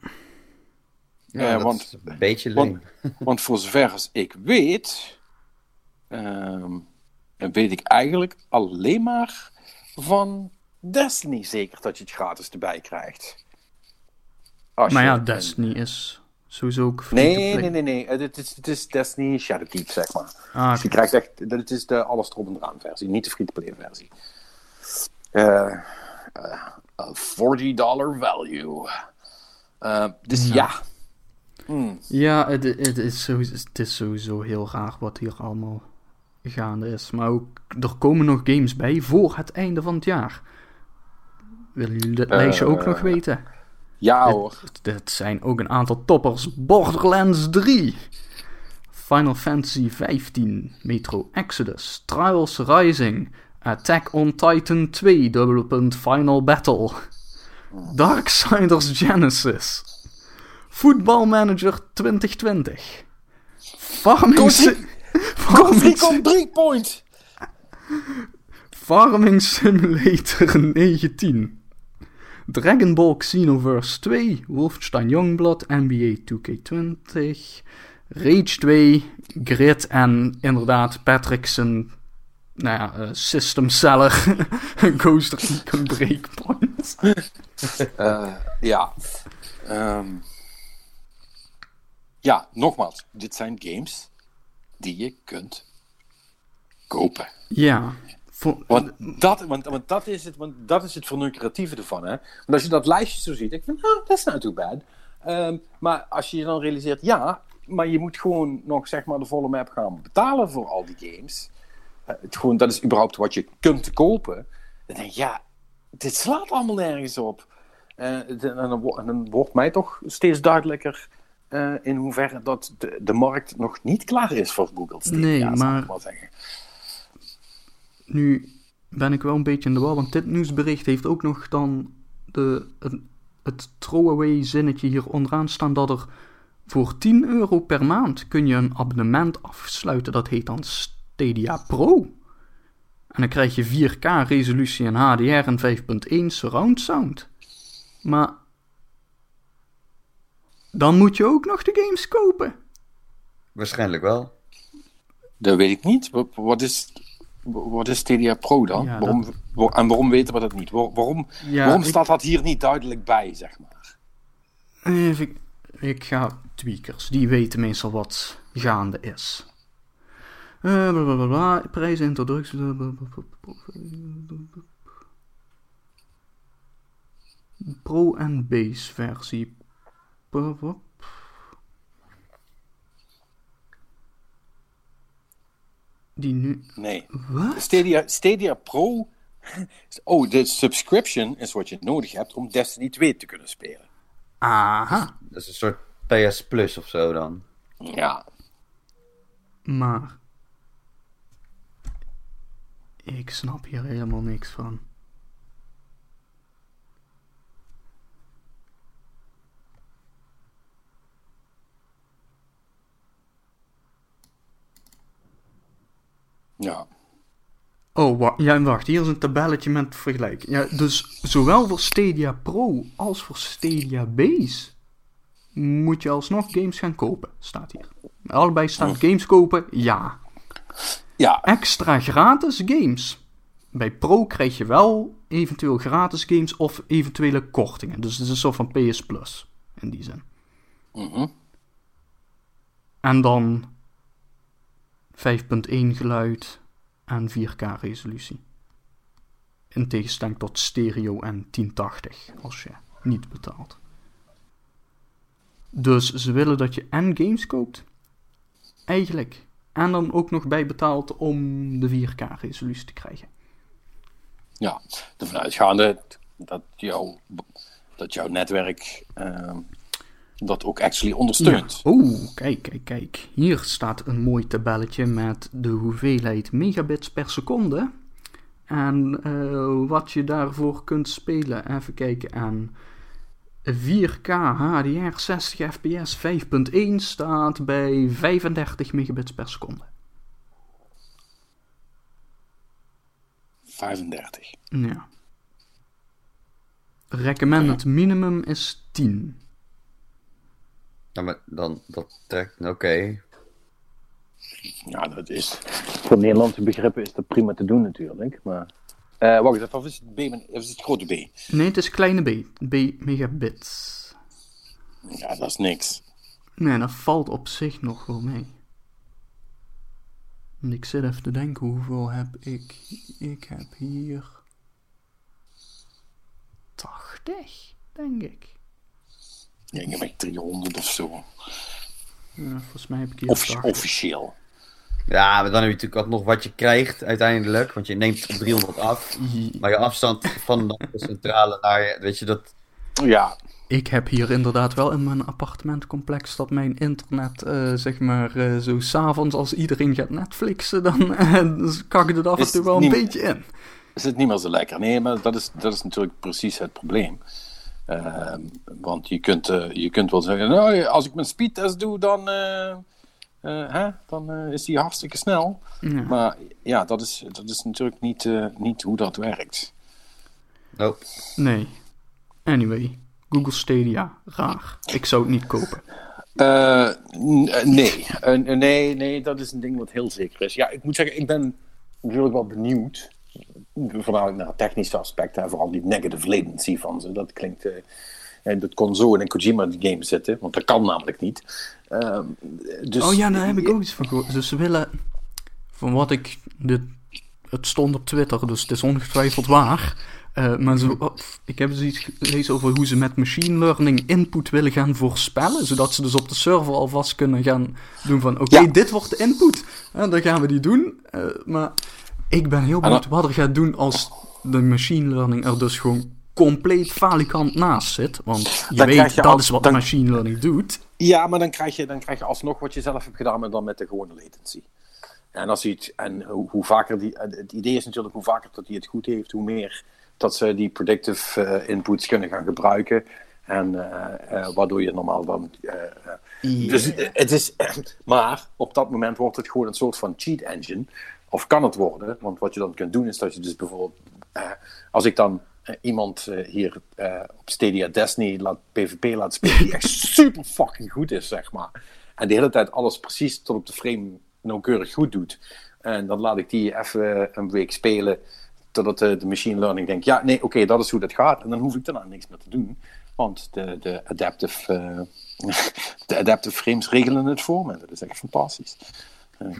S2: Ja,
S3: eh,
S2: dat
S3: want-
S2: is een beetje
S3: want-
S2: leem.
S3: Want voor zover als ik weet, ehm, weet ik eigenlijk alleen maar van Destiny zeker dat je het gratis erbij krijgt. Als
S1: Maar
S3: je-
S1: ja, Destiny is sowieso ook
S3: Nee, nee, nee, nee. Eh, Het is, het is Destiny Shadowkeep, zeg maar.
S1: Ah,
S3: Dus je krijgt echt, dat is de alles erop en eraan versie, niet de free-to-play versie. Eh eh, a 40 dollar value. Eh, dus
S1: Ja.
S3: ja. Hmm.
S1: Ja, het, het, is sowieso, het is sowieso heel raar wat hier allemaal gaande is. Maar ook, er komen nog games bij voor het einde van het jaar. Willen jullie dit
S3: Eh,
S1: lijstje ook nog weten?
S3: Ja hoor.
S1: Dit zijn ook een aantal toppers. Borderlands 3. Final Fantasy 15. Metro Exodus. Trials Rising. Attack on Titan 2. Dubbele punt Final Battle. Darksiders Genesis. Football Manager 2020. Farming, Farming,
S3: Recon 3 point!
S1: Farming Simulator 19. Dragon Ball Xenoverse 2, Wolfenstein Youngblood, NBA 2K20, Rage 2, Grid en inderdaad Patrickson, nou ja, eh, System Seller, Ghost Recon Breakpoint.
S3: Eh, ja. Ehm, ja, nogmaals. Dit zijn games die je kunt kopen.
S1: Ja, voor,
S3: Want dat, want, want dat, is het, want dat is het ervan. Hè? Want als je dat lijstje zo ziet, denk ik van, ah, dat is not too bad. Ehm, maar als je je dan realiseert, ja, maar je moet gewoon nog zeg maar de volle map gaan betalen voor al die games. Eh, het gewoon, dat is überhaupt wat je kunt kopen. Dan denk je, ja, dit slaat allemaal nergens op. Eh, en, dan, en dan wordt mij toch steeds duidelijker eh, in hoeverre dat de, de markt nog niet klaar is voor Google Stadia,
S1: Nee,
S3: zal ik
S1: maar-
S3: wel zeggen.
S1: Nu ben ik wel een beetje in de war, want dit nieuwsbericht heeft ook nog dan de, het, het throwaway zinnetje hier onderaan staan dat er voor 10 euro per maand kun je een abonnement afsluiten. Dat heet dan Stadia Pro. En dan krijg je 4K resolutie en HDR en 5.1 surround sound. Maar dan moet je ook nog de games kopen.
S2: Waarschijnlijk wel.
S3: Dat weet ik niet. Wat, is, wat is Stadia Pro dan?
S1: Ja,
S3: waarom, wa- en waarom weten we dat niet? Waar- waarom
S1: Ja,
S3: waarom
S1: ik-
S3: staat dat hier niet duidelijk bij, zeg maar?
S1: Even, ik ga tweakers, die weten meestal wat gaande is. Eh, bla, bla, bla, bla, prijzen, introductie. Pro en base versie. Die nu.
S3: Nee.
S1: Wat?
S3: Stadia, Stadia Pro. Oh, de subscription is wat je nodig hebt om Destiny 2 te kunnen spelen.
S1: Aha.
S2: Dat is een soort PS Plus of zo dan.
S3: Ja.
S1: Maar. Ik snap hier helemaal niks van.
S3: Ja.
S1: Oh, wa ja, wacht. Hier is een tabelletje met vergelijking. Ja, dus zowel voor Stadia Pro als voor Stadia Base moet je alsnog games gaan kopen, staat hier. Allebei staan games kopen, ja.
S3: Ja,
S1: Extra gratis games. Bij Pro krijg je wel eventueel gratis games of eventuele kortingen. Dus het is een soort van PS Plus in die zin.
S3: mhm.
S1: En dan 5.1 geluid en 4K resolutie. In tegenstelling tot stereo en 1080 als je niet betaalt. Dus ze willen dat je en games koopt. Eigenlijk. En dan ook nog bij betaalt om de 4K resolutie te krijgen.
S3: ja. Ervan uitgaande dat, jouw dat jouw netwerk ehm, dat ook actually ondersteunt.
S1: Oeh, kijk, kijk, kijk. Hier staat een mooi tabelletje met de hoeveelheid megabits per seconde. En eh, wat je daarvoor kunt spelen. Even kijken aan 4K HDR 60 fps 5.1 staat bij 35 megabits per seconde.
S3: 35.
S1: Ja. Recommended minimum is 10.
S2: Ja, maar dan, dat trekt, oké.
S3: Ja, dat is. Voor Nederlandse begrippen is dat prima te doen natuurlijk. Maar. Eh, wacht even, of is het, B, of is het grote B?
S1: Nee, het is kleine b. B megabits.
S3: Ja, dat is niks.
S1: Nee, dat valt op zich nog wel mee. Ik zit even te denken, hoeveel heb ik? Ik heb hier... 80, denk ik.
S3: Ja, ik heb echt 300 of zo.
S1: Ja, volgens mij heb ik hier
S3: Offici-
S1: 80.
S3: officieel.
S2: Ja, maar dan heb je natuurlijk ook nog wat je krijgt uiteindelijk. Want je neemt op 300 af. Maar je afstand van de centrale naar je, weet je, dat...
S3: Ja,
S1: Ik heb hier inderdaad wel in mijn appartementcomplex dat mijn internet, eh, zeg maar, eh, zo s'avonds als iedereen gaat Netflixen, dan eh, dus kakt het af en toe wel een beetje in.
S3: is het niet meer zo lekker. Nee, maar dat is, dat is natuurlijk precies het probleem. Ehm, want je kunt, eh, je kunt wel zeggen, nou, als ik mijn speedtest doe, dan, eh, eh, hè, dan is die hartstikke snel.
S1: Ja.
S3: Maar ja, dat is, dat is natuurlijk niet, eh, niet hoe dat werkt.
S2: Nope.
S1: Nee. Anyway, Google Stadia, raar. Ik zou het niet kopen.
S3: Nee. Nee, nee, dat is een ding wat heel zeker is. Ja, ik moet zeggen, ik ben natuurlijk wel benieuwd. Voornamelijk naar technische aspecten en vooral die negative latency van ze. Dat klinkt. eh, en dat kon zo in een Kojima game zitten, want dat kan namelijk niet. Ehm, dus,
S1: Oh ja, daar heb ik ook iets van gehoord. Dus ze willen, van wat ik, dit, het stond op Twitter, dus het is ongetwijfeld waar. Eh, maar oh, ik heb dus iets gelezen over hoe ze met machine learning input willen gaan voorspellen. Zodat ze dus op de server alvast kunnen gaan doen van, oké,
S3: Ja.
S1: dit wordt de input. En dan gaan we die doen. Eh, maar ik ben heel benieuwd wat er gaat doen als de machine learning er dus gewoon compleet falikant naast zit. Want je
S3: Dan
S1: weet,
S3: je
S1: dat
S3: al-
S1: is wat
S3: dan-
S1: machine learning doet.
S3: Ja, maar dan krijg, je, dan krijg je alsnog wat je zelf hebt gedaan, maar dan met de gewone latency. En, als hij het, en hoe, hoe vaker die, het idee is natuurlijk hoe vaker dat hij het goed heeft, hoe meer dat ze die predictive eh, inputs kunnen gaan gebruiken. En eh, eh, waardoor je normaal dan. Dus het is. Maar op dat moment wordt het gewoon een soort van cheat engine. Of kan het worden. Want wat je dan kunt doen is dat je dus bijvoorbeeld, eh, als ik dan eh, iemand eh, hier op Stadia Destiny laat, PvP laat spelen, die echt super fucking goed is, zeg maar. En de hele tijd alles precies tot op de frame nauwkeurig goed doet. En dan laat ik die even een week spelen, totdat de, de machine learning denkt, ja, nee, oké, dat is hoe dat gaat. En dan hoef ik daarna niks meer te doen. Want de, de, adaptive, de adaptive frames regelen het voor me. Dat is echt fantastisch. Dan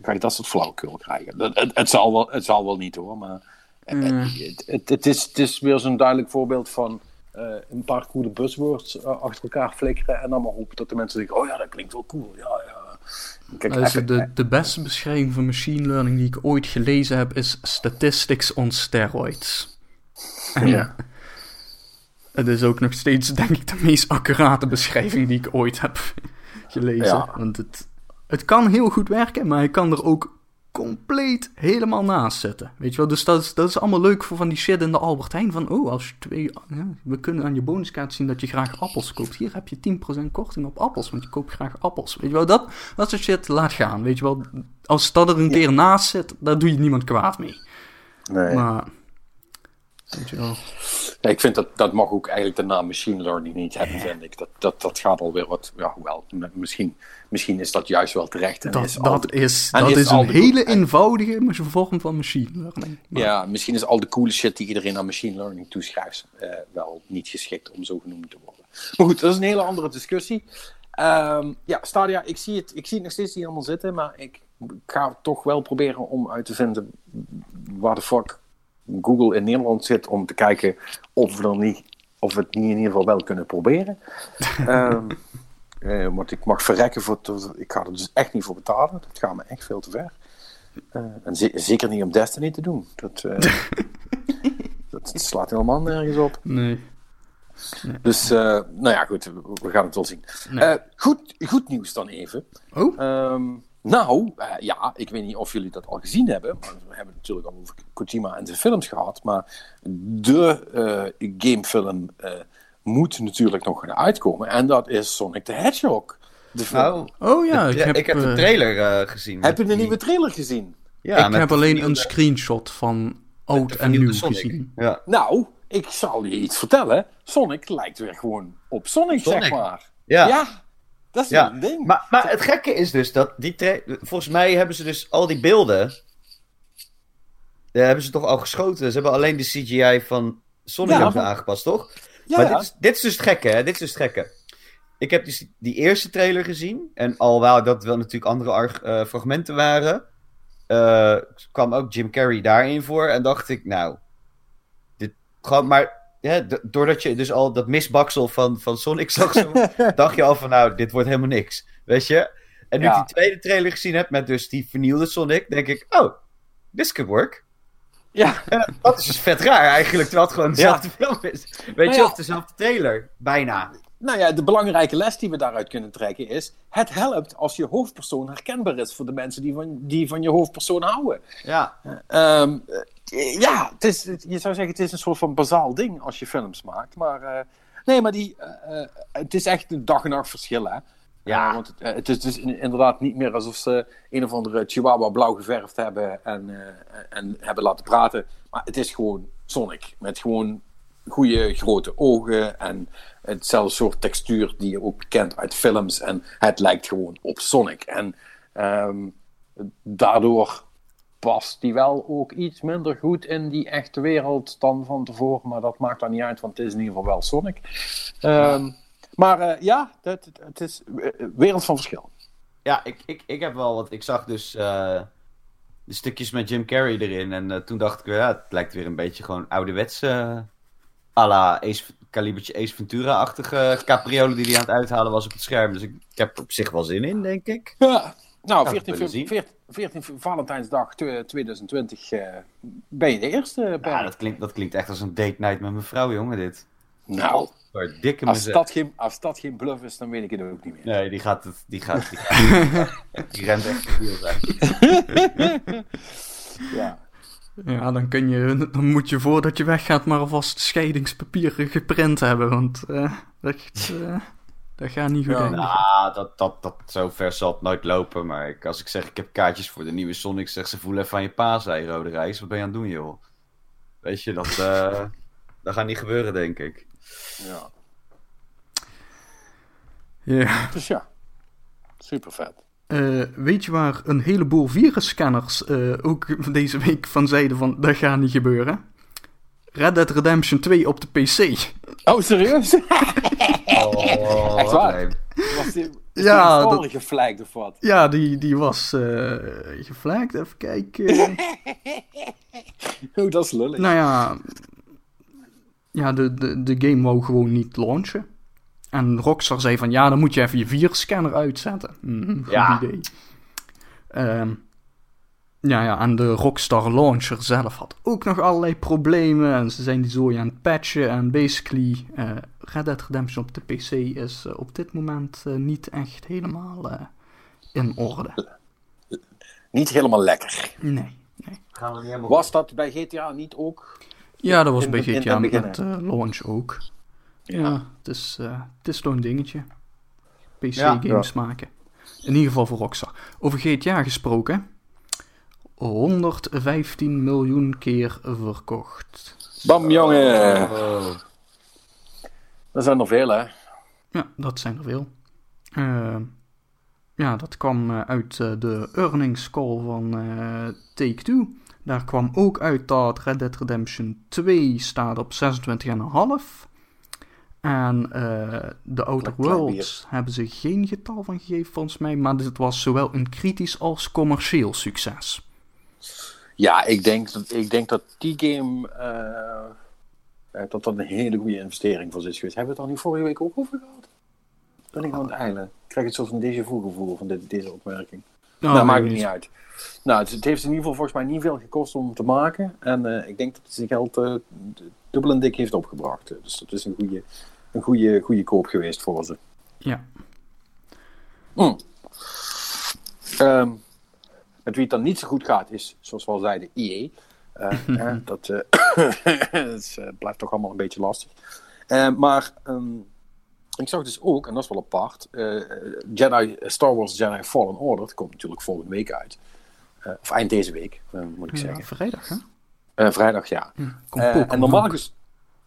S3: kan- je dat soort flauwekul krijgen. Dat- Het, het, zal wel, het zal wel niet hoor, maar eh,
S1: Mm.
S3: het, het, het is, het is weer zo'n duidelijk voorbeeld van eh, een paar coole buzzwords eh, achter elkaar flikkeren en dan maar hopen dat de mensen denken, oh ja, dat klinkt wel cool. Ja, ja. Kijk, even-
S1: de, de beste beschrijving van machine learning die ik ooit gelezen heb, is statistics on steroids. En
S3: Ja.
S1: het is ook nog steeds, denk ik, de meest accurate beschrijving die ik ooit heb gelezen.
S3: Ja.
S1: Want het, het kan heel goed werken, maar je kan er ook compleet helemaal naast zitten. Weet je wel, dus dat is, dat is allemaal leuk voor van die shit in de Albert Heijn. Van, oh, als je twee... Ja, we kunnen aan je bonuskaart zien dat je graag appels koopt. Hier heb je 10% korting op appels, want je koopt graag appels. Weet je wel, dat, dat soort shit laat gaan. Weet je wel, als dat er een keer naast zit, daar doe je niemand kwaad mee.
S3: nee.
S1: Maar, weet je wel...
S3: Ja, ik vind dat dat mag ook eigenlijk de naam machine learning niet hebben, vind ik. Dat, dat, dat gaat alweer wat, ja, hoewel, misschien, misschien is dat juist wel terecht. En
S1: Dat,
S3: is
S1: dat is,
S3: en
S1: dat
S3: is
S1: een hele eenvoudige vorm van machine learning. Maar-
S3: Ja, misschien is al de coole shit die iedereen aan machine learning toeschrijft eh, wel niet geschikt om zo genoemd te worden. Maar goed, dat is een hele andere discussie. Ehm, ja, Stadia, ik zie, het, ik zie het nog steeds niet allemaal zitten, maar ik ga toch wel proberen om uit te vinden waar de fuck Google in Nederland zit om te kijken of we, dan niet, of we het niet in ieder geval wel kunnen proberen. Ehm, eh, want ik mag verrekken voor. ik ga er dus echt niet voor betalen. Dat gaat me echt veel te ver. Eh, en ze- zeker niet om Destiny te doen. Dat, eh, dat slaat helemaal nergens op.
S1: Nee.
S3: Dus, nou ja, goed, we, we gaan het wel zien.
S1: Nee.
S3: Goed, goed nieuws dan even.
S1: Oh,
S3: Ehm, nou, eh, ja, ik weet niet of jullie dat al gezien hebben. Maar we hebben het natuurlijk al over Kojima en zijn films gehad. Maar de eh, gamefilm eh, moet natuurlijk nog gaan uitkomen. En dat is Sonic the Hedgehog. De film.
S2: Nou,
S1: oh ja,
S2: de-
S1: ik heb,
S2: de trailer gezien.
S3: heb je de nieuwe trailer gezien?
S2: Ja,
S1: ik heb alleen een screenshot van oud en nieuw
S2: Sonic.
S1: gezien.
S2: Ja.
S3: Nou, ik zal je iets vertellen. Sonic lijkt weer gewoon op Sonic,
S2: Sonic.
S3: zeg maar.
S2: Ja.
S3: Ja, dat is
S2: Ja,
S3: een ding.
S2: Maar, maar het gekke is dus dat die volgens mij hebben ze dus al die beelden. hebben ze toch al geschoten. Ze hebben alleen de CGI van Sonic
S3: Ja,
S2: aangepast, toch?
S3: ja,
S2: maar
S3: ja.
S2: dit is, dit is dus het gekke, hè? Dit is dus het gekke. Ik heb dus die eerste trailer gezien. En alhoewel dat wel natuurlijk andere arg- eh, fragmenten waren. eh, kwam ook Jim Carrey daarin voor. En dacht ik, nou. Dit, gewoon, maar ja, doordat je dus al dat misbaksel van, van Sonic zag, zo, dacht je al van, nou, dit wordt helemaal niks. Weet je? En nu
S3: Ja.
S2: ik die tweede trailer gezien heb met dus die vernieuwde Sonic, denk ik, oh, this could work.
S3: ja.
S2: En dat is dus vet raar eigenlijk, terwijl het gewoon dezelfde film is. Weet
S3: Nou
S2: je,
S3: ja.
S2: of dezelfde trailer. Bijna.
S3: Nou ja, de belangrijke les die we daaruit kunnen trekken is... Het helpt als je hoofdpersoon herkenbaar is voor de mensen die van, die van je hoofdpersoon houden.
S2: Ja.
S3: Ehm, eh, ja, het is, je zou zeggen het is een soort van bazaal ding als je films maakt. Maar eh, nee, maar die, eh, eh, het is echt een dag en nacht verschil, hè.
S2: Ja.
S3: Eh, want het, eh, het is dus in- inderdaad niet meer alsof ze een of andere chihuahua blauw geverfd hebben en, eh, en hebben laten praten. Maar het is gewoon Sonic. Met gewoon goede grote ogen en hetzelfde soort textuur die je ook kent uit films. En het lijkt gewoon op Sonic. En ehm, daardoor past die wel ook iets minder goed in die echte wereld dan van tevoren. Maar dat maakt dan niet uit, want het is in ieder geval wel Sonic. Ehm, maar eh, ja, het, is eh, wereld van verschil.
S2: Ja, ik, ik, ik heb wel wat. Ik zag dus eh, de stukjes met Jim Carrey erin. En toen dacht ik, weer, ja, het lijkt weer een beetje gewoon ouderwets. eh à la Ace, kalibertje Ace Ventura-achtige capriolen die hij aan het uithalen was op het scherm. Dus ik, ik heb er op zich wel zin in, denk ik.
S3: Ja. Nou,
S2: we
S3: 14,
S2: kunnen zien.
S3: 14, 14 Valentijnsdag tw- 2020 eh, ben je de eerste.
S2: Ja, dat klinkt, dat klinkt echt als een date night met mijn vrouw, jongen, dit.
S3: nou,
S2: Maar dikke
S3: als dat, geen, als dat geen bluff is, dan weet ik het ook niet meer.
S2: Nee, die gaat het. Die gaat. Die, gaat, die rent echt de wiel zijn.
S3: Ja.
S1: Ja, dan, kun je, dan moet je voordat je weggaat maar alvast scheidingspapieren geprint hebben. Want eh, eh, Dat gaat niet goed
S3: Ja.
S2: Nou, dat, dat, dat, zo ver zal het nooit lopen. Maar ik, als ik zeg, ik heb kaartjes voor de nieuwe Sonic, zeg ze, voel even aan je pa, zei Rode Reis. Wat ben je aan het doen, joh? Weet je, dat, eh, dat gaat niet gebeuren, denk ik.
S3: Ja.
S1: Ja.
S3: Dus ja, super vet.
S1: Eh, weet je waar een heleboel virusscanners eh, ook deze week van zeiden van dat gaat niet gebeuren? Red Dead Redemption 2 op de PC.
S3: Oh, serieus?
S2: Oh,
S3: Echt waar?
S2: nee.
S3: Was die, is
S1: Ja,
S3: die
S1: dat-
S3: of wat?
S1: Ja, die, die was eh geflagd. Even kijken.
S3: Oh, dat is lullig.
S1: nou ja, ja de, de, de game wou gewoon niet launchen. En Rockstar zei van ja, dan moet je even je virusscanner uitzetten. Mhm, goed
S2: Ja.
S1: idee. Ehm, ja, ja, en de Rockstar launcher zelf had ook nog allerlei problemen. En ze zijn die zooi aan het patchen. En basically, eh Red Dead Redemption op de PC is eh, op dit moment eh, niet echt helemaal eh, in orde.
S3: Niet helemaal lekker.
S1: Nee, nee.
S2: Gaan we niet helemaal
S3: Was dat bij GTA niet ook?
S1: Ja, dat was
S3: In
S1: bij
S3: in
S1: GTA met launch ook. Ja, het is, eh het is zo'n dingetje. PC-games maken. In ieder geval voor Rockstar. Over GTA gesproken. 115 miljoen keer verkocht.
S3: Bam, jongen.
S2: Oh.
S3: Dat zijn er veel, hè?
S1: Ja, dat zijn er veel. Eh, ja, dat kwam eh, uit eh, de earnings call van eh, Take-Two. Daar kwam ook uit dat Red Dead Redemption 2 staat op 26,5. En eh, de Outer Worlds hebben ze geen getal van gegeven volgens mij. Maar dit was zowel een kritisch als commercieel succes.
S3: Ja, ik denk, dat- ik denk dat die game... eh, eh, dat dat een hele goede investering voor is geweest. Hebben we het al niet vorige week ook over gehad? Ben ik aan het eilen? Ik krijg het zo van deze vu gevoel van dit, deze opmerking.
S1: Nou,
S3: nou, maakt het niet uit. Nou, het, het heeft in ieder geval volgens mij niet veel gekost om te maken. En eh, ik denk dat het zijn geld dubbel en dik heeft opgebracht. Dus dat is een goede, een goede, goede koop geweest voor ze.
S1: Ja,
S3: Mm. Met wie het dan niet zo goed gaat is, zoals we al zeiden, EA. Eh, eh, dat eh, eh, blijft toch allemaal een beetje lastig. Maar ehm, ik zag dus ook, en dat is wel apart, Jedi, Star Wars Jedi Fallen Order, dat komt natuurlijk volgende week uit. Of eind deze week, moet ik
S1: ja
S3: zeggen.
S1: vrijdag hè?
S3: Vrijdag, ja. En normaal, ges-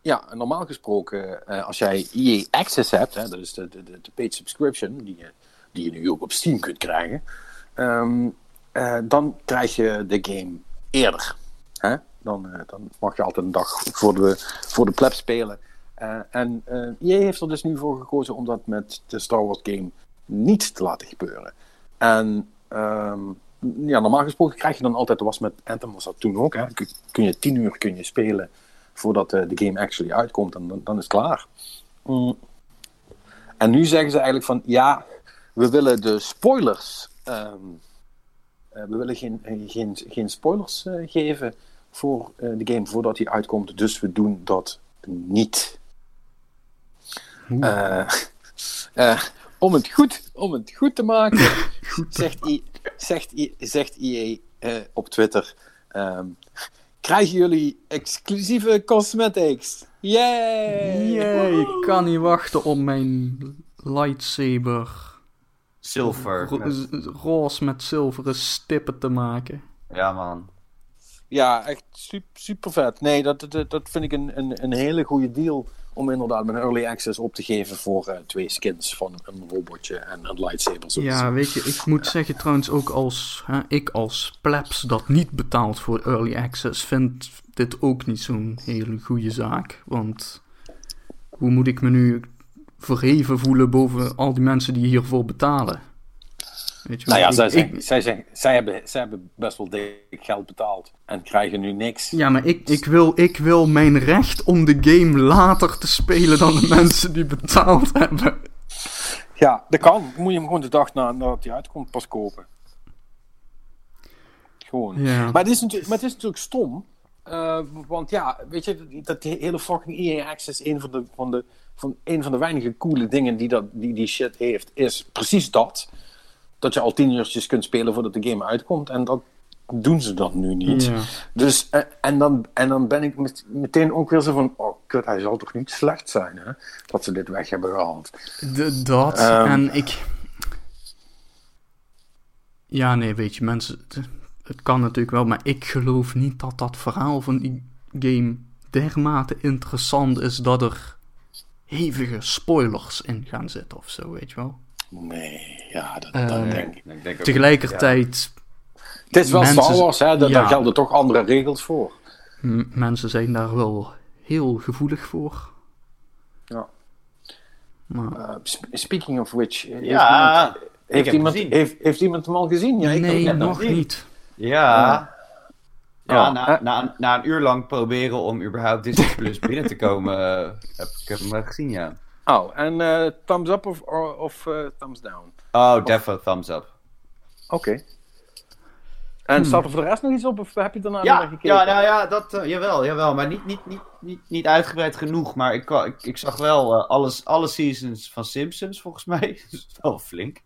S3: ja, normaal gesproken, als jij EA Access hebt, hè, dat is de, de, de, de paid subscription, die je, die je nu ook op Steam kunt krijgen, ehm, eh, dan krijg je de game eerder. Hè? Dan, eh, dan mag je altijd een dag voor de, voor de pleb spelen. Eh, en EA heeft er dus nu voor gekozen om dat met de Star Wars game niet te laten gebeuren. En ehm, ja, normaal gesproken krijg je dan altijd, was met Anthem was dat toen ook, hè? Kun, je tien uur kun je spelen voordat de game actually uitkomt en dan, dan is het klaar. Mm. En nu zeggen ze eigenlijk van ja, we willen de spoilers, ehm, eh, we willen geen, eh, geen, geen spoilers eh, geven voor eh, de game voordat die uitkomt, dus we doen dat niet. Eh, eh, om, het goed, om het goed te maken, zegt, I, zegt, I, zegt eh, op Twitter. ehm, krijgen jullie exclusieve cosmetics? Yay!
S1: Yay, ik kan niet wachten om mijn lightsaber
S2: Zilver.
S1: roze met zilveren stippen te maken.
S2: Ja, man.
S3: Ja, echt super, super vet. Nee, dat, dat, dat vind ik een, een, een hele goede deal om inderdaad met een early access op te geven voor eh, twee skins van een robotje en een lightsaber. Zo
S1: Ja, weet je, ik moet zeggen trouwens ook als hè, ik als plebs dat niet betaalt voor early access, vind dit ook niet zo'n hele goede zaak. Want hoe moet ik me nu verheven voelen boven al die mensen die hiervoor betalen? Weet je
S3: Nou ja,
S1: ik-
S3: zij,
S1: ik-
S3: zeggen, zij, zeggen, zij, hebben, zij hebben best wel dik geld betaald en krijgen nu niks.
S1: Ja, maar ik, ik, wil, ik wil mijn recht om de game later te spelen dan de mensen die betaald hebben.
S3: Ja, dat kan. Moet je hem gewoon de dag na, nadat hij uitkomt pas kopen. Gewoon.
S1: Ja.
S3: Maar, het is natuurlijk, maar het is natuurlijk stom. eh, want ja, weet je, dat hele fucking EA Access, een van de, van de, van, een van de weinige coole dingen die, dat, die die shit heeft, is precies dat. Dat je al tien uurtjes kunt spelen voordat de game uitkomt. En dat, doen ze dat nu niet.
S1: Ja.
S3: Dus, eh, en, dan, en dan ben ik met- meteen ook weer zo van, oh kut, hij zal toch niet slecht zijn, hè? Dat ze dit weg hebben gehaald.
S1: D- dat.
S3: Ehm.
S1: en ik. Ja, nee, weet je, mensen. Het kan natuurlijk wel, maar ik geloof niet dat dat verhaal van die game dermate interessant is dat er hevige spoilers in gaan zitten of zo, weet je wel.
S3: Nee, ja, dat,
S1: Eh,
S3: dat denk ik.
S2: Ik denk ook-
S1: Tegelijkertijd,
S3: Het is wel
S1: Mensen-
S3: Star Wars, hè? Daar,
S1: Ja.
S3: daar gelden toch andere regels voor.
S1: mensen zijn daar wel heel gevoelig voor.
S3: Ja.
S1: Maar,
S3: Uh, sp- speaking of which, heeft
S2: Ja,
S3: iemand, heeft, iemand, heeft, heeft iemand hem al gezien? Ja, ik
S1: nee, nog niet.
S2: Ja. Ja,
S3: Oh,
S2: na, na, na een uur lang proberen om überhaupt Disney Plus binnen te komen, eh, heb ik heb hem eh, gezien, ja.
S3: Oh, en eh, thumbs up of, of thumbs down?
S2: Oh, defo thumbs up.
S3: Oké. En staat er voor de rest nog iets op of heb je daarna nog
S2: Ja,
S3: gekeken?
S2: ja, nou ja, dat, jawel, jawel, maar niet, niet, niet, niet, niet uitgebreid genoeg. Maar ik, ik, ik zag wel alles, alle seasons van Simpsons, volgens mij. Dat is wel flink.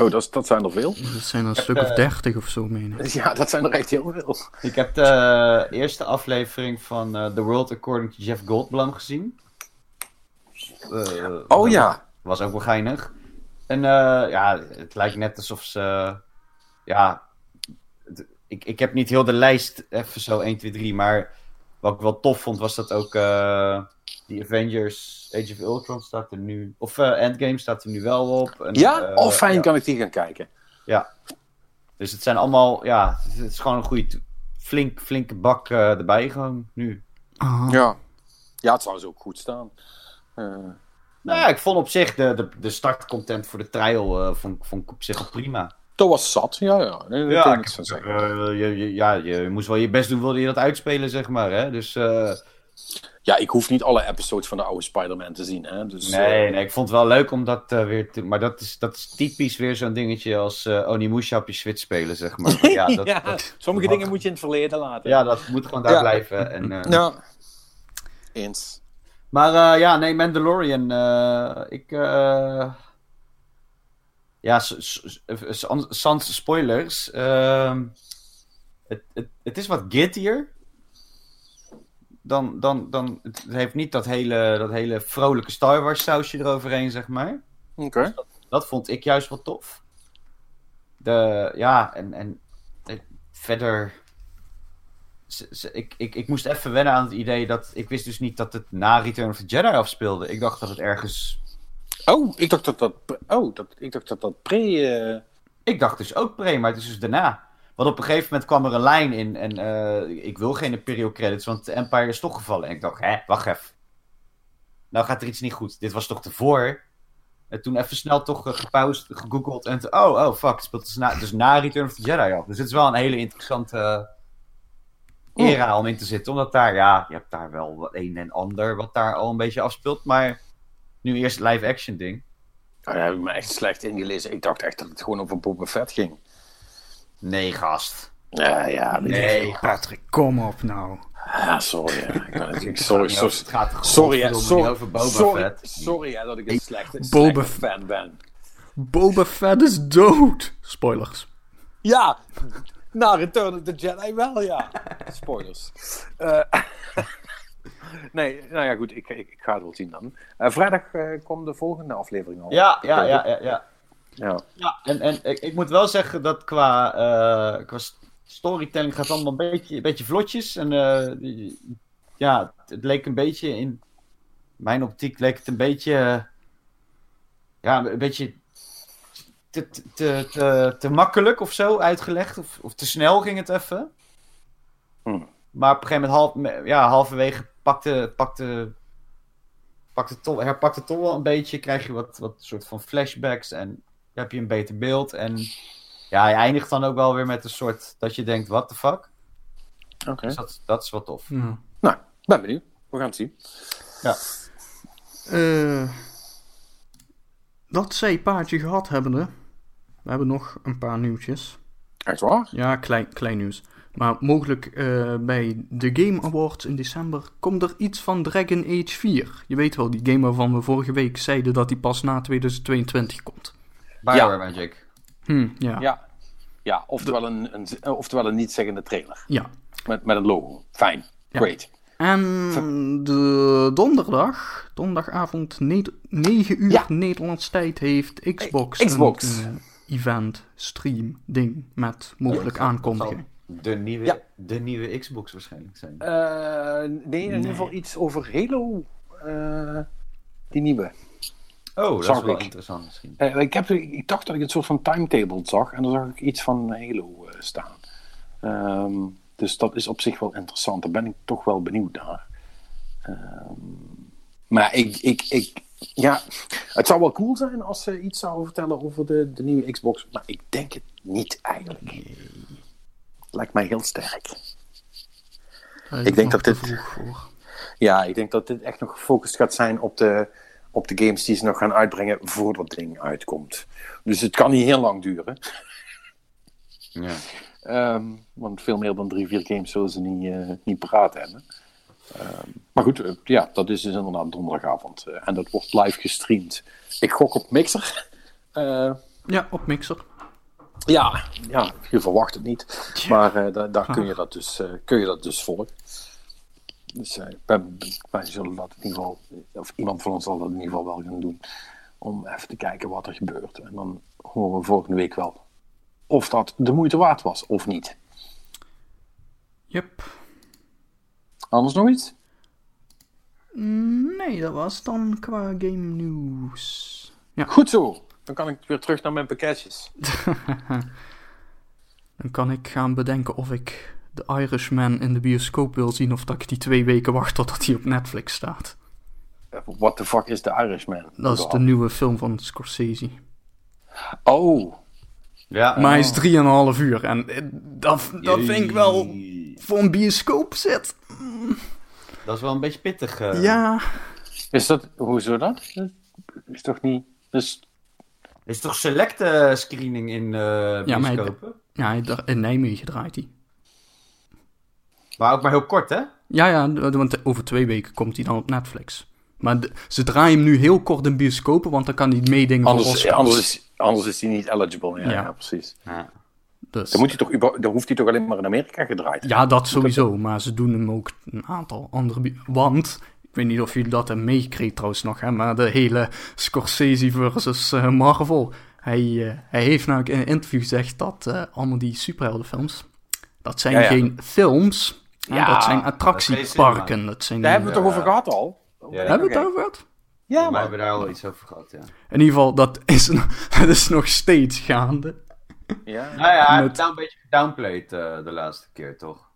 S3: Oh, dat, dat zijn er veel.
S1: Dat zijn er een stuk of
S2: eh,
S1: dertig of zo, meen ik.
S3: Ja, dat zijn er echt heel veel.
S2: Ik heb de eerste aflevering van eh, The World According to Jeff Goldblum gezien. Eh,
S3: Oh ja.
S2: Was ook wel geinig. En eh, ja, het lijkt net alsof ze... ja, ik, ik heb niet heel de lijst even zo 1, 2, 3, maar wat ik wel tof vond was dat ook eh die Avengers Age of Ultron staat er nu... Of eh, Endgame staat er nu wel op. En,
S3: Ja?
S2: eh,
S3: oh, fijn,
S2: ja.
S3: kan ik die gaan kijken.
S2: Ja. Dus het zijn allemaal, ja, het is gewoon een goede, flink, flinke bak eh, erbij gewoon nu.
S3: Ja. Ja, het zou zo ook goed staan. Eh,
S2: Nou ja, ik vond op zich de, de, de startcontent voor de trial, vond, vond ik op zich wel prima.
S3: dat was zat, ja, ja. Nee, kan ik van
S2: eh, je, je- ja, je moest wel je best doen, wilde je dat uitspelen, zeg maar, hè. Dus, eh,
S3: Ja, ik hoef niet alle episodes van de oude Spider-Man te zien, hè. Dus,
S2: nee,
S3: eh,
S2: nee, ik vond het wel leuk om dat eh, weer te... Maar dat is, dat is typisch weer zo'n dingetje als eh Onimusha op je Switch spelen, zeg maar. Maar ja, dat,
S3: ja,
S2: dat-
S3: sommige
S2: dat-
S3: dingen moet je in het verleden laten.
S2: ja, dat moet gewoon daar
S3: Ja.
S2: blijven. En, eh,
S3: Ja. Eens.
S2: Maar ja, nee, Mandalorian. eh, ik. eh, ja, sans spoilers. ehm, het, het, het is wat grittier. Dan, dan, dan, het heeft niet dat hele, dat hele vrolijke Star Wars sausje eroverheen, zeg maar.
S3: Oké.
S2: Dat vond ik juist wel tof. De, ja, en, en eh, verder. Ik, ik, ik moest even wennen aan het idee dat. Ik wist dus niet dat het na Return of the Jedi afspeelde. Ik dacht dat het ergens.
S3: Oh, ik dacht dat dat... Oh, dat, ik dacht dat dat pre... eh,
S2: Ik dacht dus ook pre, maar het is dus daarna. Want op een gegeven moment kwam er een lijn in. En eh, ik wil geen Imperial credits, want de Empire is toch gevallen. En ik dacht, hè, wacht even. Nou gaat er iets niet goed. Dit was toch tevoren? En toen even snel toch uh, gepaused, gegoogeld. En oh, oh, fuck. Het speelt dus na, dus na Return of the Jedi af. Dus het is wel een hele interessante eh, era om in te zitten. Omdat daar, ja, je hebt daar wel een en ander wat daar al een beetje afspeelt. Maar nu eerst live action ding.
S3: Nou, daar heb ik me echt slecht ingelezen. Ik dacht echt dat het gewoon over Boba Fett ging.
S2: Nee, gast.
S3: Ja, ja.
S2: Nee.
S1: Patrick, kom op nou.
S3: Ah, sorry. Ja. Ik. Sorry,
S2: Het
S3: sorry.
S2: over- het gaat
S3: Sorry, sorry,
S2: niet over Boba
S3: sorry,
S2: Fett.
S3: sorry hè, dat ik een slechte,
S1: Boba
S3: fan ben.
S1: Boba Fett is dood. Spoilers.
S3: Ja, na Return of the Jedi wel, ja. Spoilers. Eh, nee, nou ja, goed, ik, ik, ik ga het wel zien dan. Eh, vrijdag eh, komt de volgende aflevering al.
S2: Ja, ja, ja, ja, ja.
S3: Ja.
S2: ja en en ik, ik moet wel zeggen dat qua, eh, qua st- storytelling gaat allemaal een beetje, een beetje vlotjes. En eh, ja, het leek een beetje in mijn optiek leek het een beetje, eh, ja, een beetje te, te, te, makkelijk of zo uitgelegd. Of, of te snel ging het even.
S3: Hm.
S2: Maar op een gegeven moment, half, ja, halverwege pakte, pakte, pakte toch, herpakte toch wel een beetje. Krijg je wat, wat soort van flashbacks en heb je een beter beeld. En ja, je eindigt dan ook wel weer met een soort dat je denkt, what the fuck?
S3: Oké.
S2: Dus dat, dat is wel tof.
S3: Nou, ben benieuwd. We gaan het zien.
S2: Ja.
S1: Eh, dat zijpaardje gehad hebbende. We hebben nog een paar nieuwtjes.
S3: Echt waar?
S1: Ja, klein, klein nieuws. Maar mogelijk eh, bij de Game Awards in december komt er iets van Dragon Age 4. Je weet wel, die game waarvan we vorige week zeiden dat die pas na 2022 komt.
S2: Bioware Magic.
S1: Hm, ja.
S3: Ja. Ja, oftewel een, een, oftewel een niet-zeggende trailer.
S1: Ja.
S3: Met, met een logo. Fijn.
S1: Ja.
S3: Great.
S1: En de donderdag, donderdagavond, ne- 9 uur
S3: Ja.
S1: Nederlands tijd, heeft Xbox,
S3: Xbox.
S1: een eh, event, stream, ding met mogelijk aankondiging.
S2: De nieuwe,
S3: Ja.
S2: de nieuwe Xbox waarschijnlijk zijn.
S3: Eh, nee, in ieder geval iets over Halo. eh, die nieuwe.
S2: Oh, dat
S3: zag
S2: is wel
S3: ik.
S2: interessant misschien.
S3: Eh, ik, heb, ik dacht dat ik een soort van timetable zag. En dan zag ik iets van Halo eh, staan. Ehm, dus dat is op zich wel interessant. Daar ben ik toch wel benieuwd naar. Ehm, maar ik, ik, ik, ja, het zou wel cool zijn als ze iets zouden vertellen over de, de nieuwe Xbox. Maar ik denk het niet eigenlijk. Lijkt mij heel sterk. Ik denk dat dit-. Ja, ik denk dat dit echt nog gefocust gaat zijn op de, op de games die ze nog gaan uitbrengen voordat dat ding uitkomt. Dus het kan niet heel lang duren.
S2: Ja.
S3: Ehm, want veel meer dan drie, vier games zullen ze niet, eh niet paraat hebben. Ehm, maar goed, eh, ja, dat is dus inderdaad donderdagavond. Eh, en dat wordt live gestreamd. Ik gok op Mixer. Eh,
S1: Ja, op Mixer.
S3: ja, ja, je verwacht het niet. Maar eh, da- daar kun je, dat dus, eh, kun je dat dus volgen. Dus eh, wij, wij zullen dat in ieder geval, of iemand van ons zal dat in ieder geval wel gaan doen. Om even te kijken wat er gebeurt. En dan horen we volgende week wel of dat de moeite waard was of niet.
S1: Yep.
S3: Anders nog iets?
S1: Nee, dat was dan qua game nieuws. Ja,
S3: Goed zo. Dan kan ik weer terug naar mijn pakketjes.
S1: dan kan ik gaan bedenken of ik The Irishman in de bioscoop wil zien of dat ik die twee weken wacht totdat hij op Netflix staat.
S3: What the fuck is The Irishman?
S1: Dat is de nieuwe film van Scorsese.
S3: Oh.
S2: Ja.
S1: Maar hij is 3,5 uur en dat, dat vind ik wel voor een bioscoop zit.
S2: Dat is wel een beetje pittig. eh.
S1: Ja,
S3: Is dat, hoezo dat? Is toch niet... Dus,
S2: Is toch select eh, screening in eh
S1: Ja, maar hij-
S2: bioscopen?
S1: ja in Nijmegen draait hij.
S2: Maar ook maar heel kort, hè?
S1: Ja, ja, want over twee weken komt hij dan op Netflix. Maar ze draaien hem nu heel kort in bioscopen, want dan kan hij meedingen voor
S3: anders,
S1: Oscars.
S3: anders, is, anders is hij niet eligible. Ja,
S1: Ja.
S3: ja. precies.
S2: Ja.
S1: Dus,
S3: Dan, moet hij toch, dan hoeft hij toch alleen maar in Amerika gedraaid.
S1: ja, dat sowieso, maar ze doen hem ook een aantal andere... Want, ik weet niet of jullie dat hebben meegekregen trouwens nog, hè, maar de hele Scorsese versus eh, Marvel. Hij, eh, hij heeft namelijk in een interview gezegd dat eh, allemaal die superheldenfilms, dat zijn
S3: Ja, ja.
S1: geen films,
S3: Ja,
S1: dat zijn attractieparken. Dat zijn,
S3: Daar hebben we het
S2: Ja.
S3: toch over gehad al?
S2: Ja.
S1: hebben we het daarover gehad?
S3: Ja,
S2: we
S3: maar...
S2: hebben daar al iets over gehad, ja.
S1: In ieder geval, dat is, dat is nog steeds gaande.
S3: Ja.
S2: Nou ja, hij
S1: Met-
S2: heeft daar een beetje gedownplayed eh, de laatste keer, toch?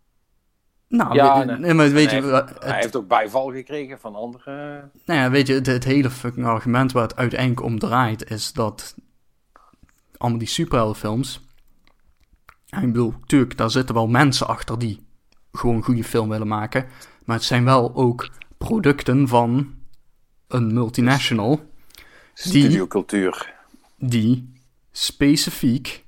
S1: Nou,
S3: Ja,
S1: weet,
S3: nee.
S1: nee, maar weet
S3: hij,
S1: je,
S3: heeft,
S1: het,
S3: hij heeft ook bijval gekregen van andere...
S1: nou ja, weet je het, het hele fucking argument waar het uiteindelijk om draait, is dat allemaal die superheldenfilms, en ik bedoel, tuurlijk, daar zitten wel mensen achter die gewoon een goede film willen maken, maar het zijn wel ook producten van een multinational Die-
S3: Studiocultuur.
S1: die specifiek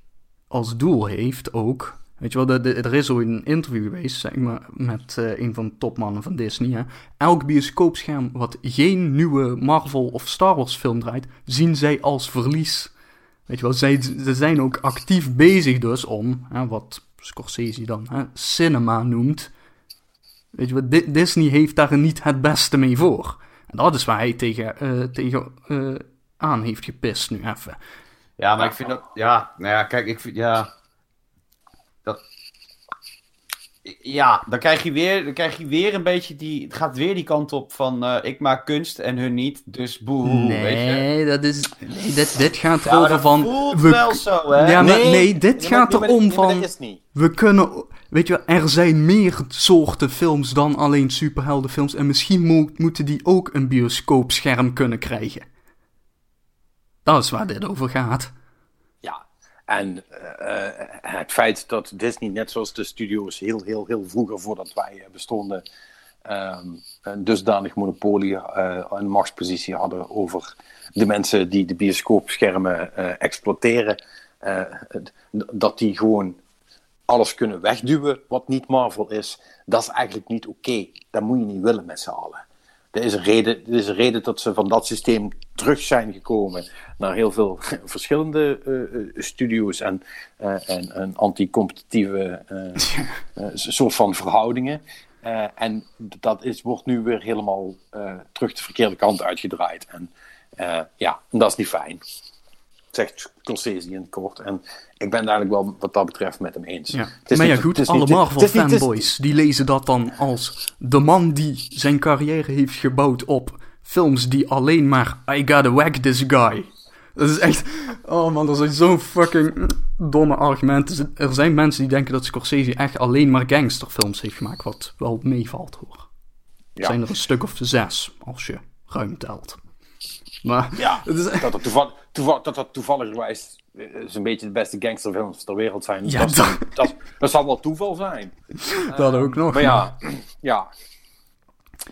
S1: als doel heeft ook. Weet je wel, er is ooit een interview geweest zeg maar, met eh, een van de topmannen van Disney. Hè. Elk bioscoopscherm wat geen nieuwe Marvel of Star Wars film draait, zien zij als verlies. Weet je wel, zij, ze zijn ook actief bezig dus om, hè, wat Scorsese dan hè, cinema noemt. Weet je Di- Disney heeft daar niet het beste mee voor. En dat is waar hij tegen, eh, tegen eh, aan heeft gepist nu even.
S2: Ja, maar ik vind dat... Ja, nou ja, kijk, ik vind... Ja... Dat... Ja, dan krijg je weer, dan krijg je weer een beetje die... Het gaat weer die kant op van... eh, ik maak kunst en hun niet, dus boehoe, weet je?
S1: Nee, dat is. Nee, dit, dit gaat
S2: Ja,
S1: erover
S2: dat
S1: van.
S2: voelt
S1: we-
S2: wel zo, hè?
S1: Ja, maar nee, dit
S3: nee,
S1: gaat
S3: nee,
S1: erom
S3: nee,
S1: van-
S3: dat is niet.
S1: We kunnen. Weet je wel, er zijn meer soorten films dan alleen superheldenfilms. En misschien mo- moeten die ook een bioscoopscherm kunnen krijgen. Dat is waar dit over gaat.
S3: Ja, en eh, eh, het feit dat Disney, net zoals de studio's heel, heel, heel vroeger voordat wij eh, bestonden, ehm, een dusdanig monopolie en machtspositie hadden over de mensen die de bioscoopschermen exploiteren, dat die gewoon alles kunnen wegduwen wat niet Marvel is, dat is eigenlijk niet oké. Dat moet je niet willen met z'n allen. Er is, een reden, er is een reden dat ze van dat systeem terug zijn gekomen naar heel veel verschillende uh, studio's en, uh, en, en anti-competitieve soort van verhoudingen. en dat is, wordt nu weer helemaal terug de verkeerde kant uitgedraaid. En ja, en dat is niet fijn zegt Scorsese in het kort. En ik ben eigenlijk wel wat dat betreft met hem eens.
S1: Ja. maar ja, goed, alle Marvel-fanboys die lezen dat dan als de man die zijn carrière heeft gebouwd op films die alleen maar I gotta whack this guy. Dat is echt. Oh man, dat zijn zo'n fucking domme argumenten. Er zijn mensen die denken dat Scorsese echt alleen maar gangsterfilms heeft gemaakt, wat wel meevalt hoor. Er zijn er een stuk of zes, als je ruim telt. Maar,
S3: ja, is... dat, het toevallig, toeval, dat dat toevallig een beetje de beste gangsterfilms ter wereld zijn. Ja, dat, dat... dat, dat zal wel toeval zijn.
S1: Dat ook nog.
S3: Maar ja, ja.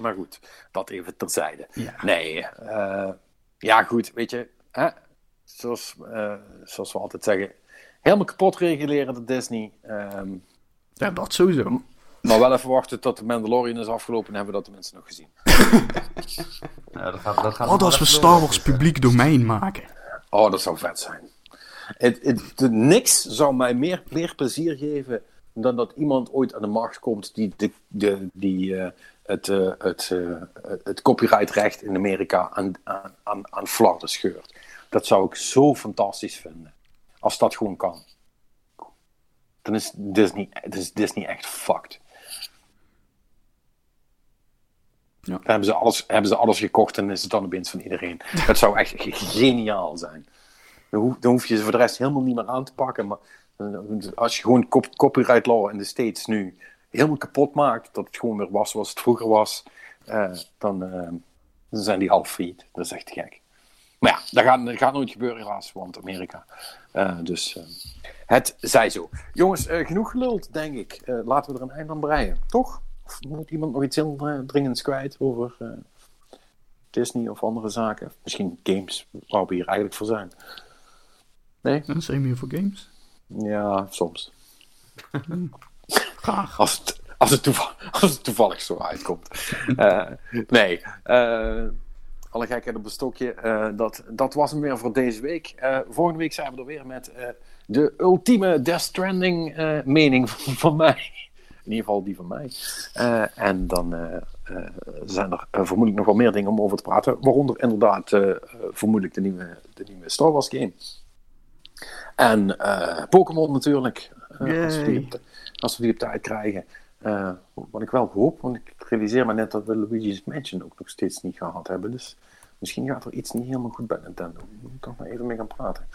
S3: Maar goed, dat even terzijde. Ja. Nee, uh, ja goed, weet je, hè? Zoals, uh, zoals we altijd zeggen, helemaal kapot reguleren de Disney. Um,
S1: ja, dat sowieso.
S3: Maar wel even wachten tot de Mandalorian is afgelopen en hebben we dat de mensen nog gezien.
S1: ja, dat gaat, dat gaat oh, als we Star Wars publiek domein maken.
S3: Oh, dat zou vet zijn. Het, het, niks zou mij meer, meer plezier geven dan dat iemand ooit aan de markt komt die, de, de, die uh, het, uh, het, uh, het copyrightrecht in Amerika aan, aan, aan, aan flarden scheurt. Dat zou ik zo fantastisch vinden. Als dat gewoon kan. Dan is Disney, is Disney echt fucked. Ja. hebben ze, alles, hebben ze alles gekocht en is het dan opeens van iedereen. Het zou echt geniaal zijn. Dan hoef, dan hoef, je ze voor de rest helemaal niet meer aan te pakken. Maar als je gewoon copyright law in de States nu helemaal kapot maakt, dat het gewoon weer was zoals het vroeger was, uh, dan, uh, dan, zijn die half failliet. Dat is echt gek. Maar ja, dat gaat, dat gaat nooit gebeuren helaas, want Amerika. Uh, dus het zij zo. Jongens, genoeg geluld, denk ik. laten we er een eind aan breien, toch? Of moet iemand nog iets heel uh, dringends kwijt over uh, Disney of andere zaken? Misschien games, waar we hier eigenlijk voor zijn. Nee?
S1: Dan zijn we hier voor games?
S3: Ja, soms. Graag. Als het, als het, toevallig, als het toevallig zo uitkomt. uh, nee. alle gekheid op een stokje. dat, dat was hem weer voor deze week. volgende week zijn we er weer met de ultieme Death Stranding mening van, van mij. In ieder geval die van mij. Uh, en dan uh, uh, zijn er vermoedelijk nog wel meer dingen om over te praten. Waaronder inderdaad vermoedelijk de nieuwe, de nieuwe Star Wars game. En Pokémon natuurlijk. als, we die op, als we die op tijd krijgen. wat ik wel hoop, want ik realiseer me net dat we Luigi's Mansion ook nog steeds niet gehad hebben. Dus misschien gaat er iets niet helemaal goed bij Nintendo. Daar moet ik toch maar even mee gaan praten.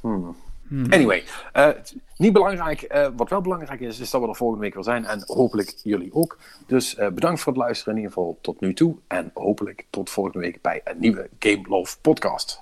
S3: Hmm. Hmm. Anyway, uh, niet belangrijk. Uh, wat wel belangrijk is, is dat we er volgende week weer zijn. En hopelijk jullie ook. Dus uh, bedankt voor het luisteren in ieder geval tot nu toe. En hopelijk tot volgende week bij een nieuwe Game Love podcast.